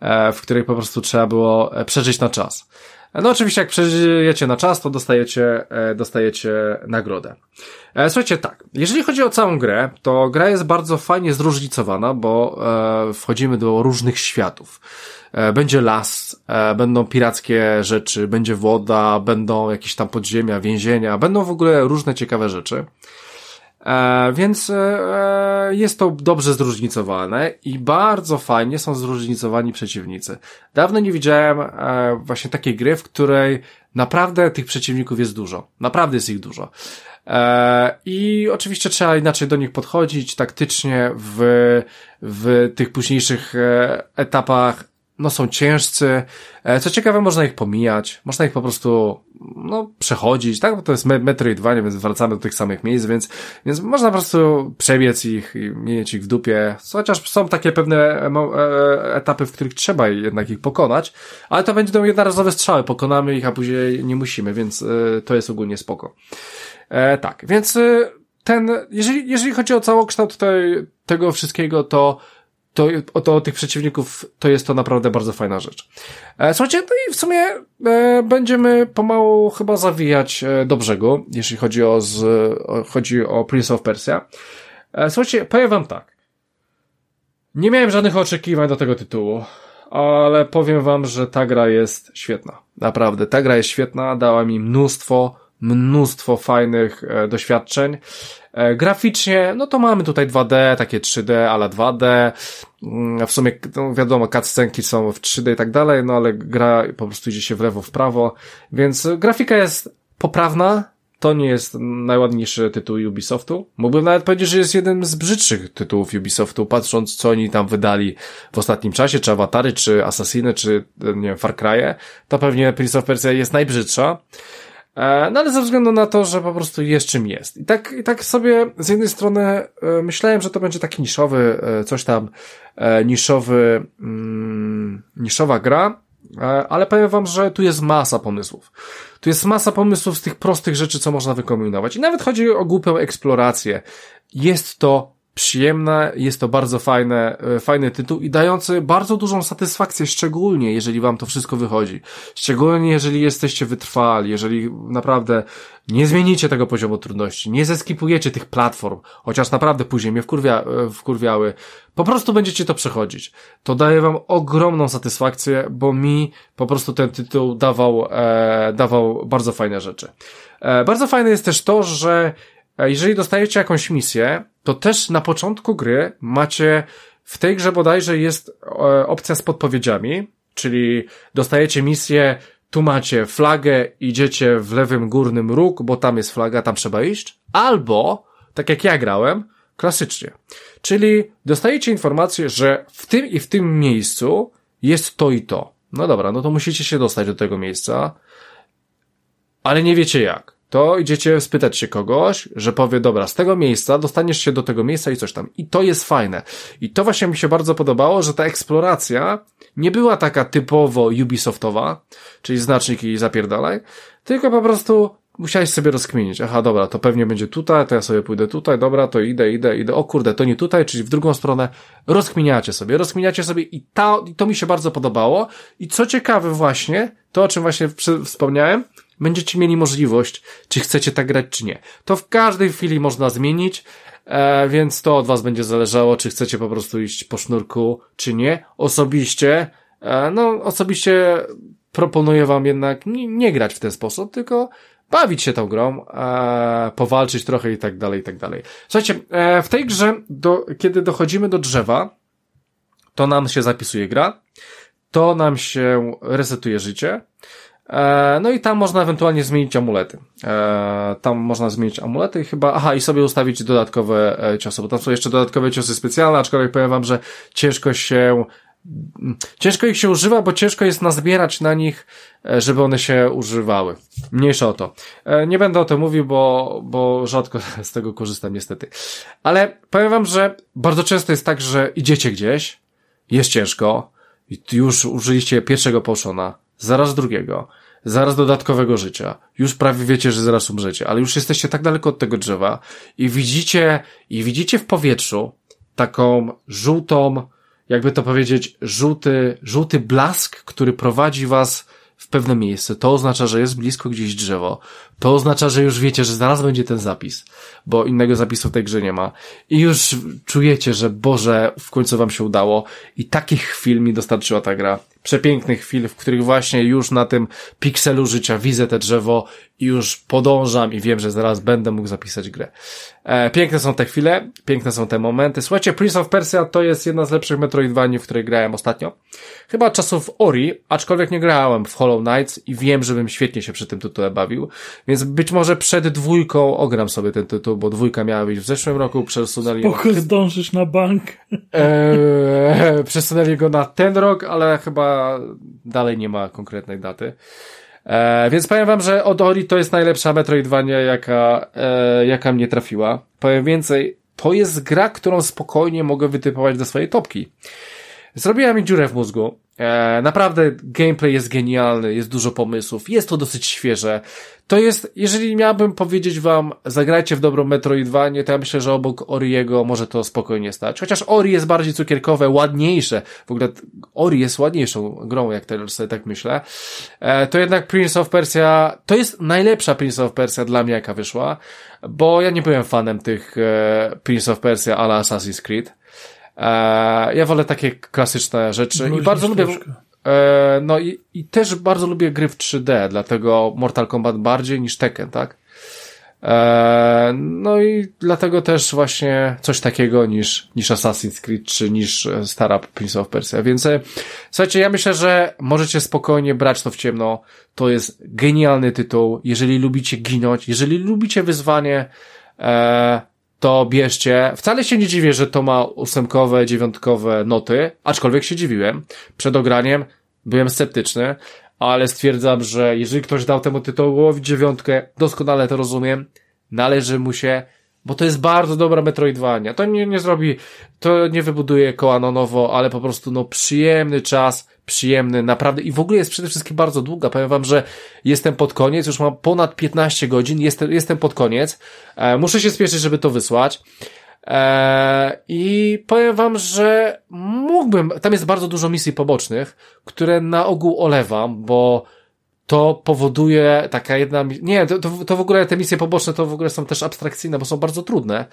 e, w których po prostu trzeba było e, przeżyć na czas. No oczywiście jak przeżyjecie na czas, to dostajecie, e, dostajecie nagrodę. E, słuchajcie, tak, jeżeli chodzi o całą grę, to gra jest bardzo fajnie zróżnicowana, bo e, wchodzimy do różnych światów. Będzie las, będą pirackie rzeczy, będzie woda, będą jakieś tam podziemia, więzienia, będą w ogóle różne ciekawe rzeczy. E, więc e, jest to dobrze zróżnicowane i bardzo fajnie są zróżnicowani przeciwnicy. Dawno nie widziałem e, właśnie takiej gry, w której naprawdę tych przeciwników jest dużo. Naprawdę jest ich dużo. E, I oczywiście trzeba inaczej do nich podchodzić taktycznie w, w tych późniejszych e, etapach no są ciężcy. E, co ciekawe, można ich pomijać, można ich po prostu, no, przechodzić, tak? Bo to jest Metroidvania, więc wracamy do tych samych miejsc, więc, więc można po prostu przebiec ich i mieć ich w dupie. Chociaż są takie pewne e, e, etapy, w których trzeba jednak ich pokonać, ale to będą jednorazowe strzały, pokonamy ich, a później nie musimy, więc to jest ogólnie spoko. E, tak, więc ten, jeżeli, jeżeli chodzi o całokształt tej, tego wszystkiego, to to, to tych przeciwników to jest to naprawdę bardzo fajna rzecz. E, słuchajcie, no i w sumie e, będziemy pomału chyba zawijać e, do brzegu, jeśli chodzi o, z, o, chodzi o Prince of Persia. E, słuchajcie, powiem wam tak. Nie miałem żadnych oczekiwań do tego tytułu, ale powiem wam, że ta gra jest świetna. Naprawdę, ta gra jest świetna, dała mi mnóstwo, mnóstwo fajnych e, doświadczeń. E, graficznie, no to mamy tutaj 2D, takie 3D, ale 2D. Mm, w sumie, no wiadomo, cutscenki są w 3D i tak dalej, no ale gra po prostu idzie się w lewo, w prawo, więc grafika jest poprawna, to nie jest najładniejszy tytuł Ubisoftu. Mógłbym nawet powiedzieć, że jest jeden z brzydszych tytułów Ubisoftu, patrząc co oni tam wydali w ostatnim czasie, czy Awatary, czy Assassiny, czy nie wiem, Far Cry'e, to pewnie Prince of Persia jest najbrzydsza. E, no ale ze względu na to, że po prostu jest czym jest. I tak, i tak sobie z jednej strony e, myślałem, że to będzie taki niszowy, e, coś tam, niszowy, mm, niszowa gra, ale powiem wam, że tu jest masa pomysłów. Tu jest masa pomysłów z tych prostych rzeczy, co można wykombinować. I nawet chodzi o głupią eksplorację. Jest to przyjemne, jest to bardzo fajne, e, fajny tytuł i dający bardzo dużą satysfakcję, szczególnie jeżeli wam to wszystko wychodzi. Szczególnie jeżeli jesteście wytrwali, jeżeli naprawdę nie zmienicie tego poziomu trudności, nie zeskipujecie tych platform, chociaż naprawdę później mnie wkurwia, e, wkurwiały, po prostu będziecie to przechodzić. To daje wam ogromną satysfakcję, bo mi po prostu ten tytuł dawał, e, dawał bardzo fajne rzeczy. E, bardzo fajne jest też to, że jeżeli dostajecie jakąś misję, to też na początku gry macie, w tej grze bodajże jest e, opcja z podpowiedziami, czyli dostajecie misję, tu macie flagę, idziecie w lewym górnym róg, bo tam jest flaga, tam trzeba iść, albo, tak jak ja grałem, klasycznie. Czyli dostajecie informację, że w tym i w tym miejscu jest to i to. No dobra, no to musicie się dostać do tego miejsca ale nie wiecie jak, to idziecie spytać się kogoś, że powie, dobra, z tego miejsca dostaniesz się do tego miejsca i coś tam. I to jest fajne. I to właśnie mi się bardzo podobało, że ta eksploracja nie była taka typowo Ubisoftowa, czyli znaczniki i zapierdalaj, tylko po prostu musiałeś sobie rozkminić. Aha, dobra, to pewnie będzie tutaj, to ja sobie pójdę tutaj, dobra, to idę, idę, idę. O kurde, to nie tutaj, czyli w drugą stronę. Rozkminiacie sobie, rozkminiacie sobie i, ta, i to mi się bardzo podobało. I co ciekawe właśnie, to o czym właśnie wspomniałem, będziecie mieli możliwość, czy chcecie tak grać, czy nie. To w każdej chwili można zmienić, e, więc to od was będzie zależało, czy chcecie po prostu iść po sznurku, czy nie. Osobiście, e, no, osobiście proponuję wam jednak nie, nie grać w ten sposób, tylko bawić się tą grą, e, powalczyć trochę i tak dalej, i tak dalej. Słuchajcie, e, w tej grze, do, kiedy dochodzimy do drzewa, to nam się zapisuje gra, to nam się resetuje życie, no i tam można ewentualnie zmienić amulety. E, tam można zmienić amulety chyba, aha, i sobie ustawić dodatkowe e, ciosy, bo tam są jeszcze dodatkowe ciosy specjalne, aczkolwiek powiem wam, że ciężko się ciężko ich się używa, bo ciężko jest nazbierać na nich, e, żeby one się używały. Mniejsza o to. E, nie będę o tym mówił, bo, bo rzadko z tego korzystam niestety. Ale powiem wam, że bardzo często jest tak, że idziecie gdzieś, jest ciężko, i już użyliście pierwszego poszona, zaraz drugiego, zaraz dodatkowego życia. Już prawie wiecie, że zaraz umrzecie, ale już jesteście tak daleko od tego drzewa i widzicie, i widzicie w powietrzu taką żółtą, jakby to powiedzieć, żółty, żółty blask, który prowadzi was w pewne miejsce. To oznacza, że jest blisko gdzieś drzewo. To oznacza, że już wiecie, że zaraz będzie ten zapis, bo innego zapisu w tej grze nie ma. I już czujecie, że Boże, w końcu wam się udało. I takich chwil mi dostarczyła ta gra przepięknych chwil, w których właśnie już na tym pikselu życia widzę te drzewo i już podążam i wiem, że zaraz będę mógł zapisać grę. E, piękne są te chwile, piękne są te momenty. Słuchajcie, Prince of Persia to jest jedna z lepszych Metroidvanii, w której grałem ostatnio. Chyba czasów Ori, aczkolwiek nie grałem w Hollow Knights i wiem, żebym świetnie się przy tym tytule bawił, więc być może przed dwójką ogram sobie ten tytuł, bo dwójka miała być w zeszłym roku, przesunęli... Spoko, zdążysz na bank. E, przesunęli go na ten rok, ale chyba dalej nie ma konkretnej daty. E, więc powiem wam, że od to jest najlepsza Metroidvania, jaka, e, jaka mnie trafiła. Powiem więcej, to jest gra, którą spokojnie mogę wytypować do swojej topki. Zrobiła mi dziurę w mózgu. E, naprawdę gameplay jest genialny, jest dużo pomysłów, jest to dosyć świeże. To jest, jeżeli miałbym powiedzieć wam, zagrajcie w dobrą Metroidvanie, to ja myślę, że obok Oriego może to spokojnie stać. Chociaż Ori jest bardziej cukierkowe, ładniejsze. W ogóle Ori jest ładniejszą grą, jak teraz sobie tak myślę. E, to jednak Prince of Persia, to jest najlepsza Prince of Persia dla mnie, jaka wyszła, bo ja nie byłem fanem tych e, Prince of Persia ala Assassin's Creed. E, ja wolę takie klasyczne rzeczy i bardzo lubię. E, no i, i też bardzo lubię gry w 3D, dlatego Mortal Kombat bardziej niż Tekken, tak? E, no i dlatego też właśnie coś takiego niż, niż Assassin's Creed, czy niż stara Prince of Persia. Więc słuchajcie, ja myślę, że możecie spokojnie brać to w ciemno. To jest genialny tytuł. Jeżeli lubicie ginąć, jeżeli lubicie wyzwanie, e, to bierzcie. Wcale się nie dziwię, że to ma ósemkowe, dziewiątkowe noty, aczkolwiek się dziwiłem. Przed ograniem byłem sceptyczny, ale stwierdzam, że jeżeli ktoś dał temu tytułowi dziewiątkę, doskonale to rozumiem, należy mu się, bo to jest bardzo dobra Metroidvania. To nie, nie zrobi, to nie wybuduje koła na nowo, ale po prostu no przyjemny czas, przyjemny, naprawdę i w ogóle jest przede wszystkim bardzo długa. Powiem wam, że jestem pod koniec, już mam ponad 15 godzin, jestem, jestem pod koniec. E, muszę się spieszyć, żeby to wysłać. E, I powiem wam, że mógłbym, tam jest bardzo dużo misji pobocznych, które na ogół olewam, bo to powoduje taka jedna, nie, to, to, w ogóle te misje poboczne to w ogóle są też abstrakcyjne, bo są bardzo trudne.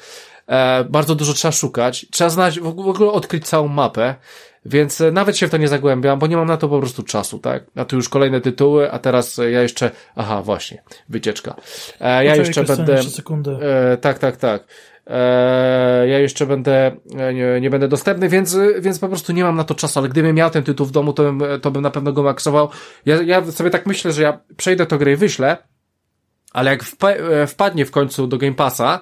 E, bardzo dużo trzeba szukać. Trzeba znać, w ogóle odkryć całą mapę. Więc e, nawet się w to nie zagłębiam, bo nie mam na to po prostu czasu, tak? A tu już kolejne tytuły, a teraz e, ja jeszcze, aha, właśnie, wycieczka. E, ja jeszcze będę, e, tak, tak, tak. E, ja jeszcze będę, e, nie, nie, będę dostępny, więc, więc po prostu nie mam na to czasu, ale gdybym miał ten tytuł w domu, to bym, to bym na pewno go maksował. Ja, ja sobie tak myślę, że ja przejdę to grę i wyślę, ale jak wpa wpadnie w końcu do Game Passa,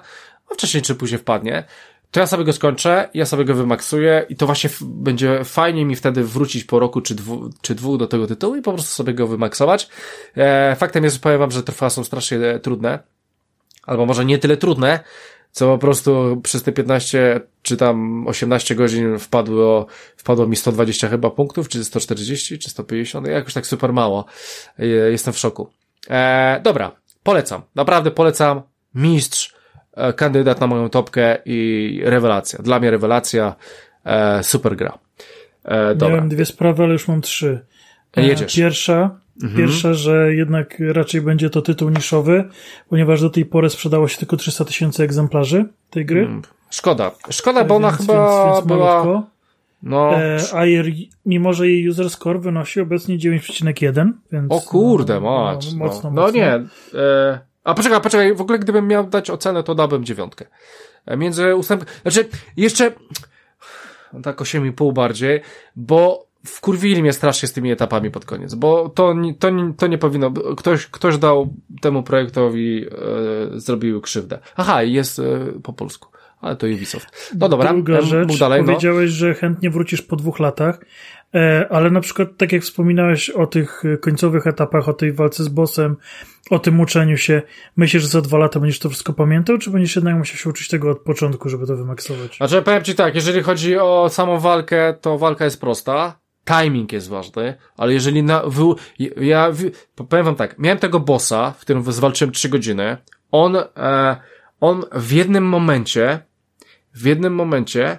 a wcześniej czy później wpadnie, to ja sobie go skończę, ja sobie go wymaksuję i to właśnie będzie fajnie mi wtedy wrócić po roku czy, dwu, czy dwóch do tego tytułu i po prostu sobie go wymaksować. E, faktem jest, powiem wam, że trwa są strasznie e, trudne, albo może nie tyle trudne, co po prostu przez te 15 czy tam 18 godzin wpadło, wpadło mi 120 chyba punktów, czy 140, czy 150, jakoś tak super mało. E, jestem w szoku. E, dobra, polecam, naprawdę polecam. Mistrz, e, kandydat na moją topkę i rewelacja. Dla mnie rewelacja, e, super gra. E, dobra. Miałem dwie sprawy, ale już mam trzy. E, Jedziesz. Pierwsza, mhm. pierwsza, że jednak raczej będzie to tytuł niszowy, ponieważ do tej pory sprzedało się tylko 300 tysięcy egzemplarzy tej gry. Mm, szkoda. Szkoda, bo ona więc, chyba więc, więc była... No. E, a jej, mimo, że jej user score wynosi obecnie 9,1, więc. O kurde, no, mocno. No, mocno. no nie. E, a poczekaj, poczekaj, w ogóle gdybym miał dać ocenę, to dałbym dziewiątkę. E, między ustęp, znaczy, jeszcze, tak 8,5 bardziej, bo wkurwili mnie strasznie z tymi etapami pod koniec, bo to, to, to nie powinno, ktoś, ktoś dał temu projektowi, e, zrobił krzywdę. Aha, jest e, po polsku ale to Ubisoft. No dobra, Druga rzecz, dalej, no. powiedziałeś, no. że chętnie wrócisz po dwóch latach, e, ale na przykład tak jak wspominałeś o tych końcowych etapach, o tej walce z bossem, o tym uczeniu się, myślisz, że za dwa lata będziesz to wszystko pamiętał, czy będziesz jednak musiał się uczyć tego od początku, żeby to wymaksować? Znaczy, powiem ci tak, jeżeli chodzi o samą walkę, to walka jest prosta, timing jest ważny, ale jeżeli na, wy, ja, powiem wam tak, miałem tego bossa, w którym zwalczyłem trzy godziny, on, e, on w jednym momencie w jednym momencie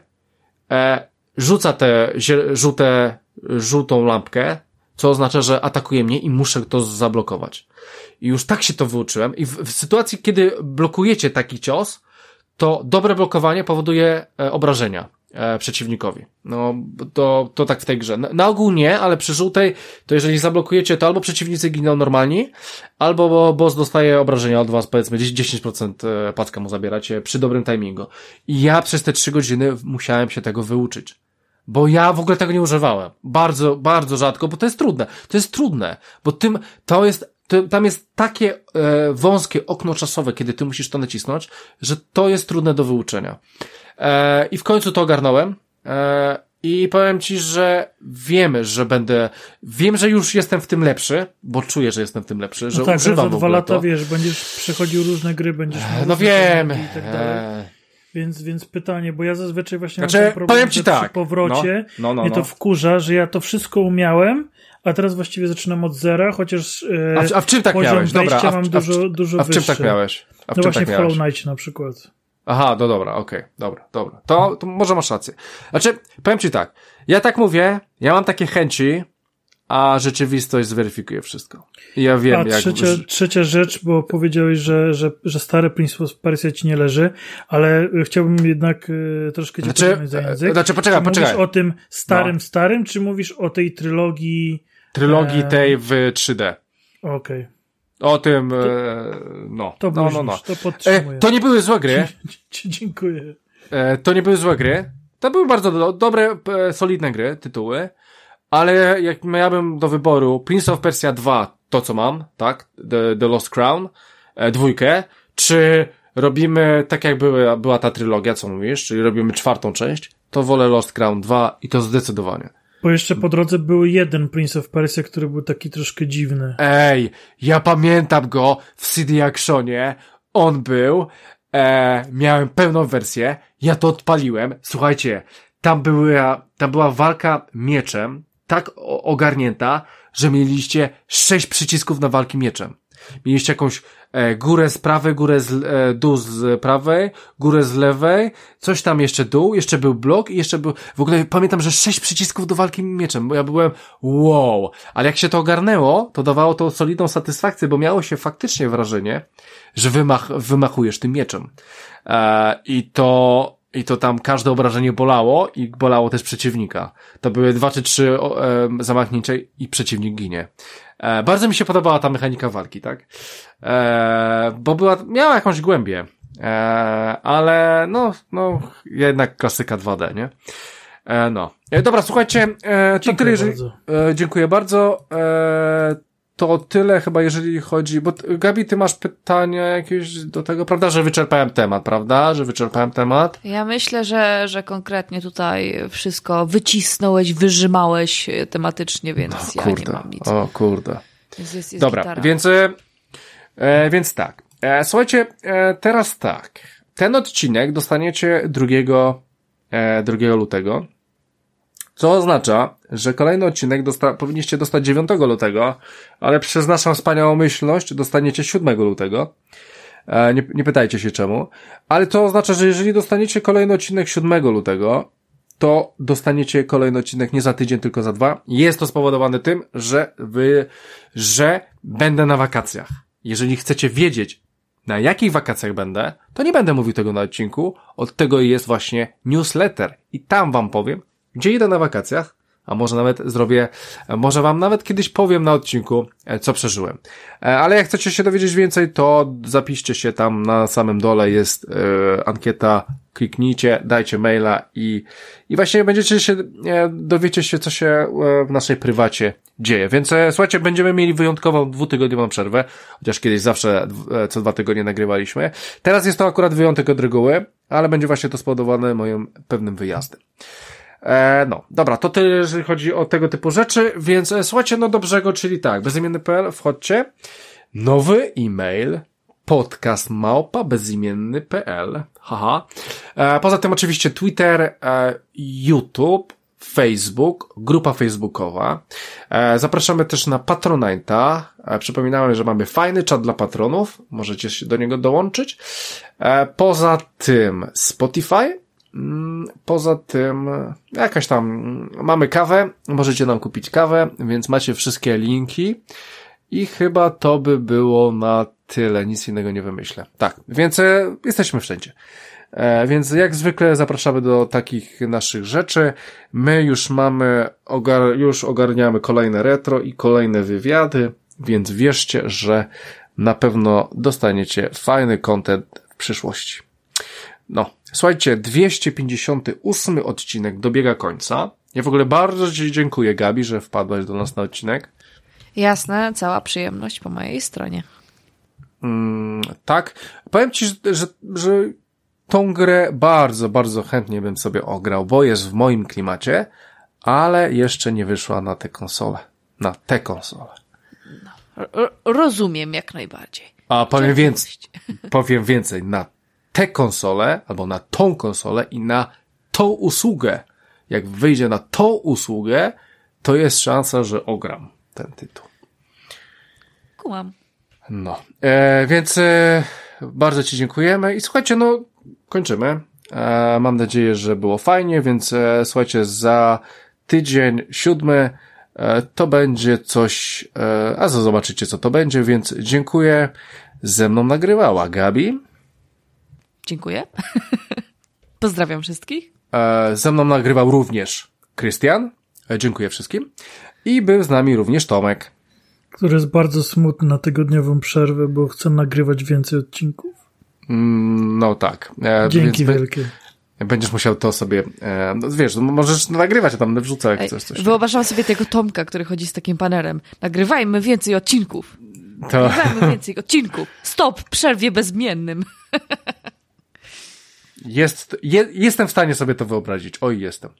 e, rzuca tę żółte, żółtą lampkę, co oznacza, że atakuje mnie i muszę to zablokować. I już tak się to wyuczyłem. I w, w sytuacji, kiedy blokujecie taki cios, to dobre blokowanie powoduje e, obrażenia e, przeciwnikowi. No, to, to tak w tej grze. Na, na, ogół nie, ale przy żółtej, to jeżeli zablokujecie, to albo przeciwnicy giną normalni, albo boss dostaje obrażenia od was, powiedzmy 10% e, packa mu zabieracie przy dobrym timingu. I ja przez te 3 godziny musiałem się tego wyuczyć. Bo ja w ogóle tego nie używałem. Bardzo, bardzo rzadko, bo to jest trudne. To jest trudne, bo tym, to jest to, tam jest takie e, wąskie okno czasowe, kiedy ty musisz to nacisnąć, że to jest trudne do wyuczenia. E, I w końcu to ogarnąłem. E, I powiem ci, że wiemy, że będę, wiem, że już jestem w tym lepszy, bo czuję, że jestem w tym lepszy, że no tak, używam za dwa lata, to. wiesz, będziesz przechodził różne gry, będziesz miał No wiem. I tak dalej. E. Więc, więc pytanie, bo ja zazwyczaj właśnie znaczy, mam problem, powiem ci tak. przy powrocie no, no, no, mnie to no. wkurza, że ja to wszystko umiałem, a teraz właściwie zaczynam od zera, chociaż e, a, w, a w czym tak miałeś? Dobra, a w, mam dużo, dużo a w czym tak miałeś? A w no właśnie tak w Hollow Knight na przykład. Aha, no dobra, okej, okay, dobra, dobra. To, to może masz rację. Znaczy, powiem ci tak, ja tak mówię, ja mam takie chęci, a rzeczywistość zweryfikuje wszystko. Ja wiem, a jak... Trzecia, trzecia rzecz, bo powiedziałeś, że, że, że stary Prince of Persia ci nie leży, ale chciałbym jednak y, troszkę cię znaczy, za język. Znaczy, poczekaj, czy poczekaj. Mówisz o tym starym, no. starym, czy mówisz o tej trylogii... Trylogii e... tej w 3D. Okej. Okay. O tym, to, e, no. To no, no, no. to podtrzymuję. E, to nie były złe gry. Dziękuję. E, to nie były złe gry. To były bardzo do, dobre, e, solidne gry, tytuły. Ale jak miałbym do wyboru Prince of Persia 2, to co mam, tak? The, The Lost Crown, e, dwójkę, czy robimy tak jak była, była ta trylogia, co mówisz, czyli robimy czwartą część, to wolę Lost Crown 2 i to zdecydowanie. Bo jeszcze po drodze był jeden Prince of Persia, który był taki troszkę dziwny. Ej, ja pamiętam go w CD Actionie. On był, e, miałem pełną wersję, ja to odpaliłem. Słuchajcie, tam była, tam była walka mieczem, tak ogarnięta, że mieliście sześć przycisków na walki mieczem. Mieliście jakąś e, górę z prawej, górę z, e, dół z prawej, górę z lewej, coś tam jeszcze dół, jeszcze był blok i jeszcze był, w ogóle pamiętam, że sześć przycisków do walki mieczem, bo ja byłem wow, ale jak się to ogarnęło, to dawało to solidną satysfakcję, bo miało się faktycznie wrażenie, że wymach, wymachujesz tym mieczem. E, I to, i to tam każde obrażenie bolało i bolało też przeciwnika. To były dwa czy trzy e, zamachnięcia i przeciwnik ginie. E, bardzo mi się podobała ta mechanika walki, tak? E, bo była, miała jakąś głębię. E, ale no, no, jednak klasyka 2D, nie? E, no. E, dobra, słuchajcie, e, to dziękuję tyle, jeżeli... bardzo. E, dziękuję bardzo. E, to tyle chyba, jeżeli chodzi, bo Gabi, ty masz pytania jakieś do tego, prawda, że wyczerpałem temat, prawda, że wyczerpałem temat? Ja myślę, że, że konkretnie tutaj wszystko wycisnąłeś, wyrzymałeś tematycznie, więc no, ja nie mam nic. O kurde. Jest, jest, jest Dobra, gitara. więc, e, więc tak. E, słuchajcie, e, teraz tak. Ten odcinek dostaniecie 2, e, 2 lutego. Co oznacza, że kolejny odcinek dosta powinniście dostać 9 lutego, ale przez naszą wspaniałomyślność dostaniecie 7 lutego. E, nie, nie pytajcie się czemu. Ale to oznacza, że jeżeli dostaniecie kolejny odcinek 7 lutego, to dostaniecie kolejny odcinek nie za tydzień, tylko za dwa. Jest to spowodowane tym, że wy, że będę na wakacjach. Jeżeli chcecie wiedzieć, na jakich wakacjach będę, to nie będę mówił tego na odcinku. Od tego jest właśnie newsletter. I tam wam powiem, gdzie idę na wakacjach, a może nawet zrobię, może wam nawet kiedyś powiem na odcinku, e, co przeżyłem. E, ale jak chcecie się dowiedzieć więcej, to zapiszcie się tam na samym dole jest e, ankieta, kliknijcie, dajcie maila i, i właśnie będziecie się, e, dowiecie się, co się e, w naszej prywacie dzieje. Więc e, słuchajcie, będziemy mieli wyjątkową dwutygodniową przerwę, chociaż kiedyś zawsze co dwa tygodnie nagrywaliśmy. Teraz jest to akurat wyjątek od reguły, ale będzie właśnie to spowodowane moim pewnym wyjazdem. E, no, dobra, to tyle, jeżeli chodzi o tego typu rzeczy, więc e, słuchajcie, no do brzegu, czyli tak, bezimienny.pl, wchodźcie, nowy e-mail, podcast małpa bezimienny.pl, haha. E, poza tym oczywiście Twitter, e, YouTube, Facebook, grupa facebookowa. E, zapraszamy też na Patronite'a. E, przypominamy, że mamy fajny czat dla patronów. Możecie się do niego dołączyć. E, poza tym Spotify, poza tym, jakaś tam, mamy kawę, możecie nam kupić kawę, więc macie wszystkie linki i chyba to by było na tyle, nic innego nie wymyślę. Tak, więc e, jesteśmy wszędzie. E, więc jak zwykle zapraszamy do takich naszych rzeczy. My już mamy, ogar już ogarniamy kolejne retro i kolejne wywiady, więc wierzcie, że na pewno dostaniecie fajny content w przyszłości. No, słuchajcie, 258 odcinek dobiega końca. Ja w ogóle bardzo Ci dziękuję, Gabi, że wpadłaś do nas na odcinek. Jasne, cała przyjemność po mojej stronie. Mm, tak. Powiem Ci, że, że, że tą grę bardzo, bardzo chętnie bym sobie ograł, bo jest w moim klimacie, ale jeszcze nie wyszła na tę konsolę. Na tę konsolę. No, rozumiem jak najbardziej. A powiem więcej, powiem więcej, na tę konsolę, albo na tą konsolę i na tą usługę. Jak wyjdzie na tą usługę, to jest szansa, że ogram ten tytuł. Kułam. No, e, więc e, bardzo Ci dziękujemy i słuchajcie, no kończymy. E, mam nadzieję, że było fajnie, więc e, słuchajcie, za tydzień siódmy e, to będzie coś, e, a zobaczycie co to będzie, więc dziękuję. Ze mną nagrywała Gabi. Dziękuję. Pozdrawiam wszystkich. E, ze mną nagrywał również Krystian. E, dziękuję wszystkim. I był z nami również Tomek. Który jest bardzo smutny na tygodniową przerwę, bo chce nagrywać więcej odcinków. Mm, no tak. E, Dzięki wielkie. Będziesz musiał to sobie, e, no, wiesz, no, możesz nagrywać, a tam wrzucę jak chcesz coś. Wyobrażam sobie tego Tomka, który chodzi z takim panerem. Nagrywajmy więcej odcinków. To... Nagrywajmy więcej odcinków. Stop, przerwie bezmiennym. Jest, je, jestem w stanie sobie to wyobrazić. Oj, jestem.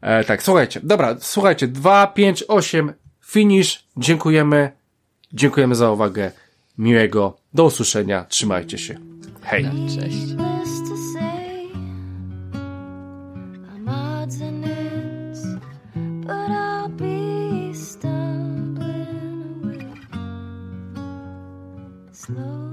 E, tak, słuchajcie. Dobra, słuchajcie. 2, 5, 8, finish. Dziękujemy. Dziękujemy za uwagę. Miłego. Do usłyszenia. Trzymajcie się. Hej. Cześć. Slow.